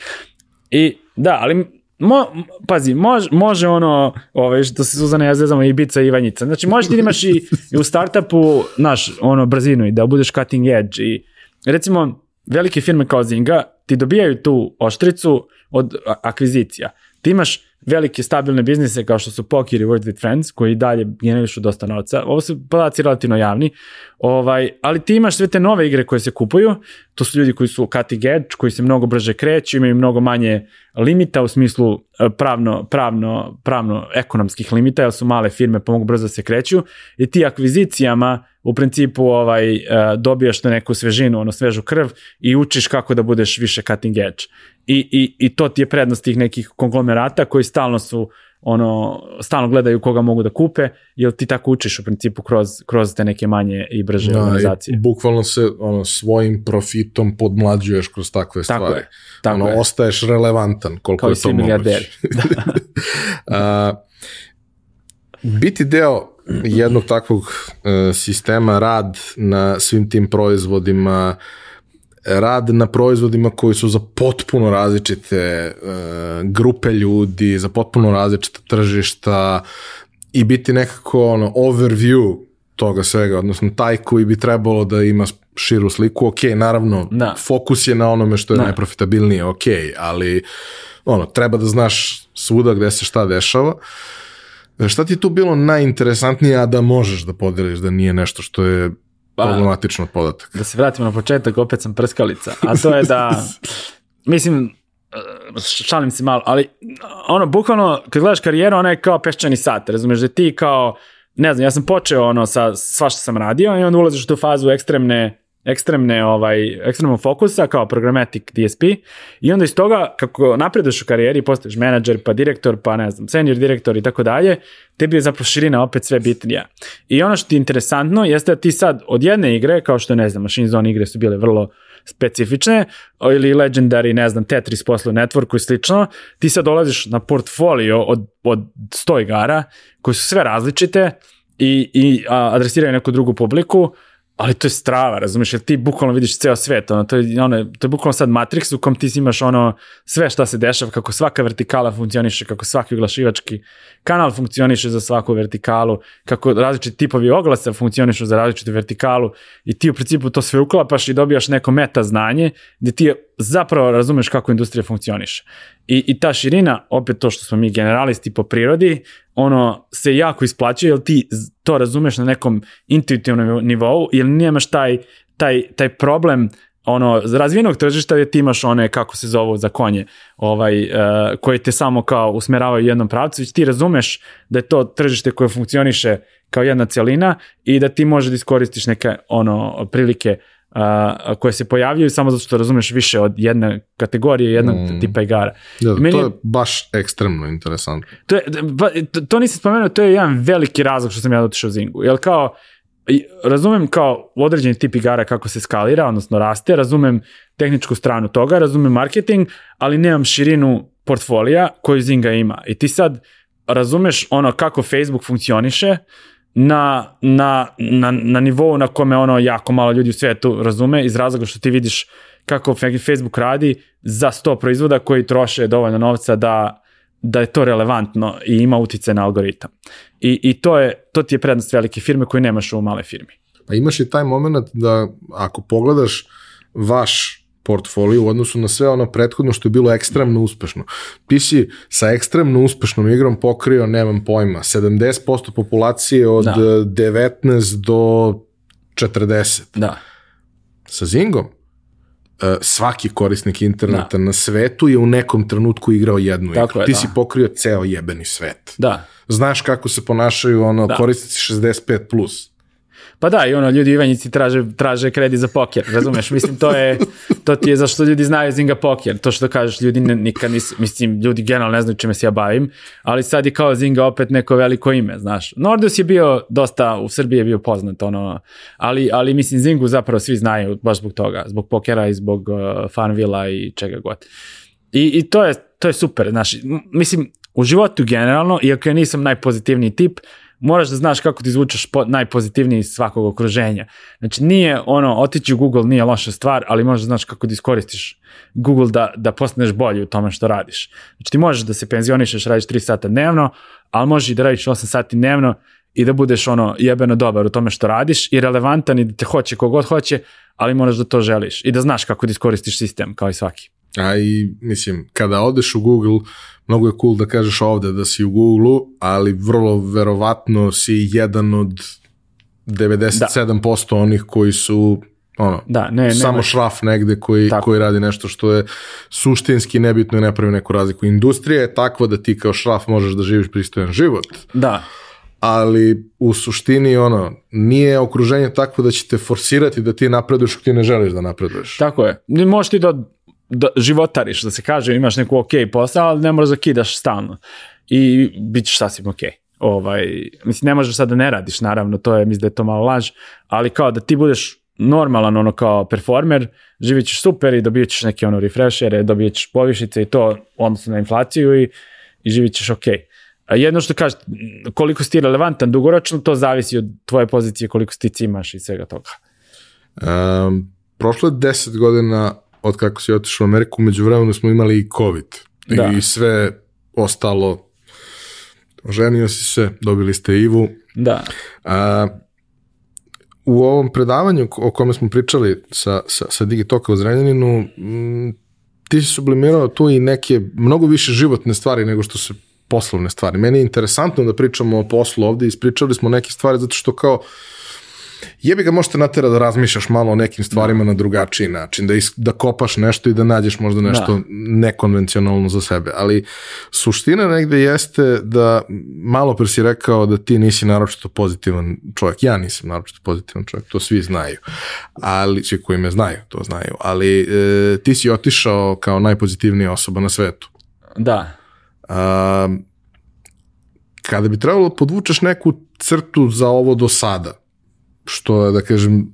I, da, ali, mo, pazi, može, može ono, ovaj, što se Suzana ja zezamo, i Bica i Ivanjica. Znači, možeš ti da imaš i, i u startupu, naš, ono, brzinu i da budeš cutting edge i, recimo, velike firme kao Zinga ti dobijaju tu oštricu od akvizicija. Ti imaš velike stabilne biznise kao što su Poker i Word with Friends, koji dalje generišu dosta novca. Ovo su podaci relativno javni, ovaj, ali ti imaš sve te nove igre koje se kupuju, to su ljudi koji su cutting edge, koji se mnogo brže kreću, imaju mnogo manje limita u smislu e, pravno, pravno, pravno ekonomskih limita, jer su male firme pa mogu brzo da se kreću i ti akvizicijama u principu ovaj, e, dobijaš na neku svežinu, ono svežu krv i učiš kako da budeš više cutting edge. I, i, i to ti je prednost tih nekih konglomerata koji stalno su ono, stalno gledaju koga mogu da kupe, jer ti tako učiš u principu kroz, kroz te neke manje i brže da, organizacije. I bukvalno se ono, svojim profitom podmlađuješ kroz takve tako stvari. Je, tako ono, je. ostaješ relevantan koliko Kao je to moguće. da. biti deo jednog takvog uh, sistema, rad na svim tim proizvodima, rad na proizvodima koji su za potpuno različite uh, grupe ljudi, za potpuno različita tržišta i biti nekako ono overview toga svega, odnosno taj koji bi trebalo da ima širu sliku, ok, naravno, Da. fokus je na onome što je Da. najprofitabilnije, ok, ali ono, treba da znaš svuda gde se šta dešava. E, Šta ti je tu bilo najinteresantnije, a da možeš da podeliš, da nije nešto što je problematično od podataka? da se vratimo na početak, opet sam prskalica. A to je da, mislim, uh, šalim se malo, ali ono, bukvalno, kad gledaš karijeru, ona je kao peščani sat, razumeš, da ti kao, ne znam, ja sam počeo ono sa svašta sam radio i onda ulaziš u tu fazu ekstremne ekstremne ovaj ekstremnog fokusa kao programmatic DSP i onda iz toga kako napreduješ u karijeri postaješ menadžer pa direktor pa ne znam senior direktor i tako dalje tebi je zapravo širina opet sve bitnija. I ono što ti je interesantno jeste da ti sad od jedne igre kao što ne znam Machine Zone igre su bile vrlo specifične ili Legendary, ne znam, Tetris posle Networku i slično, ti sad dolaziš na portfolio od, od 100 igara koji su sve različite i, i a, adresiraju neku drugu publiku, ali to je strava, razumiješ, jer ti bukvalno vidiš ceo svet, ono, to, je, ono, to je bukvalno sad Matrix u kom ti imaš ono sve šta se dešava, kako svaka vertikala funkcioniše, kako svaki oglašivački kanal funkcioniše za svaku vertikalu, kako različiti tipovi oglasa funkcionišu za različitu vertikalu i ti u principu to sve uklapaš i dobijaš neko meta znanje gde ti zapravo razumeš kako industrija funkcioniše. I, I ta širina, opet to što smo mi generalisti po prirodi, ono se jako isplaćuje jer ti to razumeš na nekom intuitivnom nivou jer nemaš taj, taj, taj problem ono, razvijenog tržišta gdje ti imaš one, kako se zovu za konje, ovaj, uh, koje te samo kao usmeravaju u jednom pravcu, već ti razumeš da je to tržište koje funkcioniše kao jedna celina i da ti možeš da iskoristiš neke ono, prilike uh, koje se pojavljaju samo zato što razumeš više od jedne kategorije, jednog Mm. tipa igara. Da, Meni to je- baš ekstremno interesantno. To, je, to, to nisam spomenuo, to je jedan veliki razlog što sam ja otišao u Zingu. Jer kao, razumem kao određeni tip igara kako se skalira, odnosno raste, razumem tehničku stranu toga, razumem marketing, ali nemam širinu portfolija koju Zinga ima. I ti sad razumeš ono kako Facebook funkcioniše na, na, na, na nivou na kome ono jako malo ljudi u svetu razume iz razloga što ti vidiš kako Facebook radi za 100 proizvoda koji troše dovoljno novca da da je to relevantno i ima utice na algoritam. I, i to, je, to ti je prednost velike firme koju nemaš u male firmi. Pa imaš i taj moment da ako pogledaš vaš portfolio u odnosu na sve ono prethodno što je bilo ekstremno uspešno. Ti si sa ekstremno uspešnom igrom pokrio, nemam pojma, 70% populacije od Da. da. 19 do 40. Da. Sa Zingom e, svaki korisnik interneta Da. na svetu je u nekom trenutku igrao jednu Tako igru. je, Ti da. si pokrio ceo jebeni svet. Da. Znaš kako se ponašaju ono Da. korisnici 65+. Plus. Pa da, i ono, ljudi Ivanjici traže, traže kredit za poker, razumeš? Mislim, to je, to ti je zašto ljudi znaju Zinga poker. To što kažeš, ljudi ne, nikad nisu, mislim, ljudi generalno ne znaju čime se ja bavim, ali sad je kao Zinga opet neko veliko ime, znaš. Nordus je bio dosta, u Srbiji je bio poznat, ono, ali, ali mislim, Zingu zapravo svi znaju baš zbog toga, zbog pokera i zbog uh, Farmvilla i čega god. I, i to, je, to je super, znaš, mislim, u životu generalno, iako ja nisam najpozitivniji tip, moraš da znaš kako ti izvučeš po, najpozitivniji iz svakog okruženja. Znači nije ono, otići u Google nije loša stvar, ali možeš da znaš kako da iskoristiš Google da, da postaneš bolji u tome što radiš. Znači ti možeš da se penzionišeš, radiš 3 sata dnevno, ali možeš i da radiš 8 sati dnevno i da budeš ono jebeno dobar u tome što radiš i relevantan i da te hoće kogod hoće, ali moraš da to želiš i da znaš kako da iskoristiš sistem kao i svaki. A i, mislim, kada odeš u Google, mnogo je cool da kažeš ovde da si u Google, ali vrlo verovatno si jedan od 97% onih koji su ono, Da, ne, samo šraf negde koji, Tako. koji radi nešto što je suštinski nebitno i ne pravi neku razliku. Industrija je takva da ti kao šraf možeš da živiš pristojan život, da, ali u suštini ono, nije okruženje takvo da će te forsirati da ti napreduješ ako ti ne želiš da napreduješ. Tako je. Možeš ti da, da životariš, da se kaže, imaš neku ok posao, ali ne moraš da kidaš stalno. I bit ćeš sasvim ok. Ovaj, mislim, ne možeš sad da ne radiš, naravno, to je, mislim da je to malo laž, ali kao da ti budeš normalan ono kao performer, živit ćeš super i dobit ćeš neke ono refreshere, dobit ćeš povišice i to odnosno na inflaciju i, i živit ćeš ok. A jedno što kažeš, koliko si ti relevantan dugoročno, to zavisi od tvoje pozicije, koliko stici imaš i svega toga. Um, prošlo je 10 godina od kako si otišao u Ameriku, među vremenu smo imali i COVID. Da. I sve ostalo. Ženio si se, dobili ste Ivu. Da. A, u ovom predavanju o kome smo pričali sa, sa, sa Digitoka u Zrenjaninu, m, ti si sublimirao tu i neke mnogo više životne stvari nego što se poslovne stvari. Meni je interesantno da pričamo o poslu ovde, ispričali smo neke stvari zato što kao jebi ga možete natera da razmišljaš malo o nekim stvarima na drugačiji način, da, is, da kopaš nešto i da nađeš možda nešto Da. nekonvencionalno za sebe, ali suština negde jeste da malo pre si rekao da ti nisi naročito pozitivan čovjek, ja nisam naročito pozitivan čovjek, to svi znaju, ali svi koji me znaju, to znaju, ali e, ti si otišao kao najpozitivnija osoba na svetu. Da. A, kada bi trebalo da podvučeš neku crtu za ovo do sada, što je, da kažem,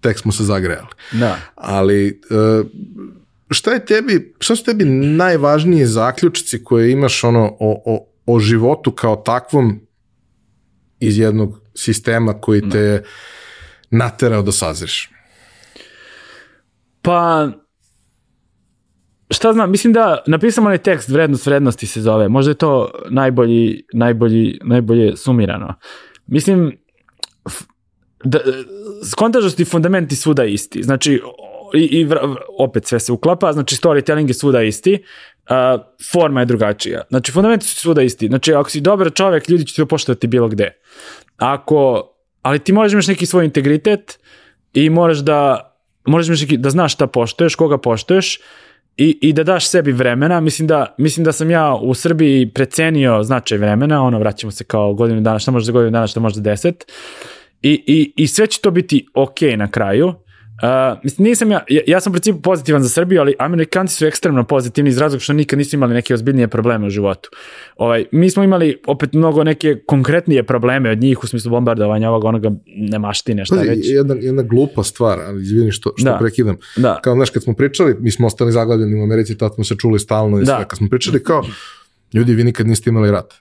tek smo se zagrejali. Da. Ali e, šta je tebi, šta su tebi najvažnije zaključici koje imaš ono o, o, o životu kao takvom iz jednog sistema koji te je naterao da sazriš? Pa, šta znam, mislim da napisam onaj tekst vrednost vrednosti se zove, možda je to najbolji, najbolji, najbolje sumirano. Mislim, da, skontaš da su ti fundamenti svuda isti, znači i, i opet sve se uklapa, znači storytelling je svuda isti, a, forma je drugačija. Znači fundamenti su svuda isti, znači ako si dobar čovek, ljudi će te poštovati bilo gde. Ako, ali ti moraš imaš neki svoj integritet i moraš da moraš imaš neki, da znaš šta poštuješ, koga poštuješ i, i da daš sebi vremena. Mislim da, mislim da sam ja u Srbiji precenio značaj vremena, ono vraćamo se kao godinu dana, šta može za godinu dana, šta može za deset. I, i, I sve će to biti ok na kraju. Uh, mislim, nisam ja, ja, ja sam u principu pozitivan za Srbiju, ali Amerikanci su ekstremno pozitivni iz razloga što nikad nisu imali neke ozbiljnije probleme u životu. Ovaj, mi smo imali opet mnogo neke konkretnije probleme od njih u smislu bombardovanja ovog onoga nemaštine, šta Pazi, već. jedna, jedna glupa stvar, ali izvini što, što Da. prekidam. Da. Kao, znaš, kad smo pričali, mi smo ostali zaglavljeni u Americi, tad smo se čuli stalno i Da. sve. Kad smo pričali kao, ljudi, vi nikad niste imali rat.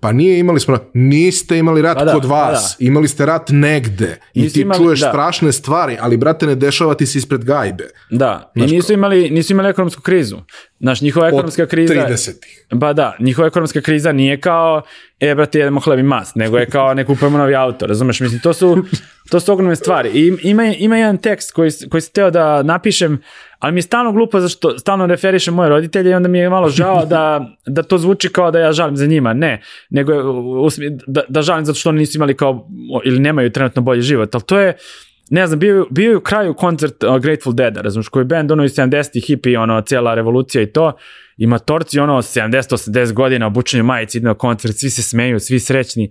Pa nije imali smo. Niste imali rat Pa da, kod pa vas. Imali ste rat negde. I Nisu ti imali- čuješ da. strašne stvari, ali, brate, ne dešava ti se ispred gajbe. Da, Znaš i nisu imali, nisu imali ekonomsku krizu. Znaš, njihova ekonomska Od kriza... 30-ih. Ba da, njihova ekonomska kriza nije kao, e, brate, jedemo hleb i mast, nego je kao ne kupujemo novi auto, razumeš? Mislim, to su, to su ogromne stvari. I ima, ima jedan tekst koji, koji sam teo da napišem, ali mi je stalno glupo zašto stalno referišem moje roditelje i onda mi je malo žao da, da to zvuči kao da ja žalim za njima. Ne, nego je, u- u smi- da, da žalim zato što oni nisu imali kao, ili nemaju trenutno bolji život, ali to je, ne znam, bio, bio je u kraju koncert uh, Grateful Dead, razumiješ, koji je band ono iz 70-ih, hippie, ono, cijela revolucija i to, i matorci ono 70-80 godina obučeni u majici, idu na koncert, svi se smeju, svi srećni,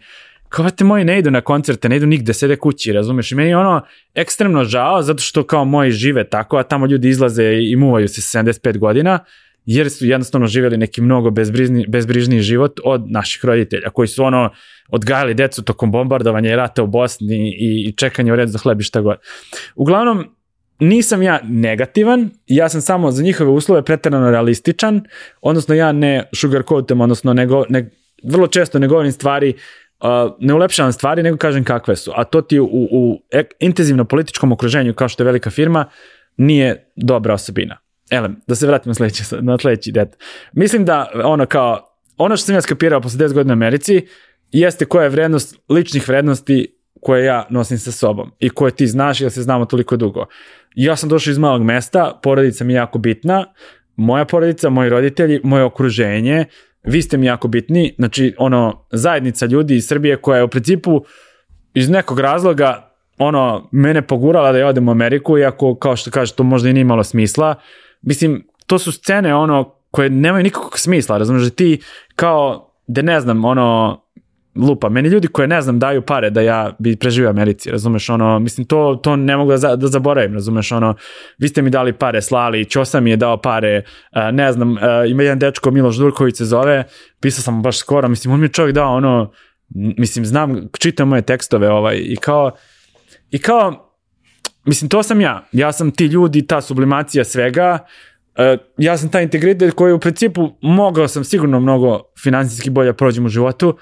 kao vrate moji ne idu na koncerte, ne idu nigde, sede kući, razumeš, i meni je ono ekstremno žao, zato što kao moji žive tako, a tamo ljudi izlaze i muvaju se sa 75 godina, jer su jednostavno živjeli neki mnogo bezbrižni, bezbrižniji život od naših roditelja, koji su ono odgajali decu tokom bombardovanja i rata u Bosni i, i čekanje u redu za hleb i šta god. Uglavnom, nisam ja negativan, ja sam samo za njihove uslove preterano realističan, odnosno ja ne sugarcoatam, odnosno ne, go, ne, vrlo često ne govorim stvari, uh, ne ulepšavam stvari, nego kažem kakve su. A to ti u, u intenzivno političkom okruženju, kao što je velika firma, nije dobra osobina. Ele, da se vratimo sledeći, na sledeći det. Mislim da ono kao, ono što sam ja skapirao posle 10 godina u Americi, jeste koja je vrednost ličnih vrednosti koje ja nosim sa sobom i koje ti znaš jer se znamo toliko dugo. Ja sam došao iz malog mesta, porodica mi je jako bitna, moja porodica, moji roditelji, moje okruženje, vi ste mi jako bitni, znači ono zajednica ljudi iz Srbije koja je u principu iz nekog razloga ono mene pogurala da ja odem u Ameriku iako kao što kaže to možda i nije imalo smisla. Mislim to su scene ono koje nemaju nikakvog smisla, razumiješ ti kao da ne znam ono lupa. Meni ljudi koje ne znam daju pare da ja bi preživio u Americi, razumeš, ono, mislim, to, to ne mogu da, za- da zaboravim, razumeš, ono, vi ste mi dali pare, slali, Ćosa mi je dao pare, a, ne znam, a, ima jedan dečko, Miloš Durković se zove, pisao sam baš skoro, mislim, on mi je čovjek dao, ono, mislim, znam, čitam moje tekstove, ovaj, i kao, i kao, mislim, to sam ja, ja sam ti ljudi, ta sublimacija svega, E, ja sam taj integritet koji u principu mogao sam sigurno mnogo finansijski bolje prođem u životu,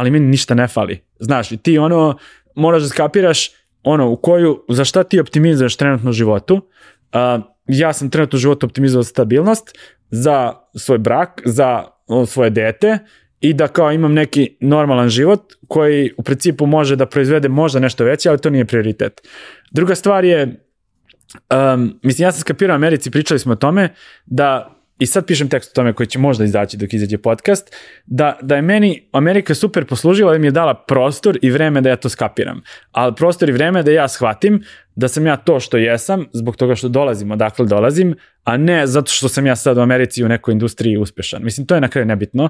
ali meni ništa ne fali. Znaš, i ti ono, moraš da skapiraš, ono, u koju, za šta ti optimizuješ trenutno u životu, uh, ja sam trenutno u životu optimizovao stabilnost za svoj brak, za o, svoje dete i da kao imam neki normalan život koji u principu može da proizvede možda nešto veće, ali to nije prioritet. Druga stvar je, um, mislim, ja sam skapirao u Americi, pričali smo o tome, da i sad pišem tekst o tome koji će možda izaći dok izađe podcast, da, da je meni Amerika super poslužila da mi je dala prostor i vreme da ja to skapiram. Ali prostor i vreme da ja shvatim da sam ja to što jesam, zbog toga što dolazim odakle dolazim, a ne zato što sam ja sad u Americi u nekoj industriji uspešan. Mislim, to je na kraju nebitno.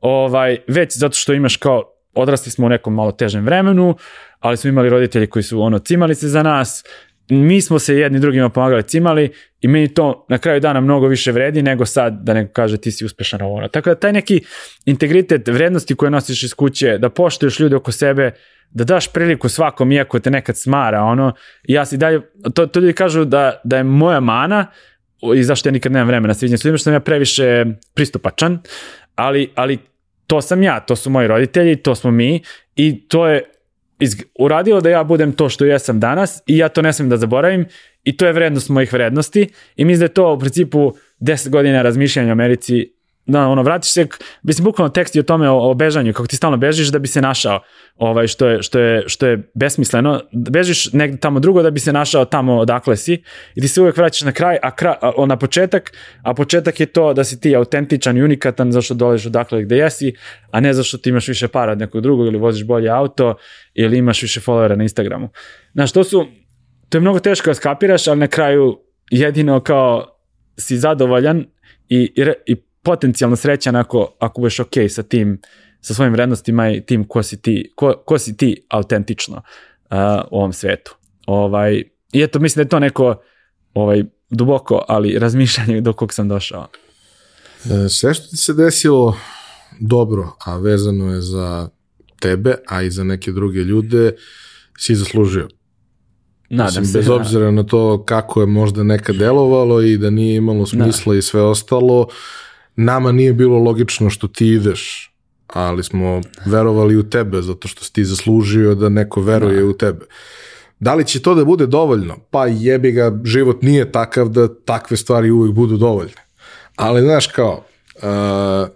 Ovaj, već zato što imaš kao, odrasli smo u nekom malo težem vremenu, ali smo imali roditelji koji su ono cimali se za nas, mi smo se jedni drugima pomagali cimali i meni to na kraju dana mnogo više vredi nego sad da neko kaže ti si uspešan ovo. Tako da taj neki integritet vrednosti koje nosiš iz kuće, da poštuješ ljude oko sebe, da daš priliku svakom iako te nekad smara, ono, ja si dalje, to, to ljudi kažu da, da je moja mana i zašto ja nikad nemam vremena sviđenja s ljudima, što sam ja previše pristupačan, ali, ali to sam ja, to su moji roditelji, to smo mi i to je iz, uradilo da ja budem to što jesam danas i ja to ne smem da zaboravim i to je vrednost mojih vrednosti i mislim da je to u principu 10 godina razmišljanja o Americi da, ono, vratiš se, mislim, bukvalno tekst je o tome, o, o bežanju, kako ti stalno bežiš da bi se našao, ovaj, što, je, što, je, što je besmisleno, bežiš negde tamo drugo da bi se našao tamo odakle si i ti se uvek vraćaš na kraj, a, kra, a, na početak, a početak je to da si ti autentičan i unikatan zašto dolaziš odakle gde jesi, a ne zašto ti imaš više para od nekog drugog ili voziš bolje auto ili imaš više followera na Instagramu. Znaš, to su, to je mnogo teško da skapiraš, ali na kraju jedino kao si zadovoljan i, i, i potencijalno srećan ako, ako budeš ok sa tim, sa svojim vrednostima i tim ko si ti, ko, ko si ti autentično uh, u ovom svetu. Ovaj, I eto, mislim da je to neko ovaj, duboko, ali razmišljanje do kog sam došao. E, sve što ti se desilo dobro, a vezano je za tebe, a i za neke druge ljude, si zaslužio. Nadam Mislim, se. Bez da. obzira na to kako je možda nekad delovalo i da nije imalo smisla da. i sve ostalo, nama nije bilo logično što ti ideš, ali smo verovali u tebe zato što si ti zaslužio da neko veruje da. u tebe. Da li će to da bude dovoljno? Pa jebi ga, život nije takav da takve stvari uvijek budu dovoljne. Ali znaš kao, uh,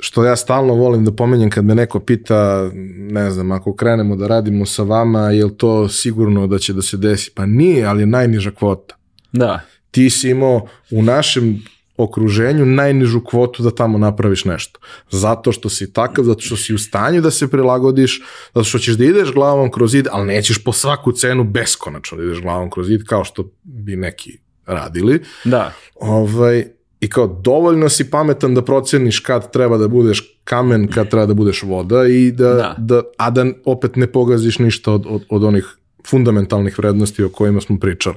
što ja stalno volim da pomenjem kad me neko pita, ne znam, ako krenemo da radimo sa vama, je li to sigurno da će da se desi? Pa nije, ali je najniža kvota. Da. Ti si imao u našem okruženju najnižu kvotu da tamo napraviš nešto. Zato što si takav, zato što si u stanju da se prilagodiš, zato što ćeš da ideš glavom kroz zid, ali nećeš po svaku cenu beskonačno da ideš glavom kroz zid, kao što bi neki radili. Da. Ovaj, I kao dovoljno si pametan da proceniš kad treba da budeš kamen, kad treba da budeš voda i da, da. da a da opet ne pogaziš ništa od, od, od onih fundamentalnih vrednosti o kojima smo pričali.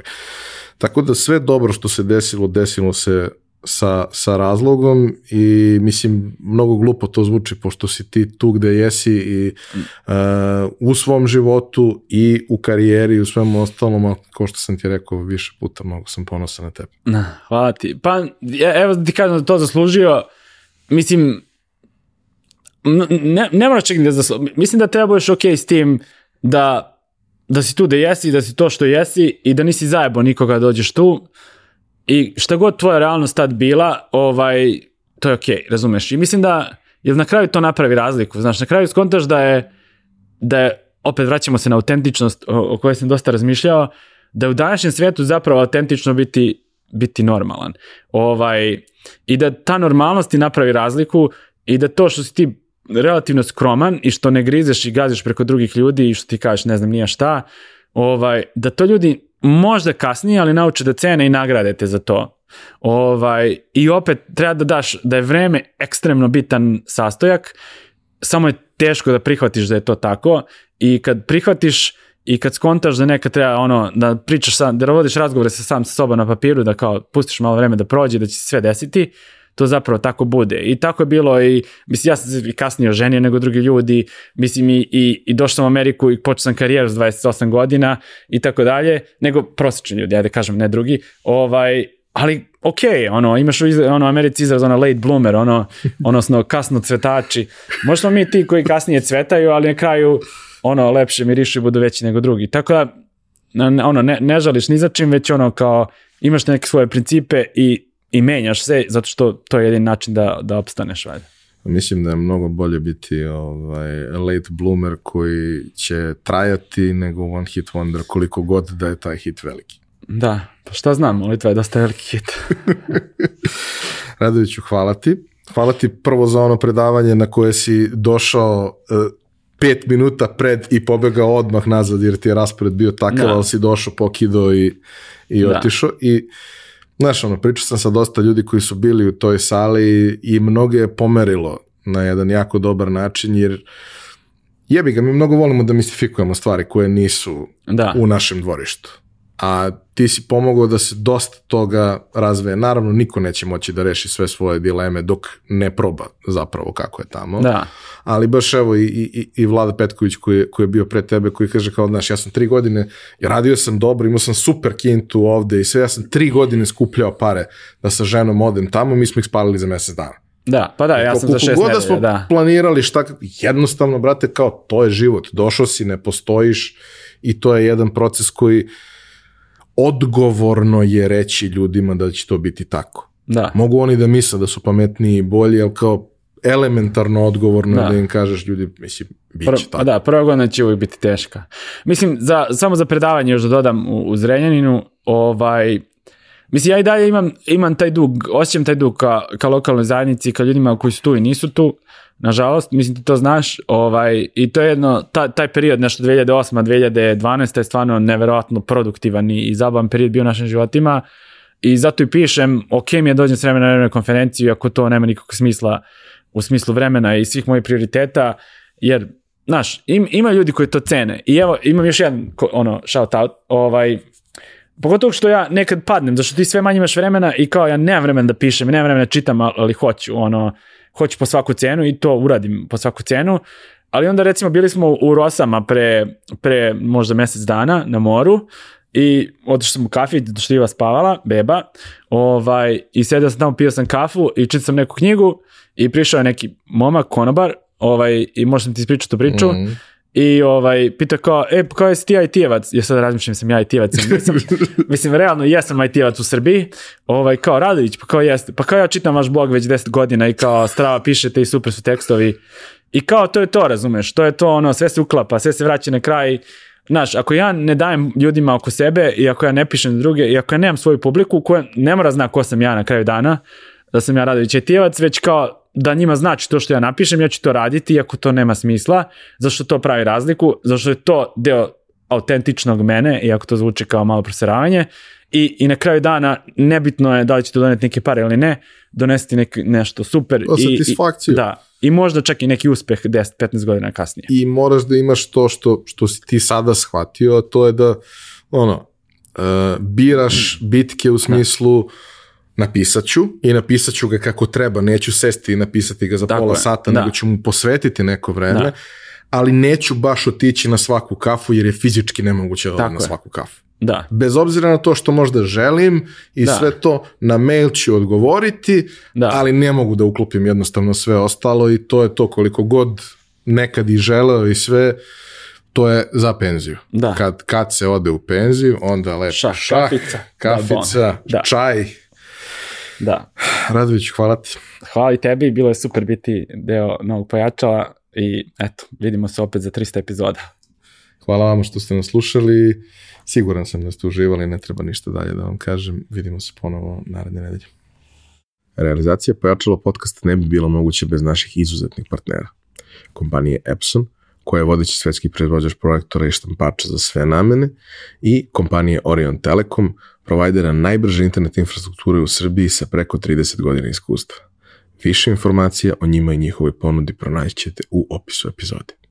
Tako da sve dobro što se desilo, desilo se sa, sa razlogom i mislim mnogo glupo to zvuči pošto si ti tu gde jesi i uh, u svom životu i u karijeri i u svemu ostalom, a ko što sam ti rekao više puta, mnogo sam ponosan na tebe. Na, hvala ti. Pa evo da ti kažem da to zaslužio, mislim ne, ne moraš čekati da zaslužio, mislim da treba budeš ok s tim da da si tu da jesi, da si to što jesi i da nisi zajebo nikoga da dođeš tu I šta god tvoja realnost tad bila, ovaj, to je okej, okay, razumeš? I mislim da, jer na kraju to napravi razliku, znaš, na kraju skontaš da je, da je, opet vraćamo se na autentičnost o, o kojoj sam dosta razmišljao, da u današnjem svijetu zapravo autentično biti, biti normalan. Ovaj, I da ta normalnost ti napravi razliku i da to što si ti relativno skroman i što ne grizeš i gaziš preko drugih ljudi i što ti kažeš ne znam nije šta, ovaj, da to ljudi možda kasnije, ali nauče da cene i nagrade te za to. Ovaj, I opet treba da daš da je vreme ekstremno bitan sastojak, samo je teško da prihvatiš da je to tako i kad prihvatiš i kad skontaš da neka treba ono, da pričaš sam, da vodiš razgovore sa sam sa sobom na papiru, da kao pustiš malo vreme da prođe, da će se sve desiti, to zapravo tako bude. I tako je bilo i, mislim, ja sam se i kasnije oženio nego drugi ljudi, mislim, i, i, i došao sam u Ameriku i počeo sam karijeru s 28 godina i tako dalje, nego prosječni ljudi, ja da kažem, ne drugi, ovaj, ali ok, ono, imaš u ono, Americi izraz, ono, late bloomer, ono, odnosno kasno cvetači. Možda mi ti koji kasnije cvetaju, ali na kraju ono lepše mirišu i budu veći nego drugi. Tako da, ono, ne, ne žališ ni za čim, već ono kao imaš neke svoje principe i, i menjaš se, zato što to je jedin način da, da opstaneš, valjda. Mislim da je mnogo bolje biti ovaj, late bloomer koji će trajati nego one hit wonder koliko god da je taj hit veliki. Da, pa šta znam, Litva je dosta veliki hit. Radoviću, hvala ti. Hvala ti prvo za ono predavanje na koje si došao uh, pet minuta pred i pobegao odmah nazad jer ti je raspored bio takav, da. ali si došao, pokido i, i da. otišao. I Znaš, ono, pričao sam sa dosta ljudi koji su bili u toj sali i mnoge je pomerilo na jedan jako dobar način, jer jebi ga, mi mnogo volimo da mistifikujemo stvari koje nisu da. u našem dvorištu a ti si pomogao da se dosta toga razveje. Naravno, niko neće moći da reši sve svoje dileme dok ne proba zapravo kako je tamo. Da. Ali baš evo i, i, i Vlada Petković koji je, koji je bio pre tebe, koji kaže kao, znaš, ja sam tri godine, radio sam dobro, imao sam super kintu ovde i sve, ja sam tri godine skupljao pare da sa ženom odem tamo, mi smo ih spalili za mesec dana. Da, pa da, ja sam za šest nedelja, da. smo da. planirali šta, jednostavno, brate, kao, to je život, došao si, ne postojiš i to je jedan proces koji odgovorno je reći ljudima da će to biti tako. Da. Mogu oni da misle da su pametniji i bolji, ali kao elementarno odgovorno da, da im kažeš ljudi, mislim, bit će tako. Da, prva godina će uvijek biti teška. Mislim, za, samo za predavanje još da dodam u, u Zrenjaninu, ovaj, mislim, ja i dalje imam, imam taj dug, osjećam taj dug ka, ka lokalnoj zajednici, ka ljudima koji su tu i nisu tu, nažalost, mislim ti to znaš, ovaj, i to je jedno, ta, taj period, nešto 2008. 2012. je stvarno neverovatno produktivan i, i zabavan period bio u našim životima i zato i pišem, ok mi je dođem s vremena na konferenciju, ako to nema nikakvog smisla u smislu vremena i svih mojih prioriteta, jer, znaš, im, ima ljudi koji to cene i evo, imam još jedan, ono, shout out, ovaj, Pogotovo što ja nekad padnem, zašto ti sve manje imaš vremena i kao ja nemam vremena da pišem, nemam vremena da čitam, ali hoću, ono, hoću po svaku cenu i to uradim po svaku cenu. Ali onda recimo bili smo u Rosama pre, pre možda mesec dana na moru i otišao sam u kafić, do što Iva spavala, beba, ovaj, i sedeo sam tamo, pio sam kafu i čitao sam neku knjigu i prišao je neki momak, konobar, ovaj, i možda ti ispričati tu priču, mm. I ovaj, pita kao, e, pa kao jesi ti IT-evac? Ja sad razmišljam sam ja IT-evac. Mislim, mislim, realno jesam IT-evac u Srbiji. Ovaj, kao Radović, pa kao jeste. Pa kao ja čitam vaš blog već 10 godina i kao strava pišete i super su tekstovi. I kao to je to, razumeš? To je to, ono, sve se uklapa, sve se vraća na kraj. Znaš, ako ja ne dajem ljudima oko sebe i ako ja ne pišem druge i ako ja nemam svoju publiku koja ne mora zna ko sam ja na kraju dana, da sam ja Radović IT-evac, već kao da njima znači to što ja napišem, ja ću to raditi iako to nema smisla, zašto to pravi razliku, zašto je to deo autentičnog mene, iako to zvuči kao malo proseravanje, i, i na kraju dana nebitno je da li ćete doneti neke pare ili ne, donesti nek, nešto super. I, satisfakciju. I, da, i možda čak i neki uspeh 10-15 godina kasnije. I moraš da imaš to što, što si ti sada shvatio, a to je da ono, uh, biraš bitke u smislu da napisat ću i napisat ću ga kako treba, neću sesti i napisati ga za Tako pola je. sata, da. nego ću mu posvetiti neko vreme, da. ali neću baš otići na svaku kafu jer je fizički nemoguće da na svaku kafu. Da. Bez obzira na to što možda želim i da. sve to, na mail ću odgovoriti, da. ali ne mogu da uklopim jednostavno sve ostalo i to je to koliko god nekad i želeo i sve, to je za penziju. Da. Kad, kad se ode u penziju, onda lepo šah, šah kafica, kafica da, da. čaj, Da. Radović, hvala ti. Hvala i tebi, bilo je super biti deo novog pojačala i eto, vidimo se opet za 300 epizoda. Hvala vam što ste nas slušali. Siguran sam da ste uživali, ne treba ništa dalje da vam kažem. Vidimo se ponovo naredne nedelje. Realizacija pojačalo podcasta ne bi bilo moguće bez naših izuzetnih partnera. Kompanije Epson, koja je vodeći svetski proizvođač projektora i štampača za sve namene, i kompanije Orion Telekom, provajdera najbrže internet infrastrukture u Srbiji sa preko 30 godina iskustva. Više informacija o njima i njihovoj ponudi pronaćete u opisu epizode.